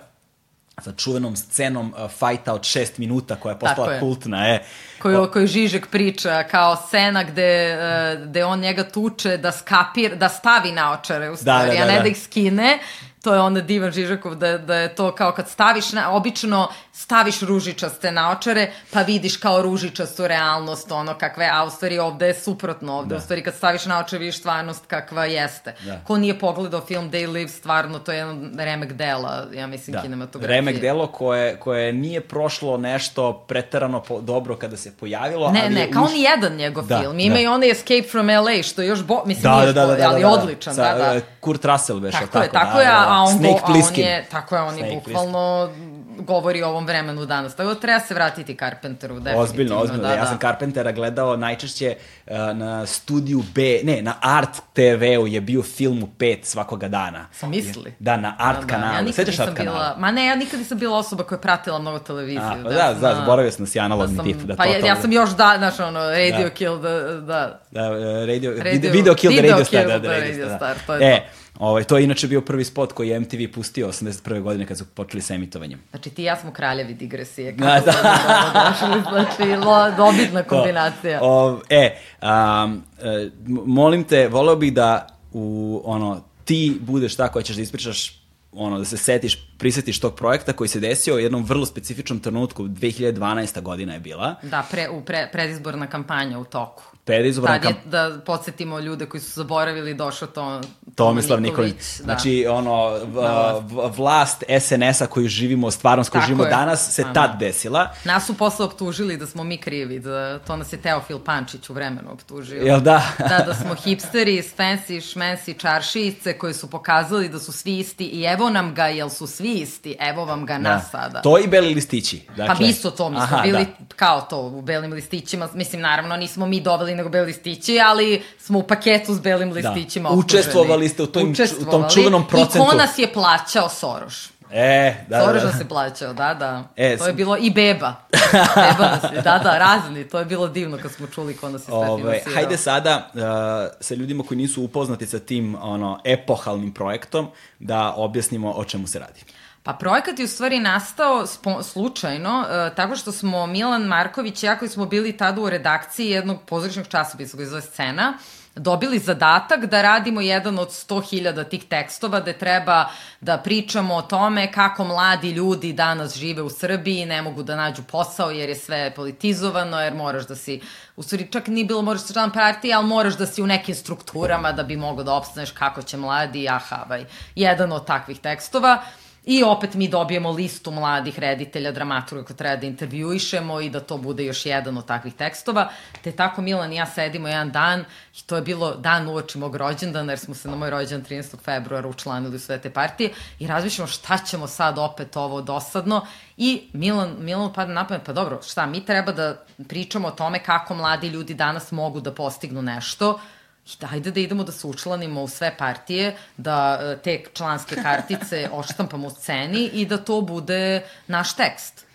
sa čuvenom scenom uh, fajta od šest minuta koja je postala je. kultna. E. koju, koju Žižek priča kao scena gde, uh, gde on njega tuče da skapir, da stavi naočare u stvari, Da, da, a da, ne da. da ih skine. To je onda divan Žižekov, da, da je to kao kad staviš, na, obično staviš ružičaste naočare, pa vidiš kao ružičastu realnost, ono kakve, a u stvari ovde je suprotno ovde. Da. U stvari kad staviš naočare vidiš stvarnost kakva jeste. Da. Ko nije pogledao film They Live, stvarno to je jedan remek dela, ja mislim, Da. kinematografije. Remek delo koje, koje nije prošlo nešto pretarano po, dobro kada se pojavilo. Ne, ali ne, je kao uš- ni jedan njegov Da, film. Ima da. i onaj Escape from LA, što je još bo... Mislim, Da, nije da, da, da, da, ali da, da. odličan, Sa, da, da. Kurt Russell već, Tako je, tako da, je, da, da. a on, Snake a on je, tako je, on je bukvalno govori o ovom vremenu danas. Tako da treba se vratiti Carpenteru, definitivno. Ozbiljno, ozbiljno. Da, ja da. sam Carpentera gledao najčešće uh, na studiju B, ne, na Art TV-u je bio film u pet svakoga dana. Sam misli? Da, na Art Da, da. kanalu. Ja nikad Sećaš Art kanala? bila, ma ne, ja nikad nisam bila osoba koja je pratila mnogo televiziju. A, pa da, da, a, zaboravio sam da si analogni sam- tip. Da, pa ja, ja totalno. sam još da, znaš, ono, Radio Da. Kill, da, da. Da, radio, Radio- video, video Kill Video Radio Star. Kill Da, da, radio, Radio Star, Star, da. to je e, ovaj, to je inače bio prvi spot koji je MTV pustio 81. godine kad su počeli sa emitovanjem. Znači ti i ja smo kraljevi digresije. Da, Kako da. da, došli, znači, lo, dobitna kombinacija. O, e, um, e, m- molim te, voleo bih da u, ono, ti budeš ta koja ćeš da ispričaš ono, da se setiš, prisetiš tog projekta koji se desio u jednom vrlo specifičnom trenutku, 2012. godina je bila. Da, pre, u pre, predizborna kampanja u toku. Predizborna Tad je, da podsjetimo ljude koji su zaboravili, došao to, Tomislav Nikolić. Da. Znači, ono, v, v, vlast SNS-a koju živimo, stvarnost koju Tako živimo je. danas, se Aha. tad desila. Nas su posle optužili da smo mi krivi, da to nas je Teofil Pančić u vremenu optužio. Jel da? da, da smo hipsteri, fancy, šmensi, čaršijice koji su pokazali da su svi isti i evo nam ga, jel su svi isti, evo vam ga nas sada. To i beli listići. Dakle, Pa mi su to, mi smo Aha, bili da. kao to u belim listićima, mislim naravno nismo mi doveli nego beli listići, ali smo u paketu s belim listićima optuženi. Učestvovali ste u tom- u tom čuvenom procentu. I ko nas je plaćao Soroš? E, da, Soraž da. nas je plaćao, da, da. E, to je sam- bilo i beba. beba nas je, da, da, razni. To je bilo divno kad smo čuli ko nas je sve Ove, finansirao. hajde sada uh, sa ljudima koji nisu upoznati sa tim ono epohalnim projektom da objasnimo o čemu se radi. Pa projekat je u stvari nastao slučajno, uh, tako što smo Milan Marković i ja koji smo bili tada u redakciji jednog pozorišnog časopisa koji zove Scena, dobili zadatak da radimo jedan od 100.000 tih tekstova gde treba da pričamo o tome kako mladi ljudi danas žive u Srbiji, ne mogu da nađu posao jer je sve politizovano, jer moraš da si, u stvari čak nije bilo moraš da član partije, ali moraš da si u nekim strukturama da bi mogo da opstaneš kako će mladi, aha, vaj, jedan od takvih tekstova. I opet mi dobijemo listu mladih reditelja, dramaturga koje treba da intervjuišemo i da to bude još jedan od takvih tekstova. Te tako Milan i ja sedimo jedan dan i to je bilo dan uoči mog rođendana jer smo se na moj rođendan 13. februara učlanili u sve te partije i razmišljamo šta ćemo sad opet ovo dosadno i Milan, Milan pada na pamet, pa dobro, šta, mi treba da pričamo o tome kako mladi ljudi danas mogu da postignu nešto, I dajde da idemo da se učlanimo u sve partije, da e, te članske kartice odštampamo u sceni i da to bude naš tekst.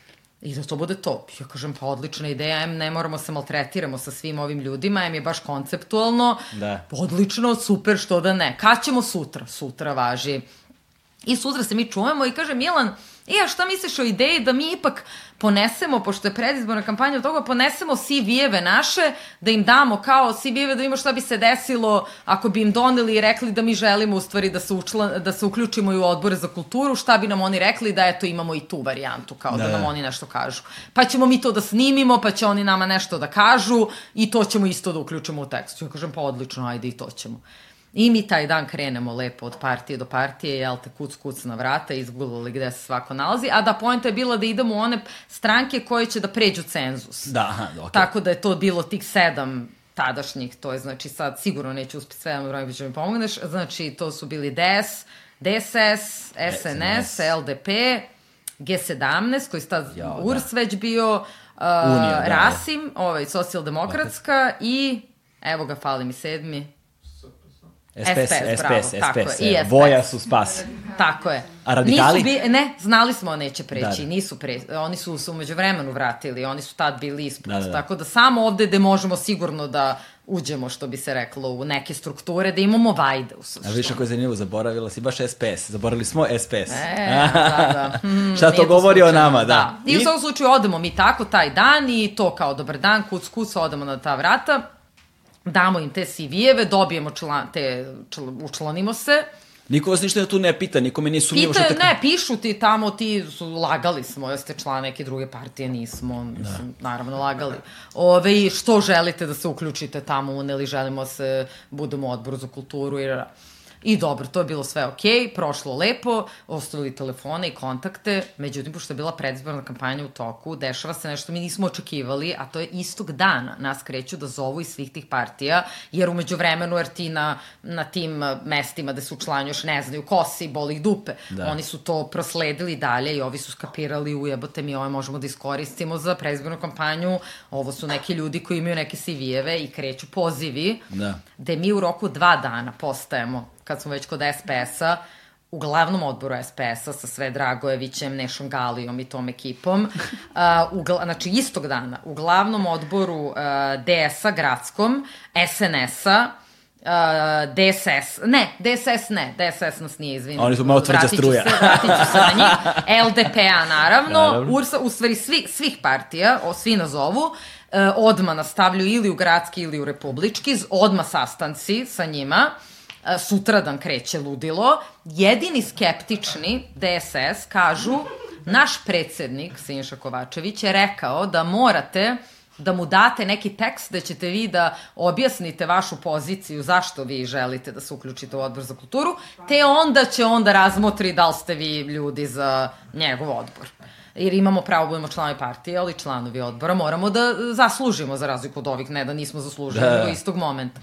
I da to bude to. Ja kažem, pa odlična ideja, em ne moramo se maltretiramo sa svim ovim ljudima, em je baš konceptualno. Da. Odlično, super, što da ne. Kad ćemo sutra? Sutra važi. I sutra se mi čujemo i kaže Milan, e, a šta misliš o ideji da mi ipak ponesemo, pošto je predizborna kampanja od toga, ponesemo CV-eve naše, da im damo kao CV-eve da vidimo šta bi se desilo ako bi im doneli i rekli da mi želimo u stvari da se, učla, da se uključimo i u odbore za kulturu, šta bi nam oni rekli da eto imamo i tu varijantu, kao da, Da, nam da. oni nešto kažu. Pa ćemo mi to da snimimo, pa će oni nama nešto da kažu i to ćemo isto da uključimo u tekst. Ja kažem, pa odlično, ajde i to ćemo. I mi taj dan krenemo lepo od partije do partije, jel te, kuc, kuc na vrata, izgooglali gde se svako nalazi, a da poenta je bila da idemo u one stranke koje će da pređu cenzus. Da, aha, ok. Tako da je to bilo tih sedam tadašnjih, to je znači sad sigurno neću uspiti sve, ali brojim da mi pomogneš, znači to su bili DS, DSS, SNS. LDP, G17, koji je tad Jao, da. URS već bio, uh, Unija, da, da. Rasim, ovaj, socijaldemokratska i, evo ga, fali mi sedmi, SPS, SPS, bravo, SPS, tako je, SPS, i SPS. Voja su spas. Tako je. A radikali? Nisu bi, ne, znali smo neće preći, Da, da. nisu pre, oni su se umeđu vremenu vratili, oni su tad bili ispod. Da, da, da. Tako da samo ovde gde možemo sigurno da uđemo, što bi se reklo, u neke strukture, da imamo vajde u A suštini. viš ako je zanimljivo, zaboravila si baš SPS. Zaboravili smo SPS. E, da, da. Hmm, Šta to govori o nama, da. I, u I- svakom slučaju odemo mi tako taj dan i to kao dobar dan, kuc, kuc, odemo na ta vrata, damo im te CV-eve, dobijemo član, te, čl, učlanimo se, Niko vas ništa tu ne pita, nikome nisu sumnjivo Pita, što tako... ne, pišu ti tamo, ti su lagali smo, jeste član neke druge partije, nismo, mislim, naravno lagali. Ove, i što želite da se uključite tamo, uneli, želimo se, budemo odboru za kulturu i I dobro, to je bilo sve okej, prošlo lepo, ostavili telefone i kontakte, međutim, pošto je bila predizborna kampanja u toku, dešava se nešto mi nismo očekivali, a to je istog dana nas kreću da zovu iz svih tih partija, jer umeđu vremenu, jer ti na, na tim mestima gde se učlanjuš ne znaju ko si, boli dupe. Da. Oni su to prosledili dalje i ovi su skapirali, ujebote mi, ove možemo da iskoristimo za predizbornu kampanju, ovo su neki ljudi koji imaju neke CV-eve i kreću pozivi, Da. gde mi u roku dva dana postajemo, kad smo već kod SPS-a, u glavnom odboru SPS-a sa sve Dragojevićem, Nešom Galijom i tom ekipom, uh, u, gla- znači istog dana, u glavnom odboru uh, DS-a gradskom, SNS-a, uh, DSS, ne, DSS ne, DSS nas nije izvinio. Oni su malo tvrđa struja. Se, vratit ću se na njih. LDP-a naravno, Naravno. URSA, u stvari svi, svih partija, o, svi nazovu, e, odma nastavljaju ili u gradski ili u republički, odma sastanci sa njima, e, sutradan kreće ludilo, jedini skeptični DSS kažu, naš predsednik, Sinša Kovačević, je rekao da morate da mu date neki tekst da ćete vi da objasnite vašu poziciju zašto vi želite da se uključite u odbor za kulturu, te onda će onda razmotri da li ste vi ljudi za njegov odbor. Jer imamo pravo budemo članovi partije, ali članovi odbora moramo da zaslužimo za razliku od ovih, ne da nismo zaslužili Da, da. istog momenta.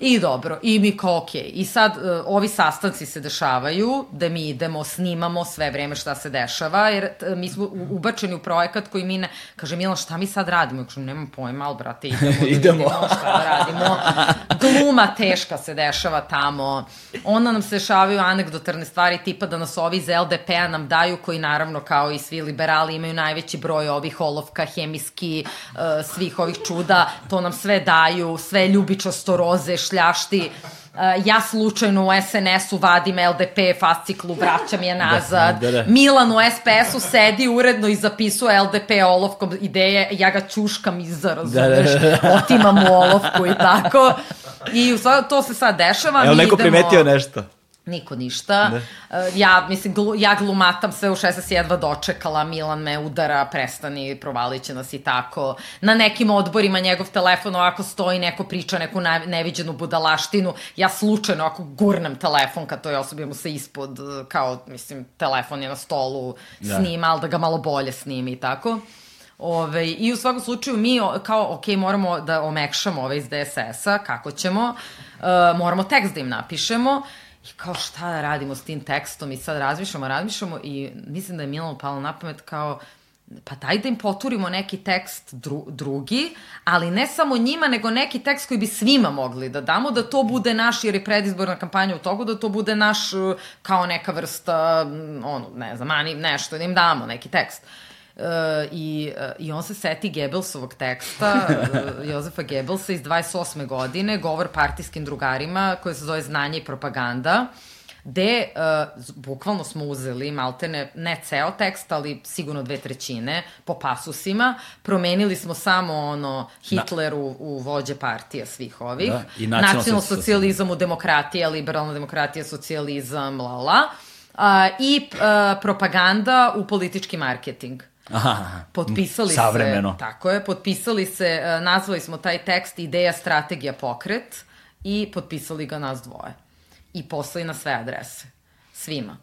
I dobro, i mi kao okej. Okay. I sad uh, ovi sastanci se dešavaju, da mi idemo, snimamo sve vreme šta se dešava, jer t, mi smo ubačeni u projekat koji mi ne... Kaže Milan, šta mi sad radimo? Kažem, nemam pojma, ali brate, idemo. Da idemo. Vidimo šta da radimo. Gluma teška se dešava tamo. Onda nam se dešavaju anegdotarne stvari, tipa da nas ovi iz LDP-a nam daju, koji naravno kao i svi liberali imaju najveći broj ovih olovka, hemijski, uh, svih ovih čuda, to nam sve daju, sve ljubičasto roze, šljašti. Uh, ja slučajno u SNS-u vadim LDP fasciklu, vraćam je nazad. Da, da, da. Milan u SPS-u sedi uredno i zapisuje LDP olovkom ideje, ja ga ćuškam iza, razumeš, da, da, da. otimam mu olovku i tako. I to se sad dešava. Evo neko idemo... primetio nešto? Niko ništa. Ne. Uh, ja, mislim, glu, ja glumatam sve u 16 jedva dočekala, Milan me udara, prestani, provalit će nas i tako. Na nekim odborima njegov telefon ovako stoji, neko priča neku neviđenu budalaštinu, ja slučajno ako gurnem telefon kad toj osobi mu se ispod, kao, mislim, telefon je na stolu, da. snima, ali da ga malo bolje snimi i tako. Ove, I u svakom slučaju mi kao, ok, moramo da omekšamo ove iz DSS-a, kako ćemo, uh, moramo tekst da im napišemo, I kao šta da radimo s tim tekstom i sad razmišljamo, razmišljamo i mislim da je Milano palo na pamet kao pa daj da im poturimo neki tekst dru, drugi, ali ne samo njima, nego neki tekst koji bi svima mogli da damo, da to bude naš, jer je predizborna kampanja u togu, da to bude naš kao neka vrsta, ono, ne znam, ani nešto, da im damo neki tekst. Uh, Uh, i, uh, I on se seti Gebelsovog teksta, uh, Jozefa Gebelsa iz 28. godine, govor partijskim drugarima, koje se zove Znanje i propaganda, gde uh, bukvalno smo uzeli maltene, ne ceo tekst, ali sigurno dve trećine po pasusima, promenili smo samo ono Hitler u, u vođe partija svih ovih, da, i nacional socijalizam u demokratija, liberalna demokratija, socijalizam, la la, uh, i uh, propaganda u politički marketing. Aha, potpisali savremeno. se, tako je, potpisali se, e, nazvali smo taj tekst ideja, strategija, pokret i potpisali ga nas dvoje. I poslali na sve adrese. Svima.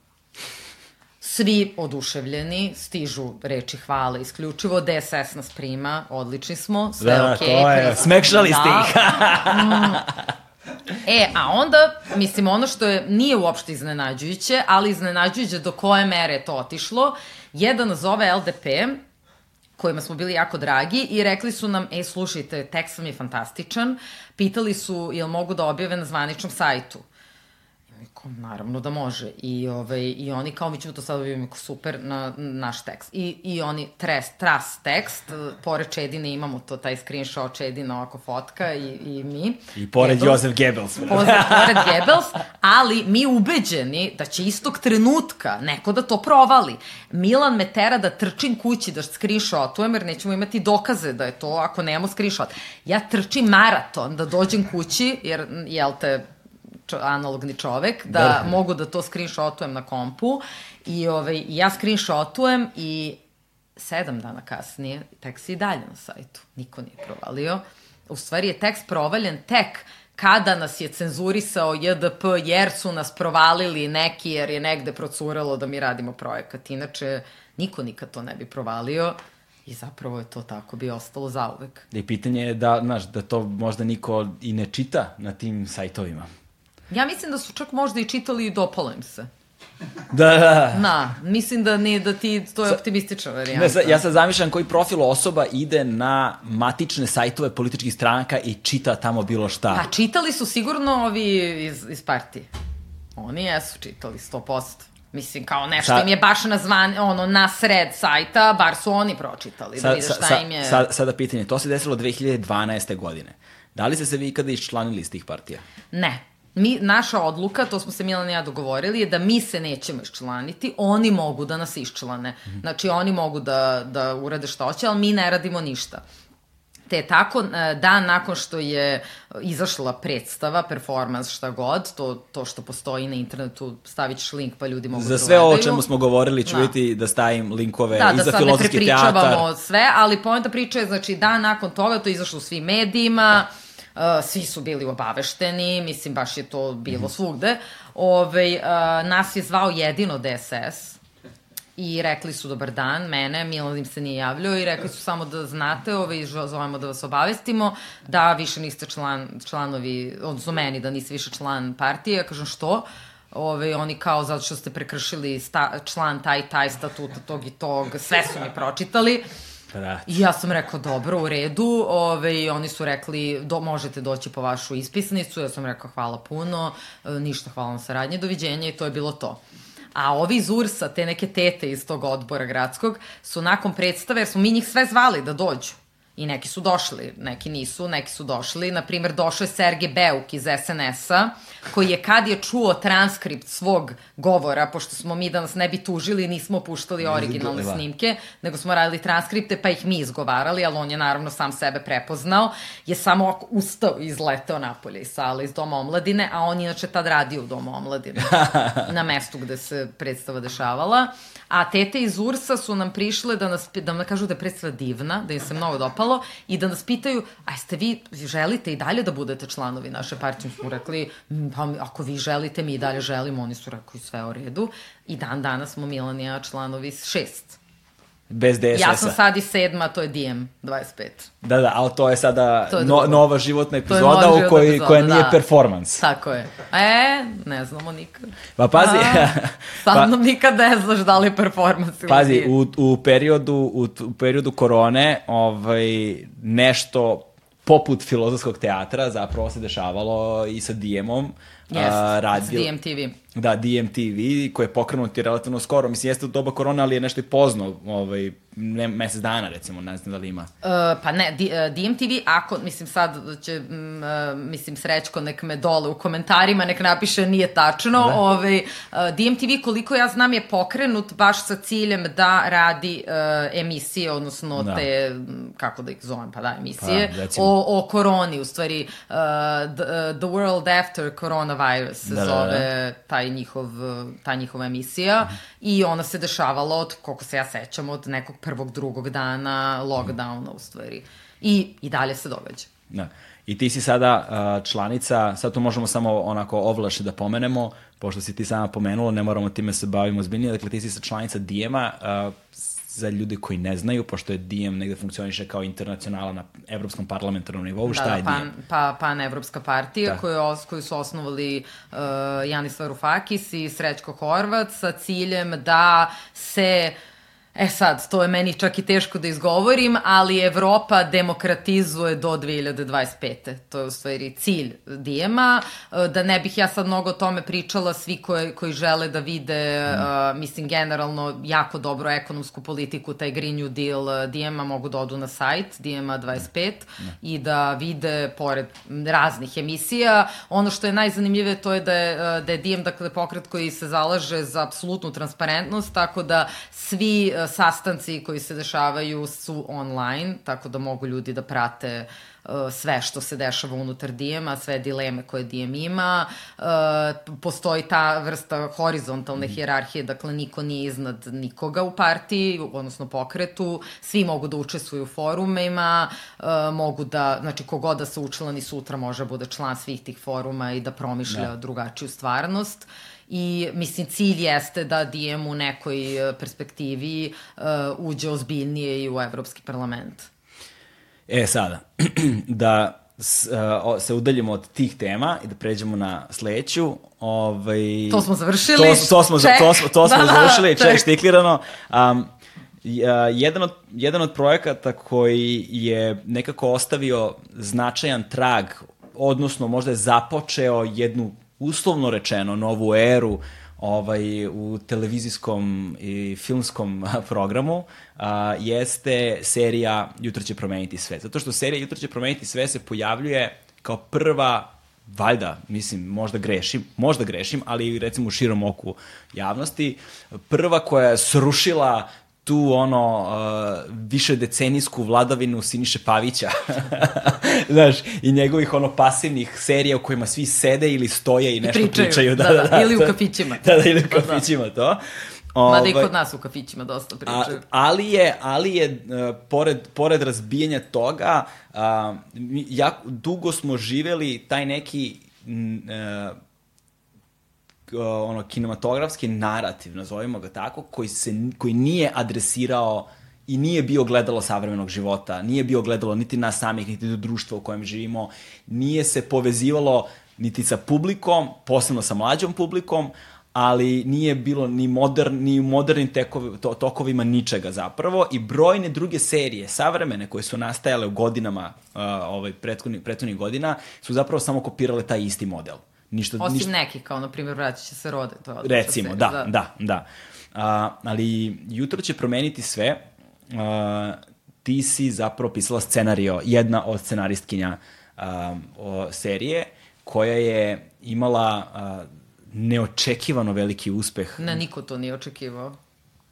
Svi oduševljeni, stižu reči hvale isključivo, DSS nas prima, odlični smo, sve da, okej. Okay, to je, smekšali da. ste ih. E, a onda, mislim, ono što je, nije uopšte iznenađujuće, ali iznenađujuće do koje mere je to otišlo, Jedan zove LDP, kojima smo bili jako dragi i rekli su nam, e, slušajte, tekst vam je fantastičan, pitali su jel mogu da objave na zvaničnom sajtu. Naravno da može. I, ovaj, I oni kao, mi ćemo to sad objaviti super na naš tekst. I, i oni tres, tras tekst, pored Čedine imamo to, taj screenshot Čedina, ovako fotka i, i mi. I pored Gebels, Josef Goebbels. pored, pored Goebbels, ali mi ubeđeni da će istog trenutka neko da to provali. Milan me tera da trčim kući da screenshotujem, jer nećemo imati dokaze da je to ako nemamo screenshot. Ja trčim maraton da dođem kući, jer, jel te, čo, analogni čovek, da, da mogu da to screenshotujem na kompu i ovaj, ja screenshotujem i sedam dana kasnije tekst je i dalje na sajtu. Niko nije provalio. U stvari je tekst provaljen tek kada nas je cenzurisao JDP jer su nas provalili neki jer je negde procuralo da mi radimo projekat. Inače, niko nikad to ne bi provalio. I zapravo je to tako bi ostalo zauvek. I pitanje je da, znaš, da to možda niko i ne čita na tim sajtovima. Ja mislim da su čak možda i čitali i dopalo im se. Da, da. Na, mislim da ne, da ti, to je optimistična varijanta. Ne, ja sad zamišljam koji profil osoba ide na matične sajtove političkih stranaka i čita tamo bilo šta. Pa čitali su sigurno ovi iz, iz partije. Oni jesu čitali, 100%. Mislim, kao nešto sa, im je baš nazvan, ono, na sred sajta, bar su oni pročitali, sa, da vide šta sa, im je... Sa, sada pitanje, to se desilo 2012. godine. Da li ste se vi ikada iščlanili iz tih partija? Ne, mi, naša odluka, to smo se Milan i ja dogovorili, je da mi se nećemo iščlaniti, oni mogu da nas iščlane. -hmm. Znači, oni mogu da, da urade šta hoće, ali mi ne radimo ništa. Te tako, e, dan nakon što je izašla predstava, performans, šta god, to, to što postoji na internetu, stavit ćeš link pa ljudi mogu Za da sve ovo čemu smo govorili ću da. vidjeti da stavim linkove da, i da za filozofski teatar. Da, da sad ne prepričavamo sve, ali pojenta priče je, znači, dan nakon toga to je izašlo u svim medijima, da Uh, svi su bili obavešteni, mislim baš je to bilo -hmm. svugde. Ove, uh, nas je zvao jedino DSS, i rekli su dobar dan, mene, Milan im se nije javljao i rekli su samo da znate, ovaj, zovemo da vas obavestimo, da više niste član, članovi, odnosno meni, da niste više član partije. Ja kažem što? Ove, oni kao zato što ste prekršili sta, član taj taj statuta tog i tog, sve su mi pročitali. Da. I ja sam rekao, dobro, u redu, ove, oni su rekli, do, možete doći po vašu ispisnicu, ja sam rekao, hvala puno, e, ništa, hvala na saradnje, doviđenja i to je bilo to. A ovi iz Ursa, te neke tete iz tog odbora gradskog, su nakon predstave, jer smo mi njih sve zvali da dođu. I neki su došli, neki nisu, neki su došli. Naprimer, došao je Sergej Beuk iz SNS-a, koji je kad je čuo transkript svog govora, pošto smo mi da nas ne bi tužili, nismo puštali originalne snimke, nego smo radili transkripte, pa ih mi izgovarali, ali on je naravno sam sebe prepoznao, je samo ustao i izleteo napolje iz sale, iz Doma omladine, a on inače tad radio u Domu omladine, na mestu gde se predstava dešavala. A tete iz Ursa su nam prišle da nas, da nam kažu da je predstava divna, da im se mnogo dopalo i da nas pitaju, a jeste vi želite i dalje da budete članovi naše partije? Smo rekli, pa ako vi želite, mi i dalje želimo. Oni su rekli sve u redu. I dan danas smo Milanija članovi šest. Bez DSS-a. Ja sam sad i sedma, to je DM 25. Da, da, ali to je sada to je no, nova životna epizoda u kojoj, epizoda, koja nije da. performans. Tako je. E, ne znamo nikad. Pa pazi. A, sad pa, nam nikad ne znaš da li je performans ili Pazi, u, u, periodu, u, u periodu korone ovaj, nešto poput filozofskog teatra zapravo se dešavalo i sa DM-om. Yes, uh, radio, DMTV. Da, DMTV, koji je pokrenut i relativno skoro. Mislim, jeste u doba korona, ali je nešto i pozno, ovaj, ne, mesec dana, recimo, ne znam da li ima. Uh, pa ne, D, uh, DMTV, ako, mislim, sad će, uh, mislim, Srećko nek me dole u komentarima, nek napiše nije tačno, da. ovaj, uh, DMTV, koliko ja znam, je pokrenut baš sa ciljem da radi uh, emisije, odnosno da. te, kako da ih zovem, pa da, emisije, pa, o, o koroni, u stvari, uh, the, uh, the World After Coronavirus se da, zove da, da. taj njihov, ta njihova emisija mm i ona se dešavala od, koliko se ja sećam, od nekog prvog, drugog dana lockdowna u stvari. I, i dalje se događa. Da. I ti si sada uh, članica, sad to možemo samo onako ovlaši da pomenemo, pošto si ti sama pomenula, ne moramo time se bavimo zbiljnije, dakle ti si sa članica Dijema, uh, za ljude koji ne znaju, pošto je DM negde funkcioniše kao internacionala na evropskom parlamentarnom nivou, da, šta da, je pan, DM? Pa, pan Evropska partija da. koju, os, koju su osnovali uh, Janis Varufakis i Srećko Horvat sa ciljem da se uh, E sad, to je meni čak i teško da izgovorim, ali Evropa demokratizuje do 2025. To je u stvari cilj Dijema. E, da ne bih ja sad mnogo o tome pričala, svi koji, koji žele da vide, uh, mislim, generalno jako dobro ekonomsku politiku, taj Green New Deal Dijema mogu da odu na sajt Dijema 25 mm. i da vide, pored raznih emisija, ono što je najzanimljivije to je da je, da je Dijem, dakle, pokret koji se zalaže za apsolutnu transparentnost, tako da svi sastanci koji se dešavaju su online, tako da mogu ljudi da prate uh, sve što se dešava unutar DM-a, sve dileme koje DM ima. Uh, postoji ta vrsta horizontalne mhm. hijerarhije, dakle niko nije iznad nikoga u partiji, odnosno pokretu, svi mogu da učestvuju u forumima, uh, mogu da, znači kogod da se učlani sutra može da bude član svih tih foruma i da promišlja da. drugačiju stvarnost. Uh, i mislim cilj jeste da DM u nekoj e, perspektivi uh, uđe ozbiljnije i u Evropski parlament. E sada, da s, uh, se udaljimo od tih tema i da pređemo na sledeću. Ovaj, to smo završili. To, to smo, ček. to smo, to smo da, da završili, ček, ček štiklirano. Um, jedan od, jedan od projekata koji je nekako ostavio značajan trag, odnosno možda je započeo jednu uslovno rečeno novu eru ovaj, u televizijskom i filmskom programu a, jeste serija Jutro će promeniti sve. Zato što serija Jutro će promeniti sve se pojavljuje kao prva valjda, mislim, možda grešim, možda grešim, ali recimo u širom oku javnosti, prva koja je srušila tu ono uh, više decenijsku vladavinu Siniše Pavića. Znaš, i njegovih ono pasivnih serija u kojima svi sede ili stoje i nešto I pričaju. pričaju. Da, da, da, da, ili u kafićima. Da, da, ili u kafićima da. to. Ove, Mada i kod ovaj, nas u kafićima dosta pričaju. A, ali je, ali je uh, pored, pored razbijanja toga, uh, jako dugo smo živeli taj neki uh, ono, kinematografski narativ, nazovimo ga tako, koji, se, koji nije adresirao i nije bio gledalo savremenog života, nije bio gledalo niti nas samih, niti do društva u kojem živimo, nije se povezivalo niti sa publikom, posebno sa mlađom publikom, ali nije bilo ni, modern, ni u modernim tekovi, to, tokovima ničega zapravo i brojne druge serije, savremene, koje su nastajale u godinama, uh, ovaj, prethodnih, godina, su zapravo samo kopirale taj isti model. Ništa, Osim ništa... neki, kao na primjer Vratit će se rode. To je Recimo, serija, da, da, da. da. Uh, ali jutro će promeniti sve. Uh, ti si zapravo pisala scenario, jedna od scenaristkinja uh, o serije, koja je imala uh, neočekivano veliki uspeh. Ne, niko to nije očekivao.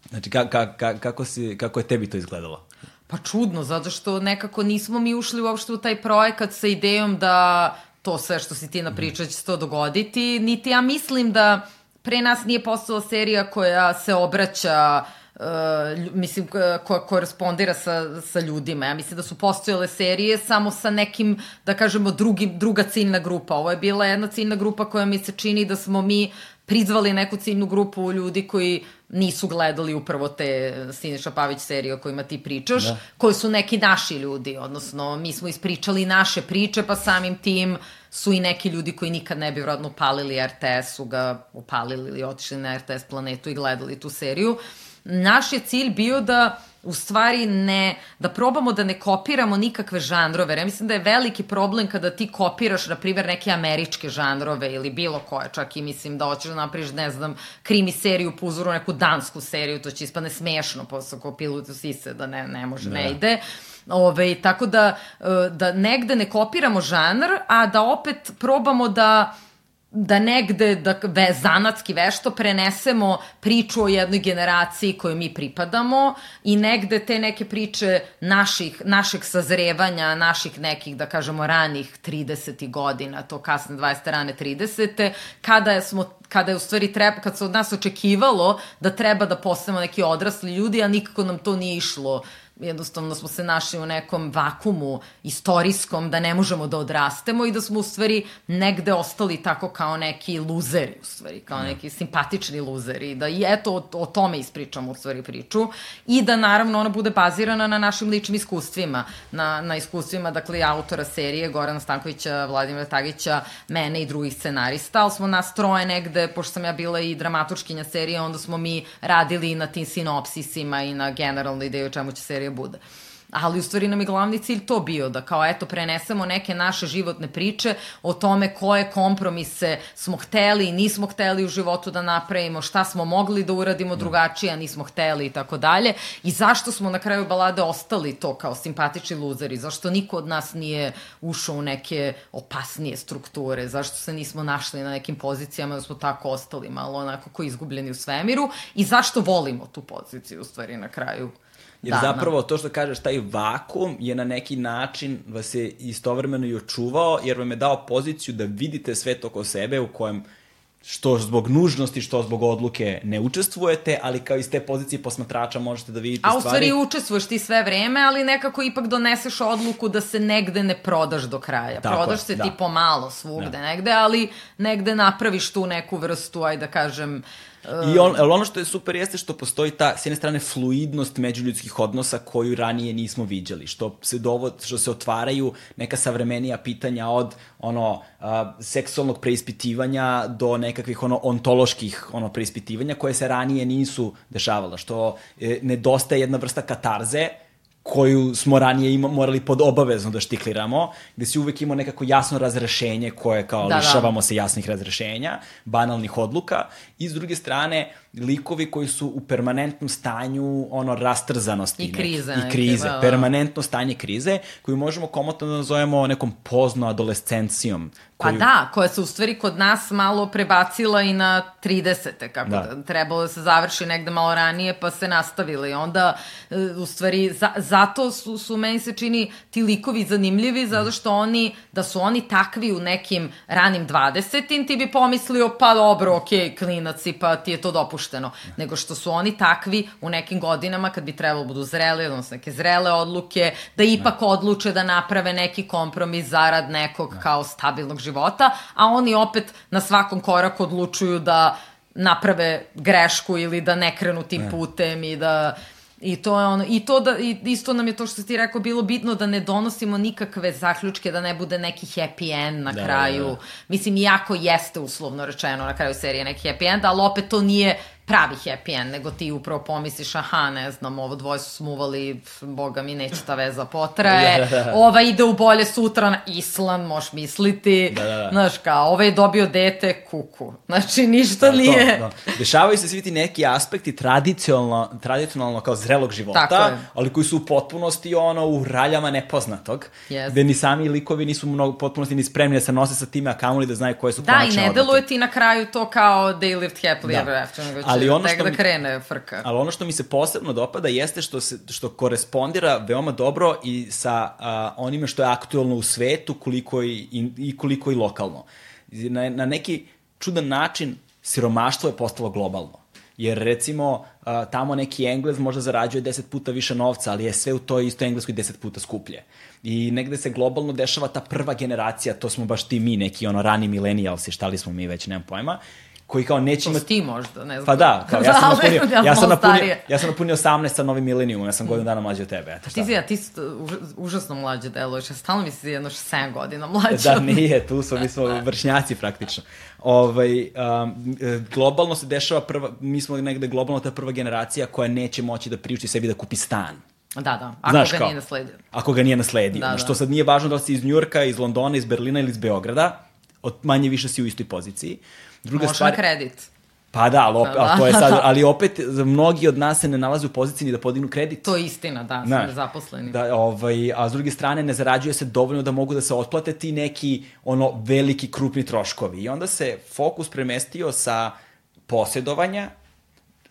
Znači, ka, ka, ka, kako, si, kako je tebi to izgledalo? Pa čudno, zato što nekako nismo mi ušli uopšte u taj projekat sa idejom da to sve što si ti napričao će se to dogoditi, niti ja mislim da pre nas nije postala serija koja se obraća uh, mislim, koja korespondira sa, sa ljudima. Ja mislim da su postojale serije samo sa nekim, da kažemo, drugi, druga ciljna grupa. Ovo je bila jedna ciljna grupa koja mi se čini da smo mi prizvali neku ciljnu grupu ljudi koji nisu gledali upravo te Siniša Pavić serije o kojima ti pričaš, da. koji su neki naši ljudi, odnosno mi smo ispričali naše priče, pa samim tim su i neki ljudi koji nikad ne bi vrodno upalili RTS, su ga upalili ili otišli na RTS planetu i gledali tu seriju. Uh, naš je cilj bio da u stvari ne, da probamo da ne kopiramo nikakve žanrove. Ja mislim da je veliki problem kada ti kopiraš, na primjer, neke američke žanrove ili bilo koje, čak i mislim da hoćeš da napriš, ne znam, krimi seriju po uzoru neku dansku seriju, to će ispane smešno posle ko pilutu sise, da ne, ne može, ne, ne ide. Ove, tako da, e, da negde ne kopiramo žanr, a da opet probamo da da negde da ve, zanatski vešto prenesemo priču o jednoj generaciji kojoj mi pripadamo i negde te neke priče naših, našeg sazrevanja, naših nekih, da kažemo, ranih 30. godina, to kasne 20. rane 30. kada smo kada je u stvari treba, kad se od nas očekivalo da treba da postanemo neki odrasli ljudi, a nikako nam to nije išlo jednostavno smo se našli u nekom vakumu istorijskom da ne možemo da odrastemo i da smo u stvari negde ostali tako kao neki luzeri u stvari, kao mm. neki simpatični luzeri, da i eto o, o tome ispričamo u stvari priču i da naravno ona bude bazirana na našim ličnim iskustvima, na, na iskustvima dakle autora serije Gorana Stankovića, Vladimira Tagića, mene i drugih scenarista, ali smo nas troje negde, pošto sam ja bila i dramaturškinja serije, onda smo mi radili na tim sinopsisima i na generalnoj ideju o čemu će serija bude. Ali u stvari nam je glavni cilj to bio, da kao eto prenesemo neke naše životne priče o tome koje kompromise smo hteli i nismo hteli u životu da napravimo, šta smo mogli da uradimo drugačije, a nismo hteli i tako dalje. I zašto smo na kraju balade ostali to kao simpatični luzeri, zašto niko od nas nije ušao u neke opasnije strukture, zašto se nismo našli na nekim pozicijama da smo tako ostali malo onako koji izgubljeni u svemiru i zašto volimo tu poziciju u stvari na kraju Jer da, zapravo da. to što kažeš, taj vakum je na neki način vas je istovremeno i očuvao, jer vam je dao poziciju da vidite svet oko sebe u kojem što zbog nužnosti, što zbog odluke ne učestvujete, ali kao iz te pozicije posmatrača možete da vidite stvari. A u stvari stvari... učestvuješ ti sve vreme, ali nekako ipak doneseš odluku da se negde ne prodaš do kraja. Tako, prodaš se da. ti pomalo svugde da. negde, ali negde napraviš tu neku vrstu, aj da kažem, uh, I on, ali ono što je super jeste što postoji ta, s jedne strane, fluidnost međuljudskih odnosa koju ranije nismo viđali, što se dovod, što se otvaraju neka savremenija pitanja od ono a, seksualnog preispitivanja do nekakvih ono ontoloških ono preispitivanja koje se ranije nisu dešavala, što e, nedostaje jedna vrsta katarze koju smo ranije ima, morali pod obavezno da štikliramo, gde si uvek imao nekako jasno razrešenje koje kao da, da. lišavamo da. se jasnih razrešenja, banalnih odluka i s druge strane likovi koji su u permanentnom stanju ono rastrzanosti i krize i krize neke, da, da. permanentno stanje krize koju možemo komotno da nazovemo nekom pozno adolescencijom Pa koju... Pa da, koja se u stvari kod nas malo prebacila i na 30. kako da. da trebalo da se završi negde malo ranije pa se nastavila i onda e, u stvari za, zato su, su meni se čini ti likovi zanimljivi zato što oni, da su oni takvi u nekim ranim 20. ti bi pomislio pa dobro, okej, okay, klinac pa ti je to dopušteno opušteno, nego što su oni takvi u nekim godinama kad bi trebalo da budu zreli, odnosno neke zrele odluke, da ipak da. odluče da naprave neki kompromis zarad nekog da. kao stabilnog života, a oni opet na svakom koraku odlučuju da naprave grešku ili da ne krenu tim ne. putem i da I to je ono, i to da, i isto nam je to što si ti rekao bilo bitno da ne donosimo nikakve zaključke, da ne bude neki happy end na da, kraju. Da, da. Mislim, iako jeste uslovno rečeno na kraju serije neki happy end, ali opet to nije pravi happy end, nego ti upravo pomisliš, aha, ne znam, ovo dvoje su smuvali, boga mi neće ta veza potraje, da, da, da. ova ide u bolje sutra na Island, moš misliti, da, da, da. znaš kao, ovaj je dobio dete, kuku, znači ništa da, nije. To, da. Dešavaju se svi ti neki aspekti tradicionalno, tradicionalno kao zrelog života, ali koji su u potpunosti ono u raljama nepoznatog, yes. gde ni sami likovi nisu mnogo potpunosti ni spremni da se nose sa time, a kamoli da znaju koje su da, konačne Da, i ne deluje ti na kraju to kao they lived happily da. ever after, nego ali ono tek što da krene frka. Ali ono što mi se posebno dopada jeste što, se, što korespondira veoma dobro i sa a, onime što je aktuelno u svetu koliko i, i, i koliko i lokalno. Na, na neki čudan način siromaštvo je postalo globalno. Jer recimo tamo neki Englez možda zarađuje 10 puta više novca, ali je sve u toj istoj Engleskoj 10 puta skuplje. I negde se globalno dešava ta prva generacija, to smo baš ti mi, neki ono rani milenijalsi, šta li smo mi već, nemam pojma, koji kao neće imati... ti možda, ne znam. Pa da, kao ja sam napunio, ja sam napunio, ja sam napunio 18 sa novim milenijumom, ja sam godinu dana mlađi od tebe. Eto, ti si, ja, ti si užasno mlađe deluješ, ja stalno mi si jedno 7 godina mlađe. Da, nije, tu smo, mi smo vršnjaci praktično. Ovaj, um, globalno se dešava prva, mi smo negde globalno ta prva generacija koja neće moći da priuči sebi da kupi stan. Da, da, ako Znaš, ga kao, nije nasledio. Ako ga nije nasledio. Da, da. Što sad nije važno da li si iz Njurka, iz Londona, iz Berlina ili iz Beograda, od manje više si u istoj poziciji. Druga Može stvar, kredit. Pa da, ali, opet, da, to je sad, ali opet mnogi od nas se ne nalaze u poziciji ni da podignu kredit. To je istina, da, sam zaposleni. Da, ovaj, a s druge strane ne zarađuje se dovoljno da mogu da se otplate ti neki ono veliki krupni troškovi. I onda se fokus premestio sa posjedovanja,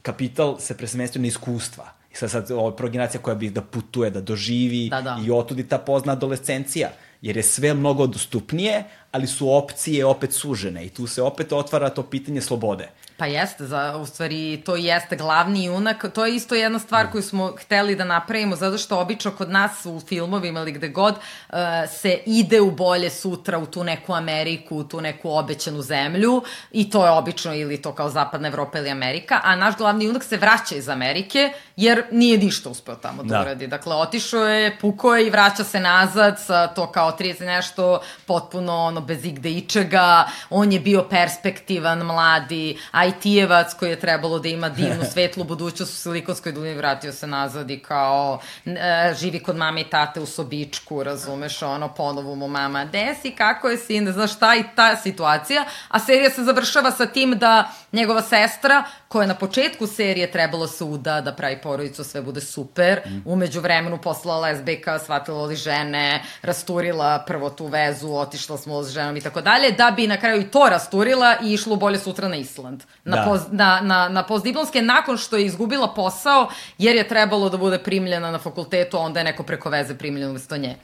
kapital se presmestio na iskustva. I sad, sad ovo prva generacija koja bi da putuje, da doživi da, da. i otudi ta pozna adolescencija jer je sve mnogo dostupnije, ali su opcije opet sužene i tu se opet otvara to pitanje slobode. Pa jeste, za, u stvari to jeste glavni junak, to je isto jedna stvar koju smo hteli da napravimo, zato što obično kod nas u filmovima ili gde god uh, se ide u bolje sutra u tu neku Ameriku, u tu neku obećanu zemlju i to je obično ili to kao Zapadna Evropa ili Amerika, a naš glavni junak se vraća iz Amerike jer nije ništa uspeo tamo da, da. uradi. Dakle, otišao je, pukao je i vraća se nazad sa to kao 30 nešto potpuno ono bez igde ičega, on je bio perspektivan, mladi, IT-evac koji je trebalo da ima divnu svetlu budućnost u Silikonskoj duni, vratio se nazad i kao e, živi kod mame i tate u sobičku, razumeš, ono, ponovo mu mama, desi, kako je sin, znaš, šta i ta situacija, a serija se završava sa tim da njegova sestra, koja je na početku serije trebalo se uda, da pravi porodicu, sve bude super, mm. umeđu vremenu poslala lesbika, shvatila li žene, rasturila prvo tu vezu, otišla smo s ženom i tako dalje, da bi na kraju i to rasturila i išlo bolje sutra na Island. Na, da. poz, na, na, na postdiplomske, nakon što je izgubila posao, jer je trebalo da bude primljena na fakultetu, onda je neko preko veze primljen umesto nje.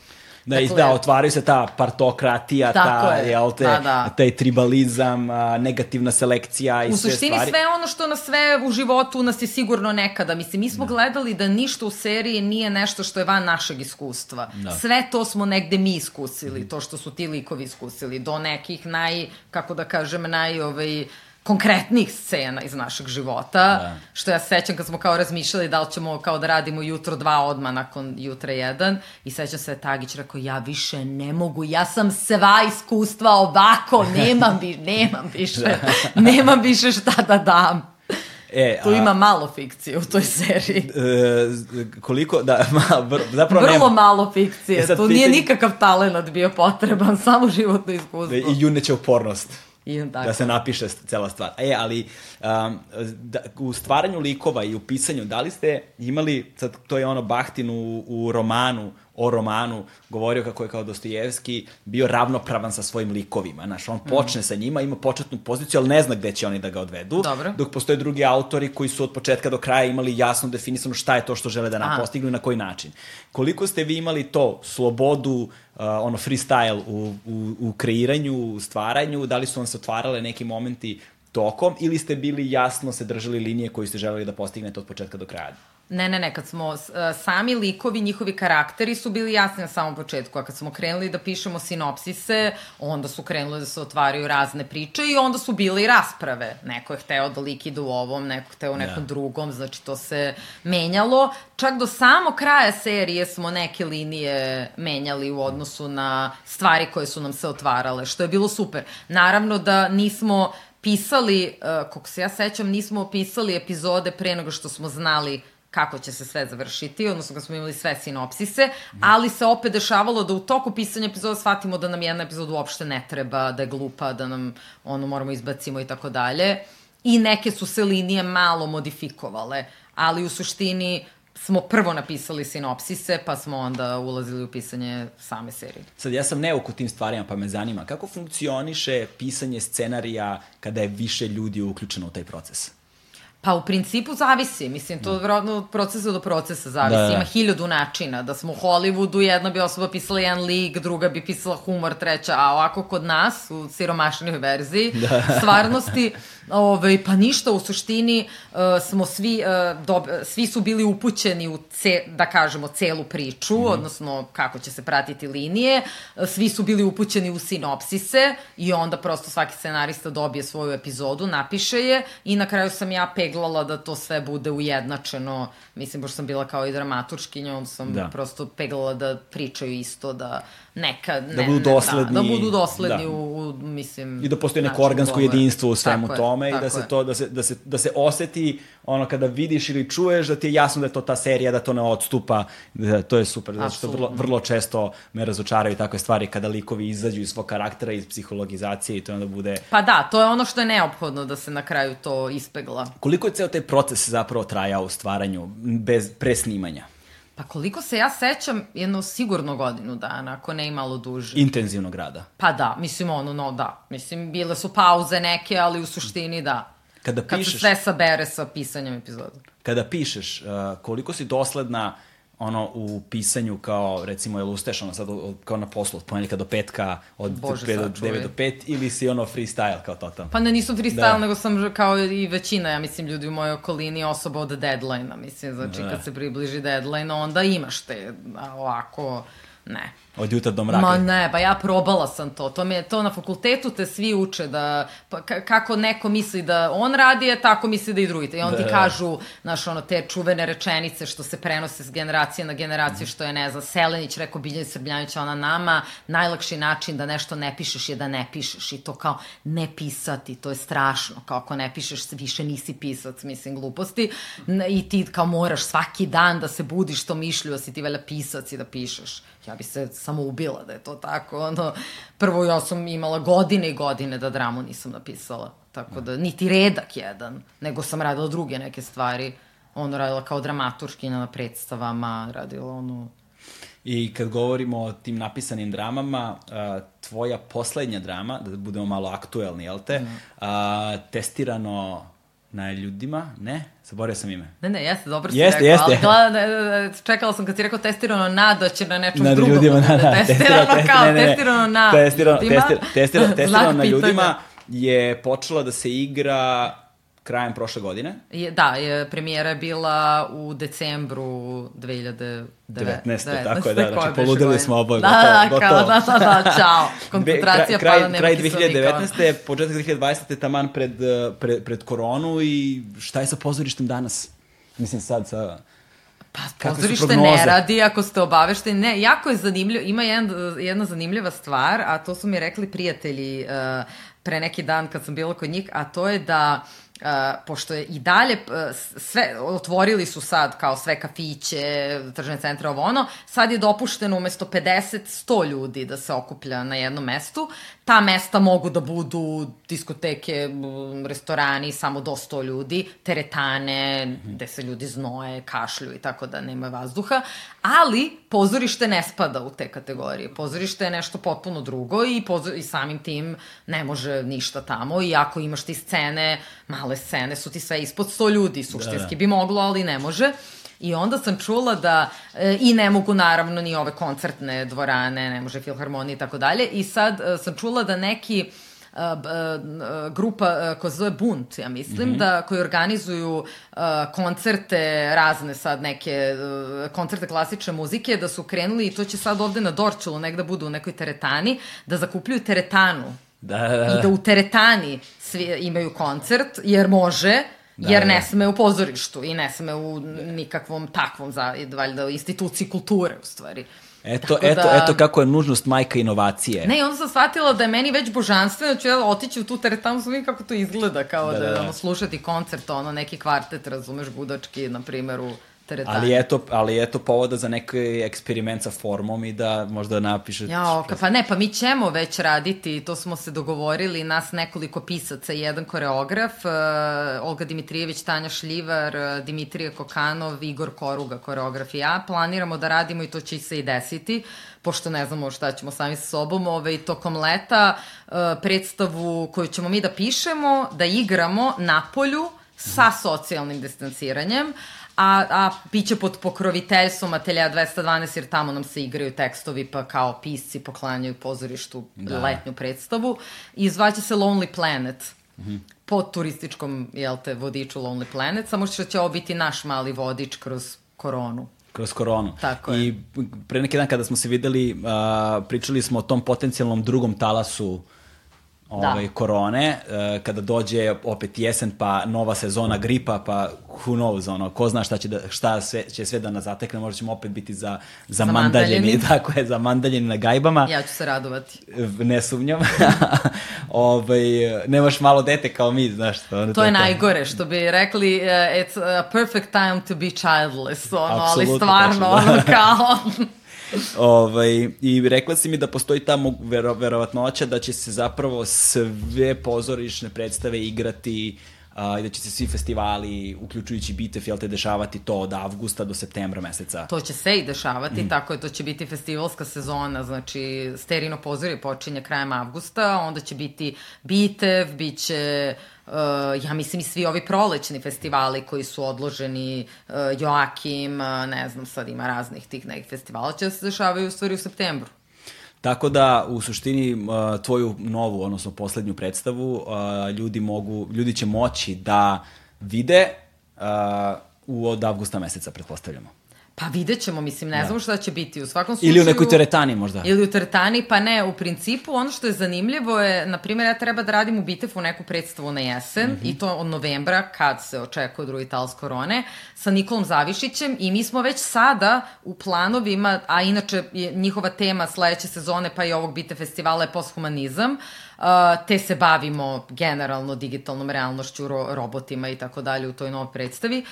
Da, dakle, da, otvaraju se ta partokratija, ta, je. jel te, da, da. taj tribalizam, a, negativna selekcija i u sve stvari. U suštini sve ono što nas sve u životu nas je sigurno nekada. Mislim, mi smo da. gledali da ništa u seriji nije nešto što je van našeg iskustva. Da. Sve to smo negde mi iskusili, mm. to što su ti likovi iskusili, do nekih naj, kako da kažem, naj, ovaj, konkretnih scena iz našeg života, da. što ja sećam kad smo kao razmišljali da li ćemo kao da radimo jutro dva odma nakon jutra jedan i sećam se Tagić rekao ja više ne mogu, ja sam sva iskustva ovako, nemam, vi, nemam više, da. nemam više šta da dam. E, tu a, ima malo fikcije u toj seriji. E, koliko, da, ma, zapravo Vrlo nema. malo fikcije, e tu pitanje... nije nikakav talent bio potreban, samo životno iskustvo. I juneća upornost. I tako. Da se napiše cela stvar. E, ali um, da, u stvaranju likova i u pisanju, da li ste imali, sad to je ono Bahtin u, u romanu, o romanu, govorio kako je kao Dostojevski bio ravnopravan sa svojim likovima. Znaš, on mhm. počne mm. sa njima, ima početnu poziciju, ali ne zna gde će oni da ga odvedu. Dobro. Dok postoje drugi autori koji su od početka do kraja imali jasno definisano šta je to što žele da nam postignu i na koji način. Koliko ste vi imali to, slobodu, uh, ono freestyle u, u, u kreiranju, u stvaranju, da li su vam se otvarale neki momenti tokom ili ste bili jasno se držali linije koju ste želeli da postignete od početka do kraja? Ne, ne, ne, kad smo, uh, sami likovi, njihovi karakteri su bili jasni na samom početku, a kad smo krenuli da pišemo sinopsise, onda su krenuli da se otvaraju razne priče i onda su bile i rasprave. Neko je hteo da lik ide u ovom, neko je hteo u nekom da. drugom, znači to se menjalo. Čak do samo kraja serije smo neke linije menjali u odnosu na stvari koje su nam se otvarale, što je bilo super. Naravno da nismo pisali, uh, kako se ja sećam, nismo pisali epizode pre nego što smo znali kako će se sve završiti, odnosno kad smo imali sve sinopsise, ali se opet dešavalo da u toku pisanja epizoda shvatimo da nam jedna epizoda uopšte ne treba, da je glupa, da nam ono moramo izbacimo i tako dalje. I neke su se linije malo modifikovale, ali u suštini smo prvo napisali sinopsise, pa smo onda ulazili u pisanje same serije. Sad, ja sam neuk u tim stvarima, pa me zanima, kako funkcioniše pisanje scenarija kada je više ljudi uključeno u taj proces? Pa u principu zavisi, mislim, to vjerojatno od procesa do procesa zavisi, da, da. ima hiljadu načina, da smo u Hollywoodu, jedna bi osoba pisala jedan lik, druga bi pisala humor, treća, a ovako kod nas, u siromašnoj verziji, da. stvarnosti, Ove, ovaj, pa ništa, u suštini uh, smo svi, uh, dob, svi su bili upućeni u, ce, da kažemo, celu priču, mm -hmm. odnosno kako će se pratiti linije, uh, svi su bili upućeni u sinopsise i onda prosto svaki scenarista dobije svoju epizodu, napiše je i na kraju sam ja peglala da to sve bude ujednačeno, mislim, pošto sam bila kao i dramaturškinja, onda sam da. prosto peglala da pričaju isto, da neka... Ne, da budu dosledni. Da, da budu dosledni da. u, u, mislim... I da postoji neko organsko jedinstvo u svemu tako tome je, i da se, to, da, se, da, se, da se oseti ono kada vidiš ili čuješ da ti je jasno da je to ta serija, da to ne odstupa, da, to je super, zato što vrlo, vrlo često me razočaraju takve stvari kada likovi izađu iz svog karaktera, iz psihologizacije i to onda bude... Pa da, to je ono što je neophodno da se na kraju to ispegla. Koliko je ceo taj proces zapravo trajao u stvaranju bez, pre snimanja? Pa koliko se ja sećam, jedno sigurno godinu dana, ako ne i malo duže. Intenzivnog rada. Pa da, mislim ono, no da. Mislim, bile su pauze neke, ali u suštini da. Kada pišeš... Kad se sve sabere sa pisanjem epizoda. Kada pišeš, uh, koliko si dosledna ono u pisanju kao recimo jel ustaješ ono sad kao na poslu od ponedjeljka do petka od Bože, 5 do 9 do 5 ili si ono freestyle kao totalno? Pa ne nisam freestyle da. nego sam kao i većina ja mislim ljudi u mojoj okolini osoba od deadline-a mislim znači da. kad se približi deadline onda imaš te ovako ne Od jutra do mraka. Ma ne, pa ja probala sam to. To, me, to na fakultetu te svi uče da, pa, kako neko misli da on radi, je tako misli da i drugi. I on da, ti da. kažu, znaš, ono, te čuvene rečenice što se prenose s generacije na generaciju, što je, ne znam, Selenić rekao Biljan Srbljanić, ona nama, najlakši način da nešto ne pišeš je da ne pišeš. I to kao ne pisati, to je strašno. Kao ako ne pišeš, više nisi pisac, mislim, gluposti. I ti kao moraš svaki dan da se budiš to mišlju, da si ti velja pisac i da pišeš ja bi se samo ubila da je to tako. Ono, prvo ja sam imala godine i godine da dramu nisam napisala. Tako da, niti redak jedan, nego sam radila druge neke stvari. Ono, radila kao dramaturškinja na predstavama, radila ono... I kad govorimo o tim napisanim dramama, tvoja poslednja drama, da budemo malo aktuelni, jel te, mm. testirano na ljudima, ne? Zaboravio sam ime. Ne, ne, jeste, dobro si jeste, rekao, jeste. ali gleda, čekala sam kad si rekao testirano na, da će na nečom na drugom. Ljudima, na, na, testirano, testirano kao, ne, ne, ne. testirano na testirano, ljudima. Testir, testirano, testirano na ljudima je počela da se igra krajem prošle godine. Je, da, je, premijera je bila u decembru 2019. 19, tako je, da, znači poludili smo oboje. Da, da, gotovo, kao, da, da, da, čao. Koncentracija kraj, pada, nema Kraj 2019. početak 2020. taman pred, pred, pred koronu i šta je sa pozorištem danas? Mislim sad sa... Pa, pozorište ne radi ako ste obavešteni. Ne, jako je zanimljivo. Ima jedan, jedna zanimljiva stvar, a to su mi rekli prijatelji uh, pre neki dan kad sam bila kod njih, a to je da uh, Uh, pošto je i dalje uh, sve otvorili su sad kao sve kafiće, tržne centre ovo ono, sad je dopušteno umesto 50 100 ljudi da se okuplja na jednom mestu. Ta mesta mogu da budu diskoteke, restorani samo do 100 ljudi, teretane mm -hmm. gde se ljudi znoje, kašlju i tako da nema vazduha, ali pozorište ne spada u te kategorije. Pozorište je nešto potpuno drugo i, pozor, i samim tim ne može ništa tamo i ako imaš ti scene, male scene su ti sve ispod 100 ljudi, suštinski da, da. bi moglo, ali ne može. I onda sam čula da, e, i ne mogu naravno ni ove koncertne dvorane, ne može filharmonije i tako dalje, i sad e, sam čula da neki a, a, grupa a, koja se zove Bunt, ja mislim, mm -hmm. da, koji organizuju a, koncerte razne sad neke, a, koncerte klasične muzike, da su krenuli i to će sad ovde na Dorčulu negde budu u nekoj teretani, da zakupljuju teretanu Da, da, da. i da u teretani svi imaju koncert, jer može, Da, jer ne da. sme u pozorištu i ne sme u nikakvom takvom za, valjda, instituciji kulture u stvari. Eto, Tako eto, da... eto kako je nužnost majka inovacije. Ne, onda sam shvatila da je meni već božanstveno, da ću ja otići u tu teretanu, sam kako to izgleda, kao da, da, da. Ono, slušati koncert, ono, neki kvartet, razumeš, gudački, na primjer, u teretani. Ali eto, ali eto povoda za neki eksperiment sa formom i da možda napiše... Ja, ka, pa ne, pa mi ćemo već raditi, to smo se dogovorili, nas nekoliko pisaca i jedan koreograf, uh, Olga Dimitrijević, Tanja Šljivar, uh, Dimitrije Kokanov, Igor Koruga, koreograf i ja. Planiramo da radimo i to će se i desiti, pošto ne znamo šta ćemo sami sa sobom, ovaj, tokom leta uh, predstavu koju ćemo mi da pišemo, da igramo na polju sa socijalnim distanciranjem, a, a biće pod pokroviteljstvom Atelja 212 jer tamo nam se igraju tekstovi pa kao pisci poklanjaju pozorištu da. letnju predstavu i zvaće se Lonely Planet. Mm -hmm. po turističkom, jel te, vodiču Lonely Planet, samo što će ovo biti naš mali vodič kroz koronu kroz koronu. Tako je. I pre neki dan kada smo se videli, uh, pričali smo o tom potencijalnom drugom talasu uh, ovaj, da. korone, uh, kada dođe opet jesen, pa nova sezona gripa, pa who knows, ono, ko zna šta će, da, šta sve, će sve da nas zatekne, možda ćemo opet biti za, za, za mandaljeni, mandaljeni. tako je, za mandaljeni na gajbama. Ja ću se radovati. Ne sumnjam. ovaj, nemaš malo dete kao mi, znaš što. Ono, to, je najgore, što bi rekli, uh, it's a perfect time to be childless, ono, ali stvarno, ono, kao... ovaj, I rekla si mi da postoji ta vero, verovatnoća da će se zapravo sve pozorišne predstave igrati i da će se svi festivali, uključujući Bitev, jel te, dešavati to od avgusta do septembra meseca. To će se i dešavati, mm. tako je, to će biti festivalska sezona, znači Sterino pozorje počinje krajem avgusta, onda će biti Bitev, bit će uh, ja mislim i svi ovi prolećni festivali koji su odloženi, uh, Joakim, uh, ne znam, sad ima raznih tih nekih festivala, će se dešavaju u stvari u septembru. Tako da, u suštini, tvoju novu, odnosno poslednju predstavu, ljudi, mogu, ljudi će moći da vide u od avgusta meseca, pretpostavljamo. Pa vidjet ćemo, mislim, ne da. znamo šta će biti. U svakom slučaju... Ili u nekoj teretani možda. Ili u teretani, pa ne, u principu ono što je zanimljivo je, na primjer, ja treba da radim u Bitefu neku predstavu na jesen, mm -hmm. i to od novembra, kad se očekuje drugi talas korone, sa Nikolom Zavišićem i mi smo već sada u planovima, a inače njihova tema sledeće sezone, pa i ovog Bite festivala je posthumanizam, uh, te se bavimo generalno digitalnom realnošću, ro robotima i tako dalje u toj novoj predstavi.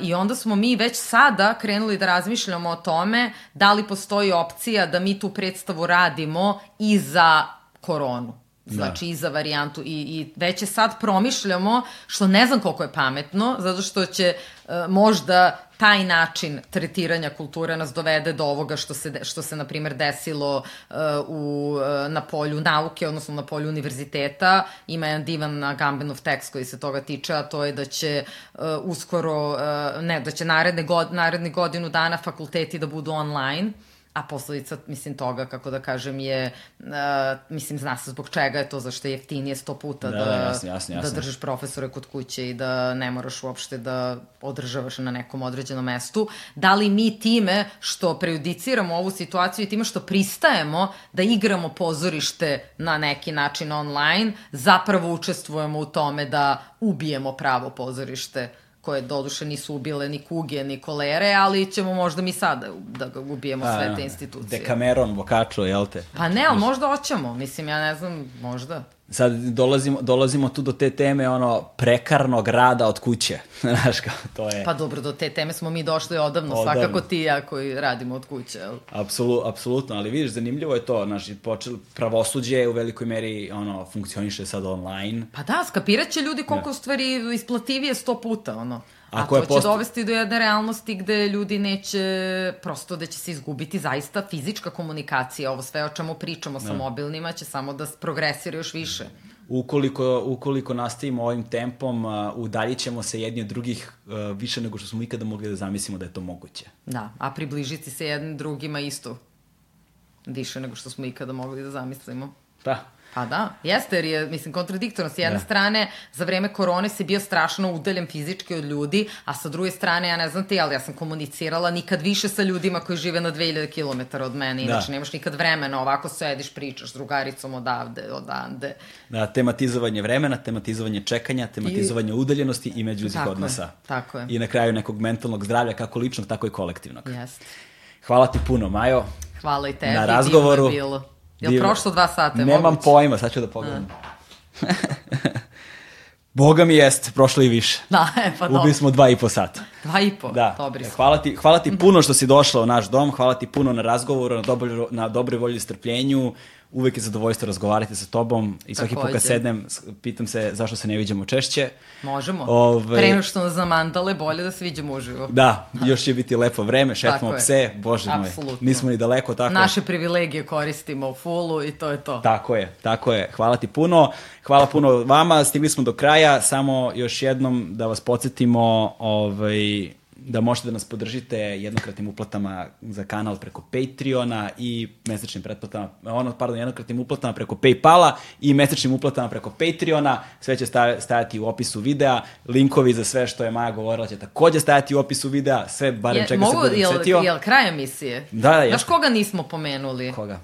I onda smo mi već sada krenuli da razmišljamo o tome da li postoji opcija da mi tu predstavu radimo i za koronu. Da. Znači da. i za varijantu i, i već je sad promišljamo, što ne znam koliko je pametno, zato što će uh, možda taj način tretiranja kulture nas dovede do ovoga što se, što se na primjer, desilo uh, u, uh, na polju nauke, odnosno na polju univerziteta. Ima jedan divan Agambenov tekst koji se toga tiče, a to je da će uh, uskoro, uh, ne, da će naredne, god, naredne godinu dana fakulteti da budu online a posledica, mislim, toga, kako da kažem, je, uh, mislim, zna se zbog čega je to, zašto je jeftinije sto puta da, da, jasno, jasno, jasno. da držiš profesore kod kuće i da ne moraš uopšte da održavaš na nekom određenom mestu. Da li mi time što prejudiciramo ovu situaciju i time što pristajemo da igramo pozorište na neki način online, zapravo učestvujemo u tome da ubijemo pravo pozorište koje doduše nisu ubile ni kuge, ni kolere, ali ćemo možda mi sada da ga ubijemo A, sve te institucije. Dekameron, Bokačo, jel te? Pa ne, ali možda hoćemo, mislim, ja ne znam, možda. Sad dolazimo, dolazimo tu do te teme ono prekarnog rada od kuće. Znaš kao, to je... Pa dobro, do te teme smo mi došli odavno, odavno. svakako ti i ja koji radimo od kuće. Apsolu, apsolutno, ali vidiš, zanimljivo je to, znaš, počeli, pravosuđe u velikoj meri ono, funkcioniše sad online. Pa da, skapirat će ljudi koliko ja. Da. stvari isplativije sto puta, ono. Ako A to će post... dovesti do jedne realnosti gde ljudi neće, prosto da će se izgubiti zaista fizička komunikacija, ovo sve o čemu pričamo ne. sa da. mobilnima će samo da progresira još više. Ukoliko, ukoliko nastavimo ovim tempom, uh, udaljit ćemo se jedni od drugih više nego što smo ikada mogli da zamislimo da je to moguće. Da, a približiti se jednim drugima isto više nego što smo ikada mogli da zamislimo. Da. Pa da, jeste, jer je, mislim, kontradiktorno. S jedne Da. strane, za vreme korone si bio strašno udaljen fizički od ljudi, a sa druge strane, ja ne znam ti, ali ja sam komunicirala nikad više sa ljudima koji žive na 2000 km od mene, Da. inače nemaš nikad vremena, ovako sediš, pričaš s drugaricom odavde, odande. Da, tematizovanje vremena, tematizovanje čekanja, tematizovanje udaljenosti i međuljudskih Tako je, odnosa. tako je. I na kraju nekog mentalnog zdravlja, kako ličnog, tako i kolektivnog. Jeste. Hvala ti puno, Majo. Hvala i tebi, na razgovoru. divno je bilo. Jel Divno. prošlo dva sata? je Nemam moguće? pojma, sad ću da pogledam. Boga mi jest, prošlo i više. Da, e, pa dobro. Ubili smo dva i po sata. Dva i po, Da, dobri E, smo. hvala ti, hvala ti puno što si došla u naš dom, hvala ti puno na razgovoru, na, dobro, na dobroj volji i strpljenju. Uvek je zadovoljstvo razgovarati sa tobom i svaki put kad Takođe. sednem, pitam se zašto se ne viđamo češće. Možemo. Ovaj- Pre nego što nas zamandale, bolje da se viđemo uživo. Da, još će biti lepo vreme, šetamo pse, bože moj, nismo ni daleko, tako. Naše privilegije koristimo u fullu i to je to. Tako je, tako je. Hvala ti puno. Hvala puno vama. Stigli smo do kraja. Samo još jednom da vas podsjetimo ovaj, da možete da nas podržite jednokratnim uplatama za kanal preko Patreona i mesečnim pretplatama, ono, pardon, jednokratnim uplatama preko Paypala i mesečnim uplatama preko Patreona. Sve će sta- stajati u opisu videa. Linkovi za sve što je Maja govorila će takođe stajati u opisu videa. Sve, barem Je- čega mogu, se budem jel, setio. Jel kraj emisije? Da, da, Znaš jeste. koga nismo pomenuli? Koga?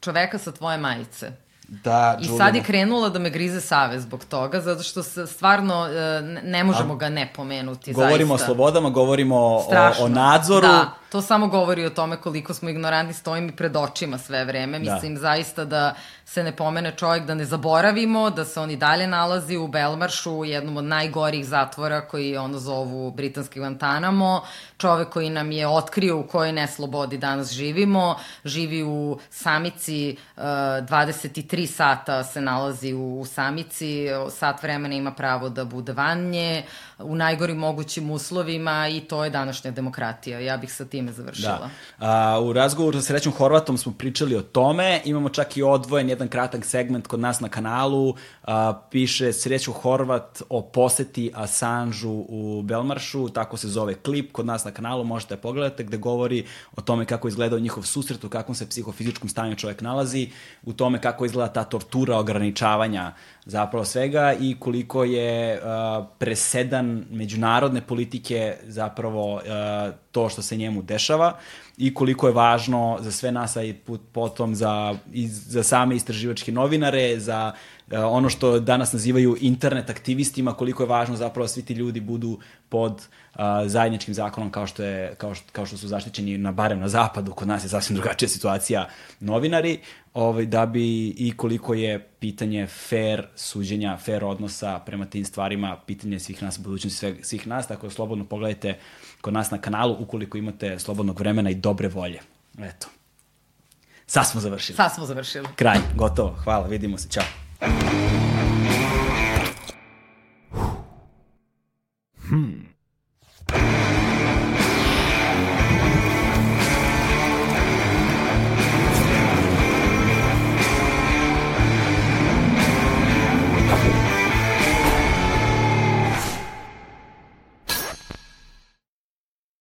Čoveka sa tvoje majice. Da, I Julijana. sad je krenula da me grize save zbog toga, zato što se stvarno e, ne- možemo ga ne pomenuti. Govorimo zaista. o slobodama, govorimo o, o nadzoru. Da, to samo govori o tome koliko smo ignorantni, stoji mi pred očima sve vreme. Da. Mislim, zaista da se ne pomene čovjek, da ne zaboravimo, da se on i dalje nalazi u Belmaršu, u jednom od najgorih zatvora koji ono zovu britanski Guantanamo. Čovek koji nam je otkrio u kojoj neslobodi danas živimo. Živi u samici, uh, 23 sata se nalazi u, u samici, sat vremena ima pravo da bude van nje, u najgorim mogućim uslovima i to je današnja demokratija. Ja bih sa time završila. Da. A, u razgovoru sa Srećom Horvatom smo pričali o tome, imamo čak i odvojen jedan kratak segment kod nas na kanalu, a, piše Sreću Horvat o poseti Assanžu u Belmaršu, tako se zove klip kod nas na kanalu, možete da pogledate, gde govori o tome kako izgledao njihov susret, u kakvom se psihofizičkom stanju čovjek nalazi, u tome kako izgleda ta tortura ograničavanja zapravo svega i koliko je uh, presedan međunarodne politike zapravo uh, to što se njemu dešava i koliko je važno za sve nas, a i put, potom za, i za same istraživačke novinare, za uh, ono što danas nazivaju internet aktivistima, koliko je važno zapravo svi ti ljudi budu pod uh, zajedničkim zakonom kao što, je, kao, što, kao što su zaštićeni na barem na zapadu, kod nas je sasvim drugačija situacija novinari, ovaj, da bi i koliko je pitanje fair suđenja, fair odnosa prema tim stvarima, pitanje svih nas, budućnosti svih, svih nas, tako da slobodno pogledajte kod nas na kanalu ukoliko imate slobodnog vremena i dobre volje. Eto. Sad smo završili. Sad smo završili. Kraj, gotovo. Hvala, vidimo se. Ćao. Hmm. Thank you.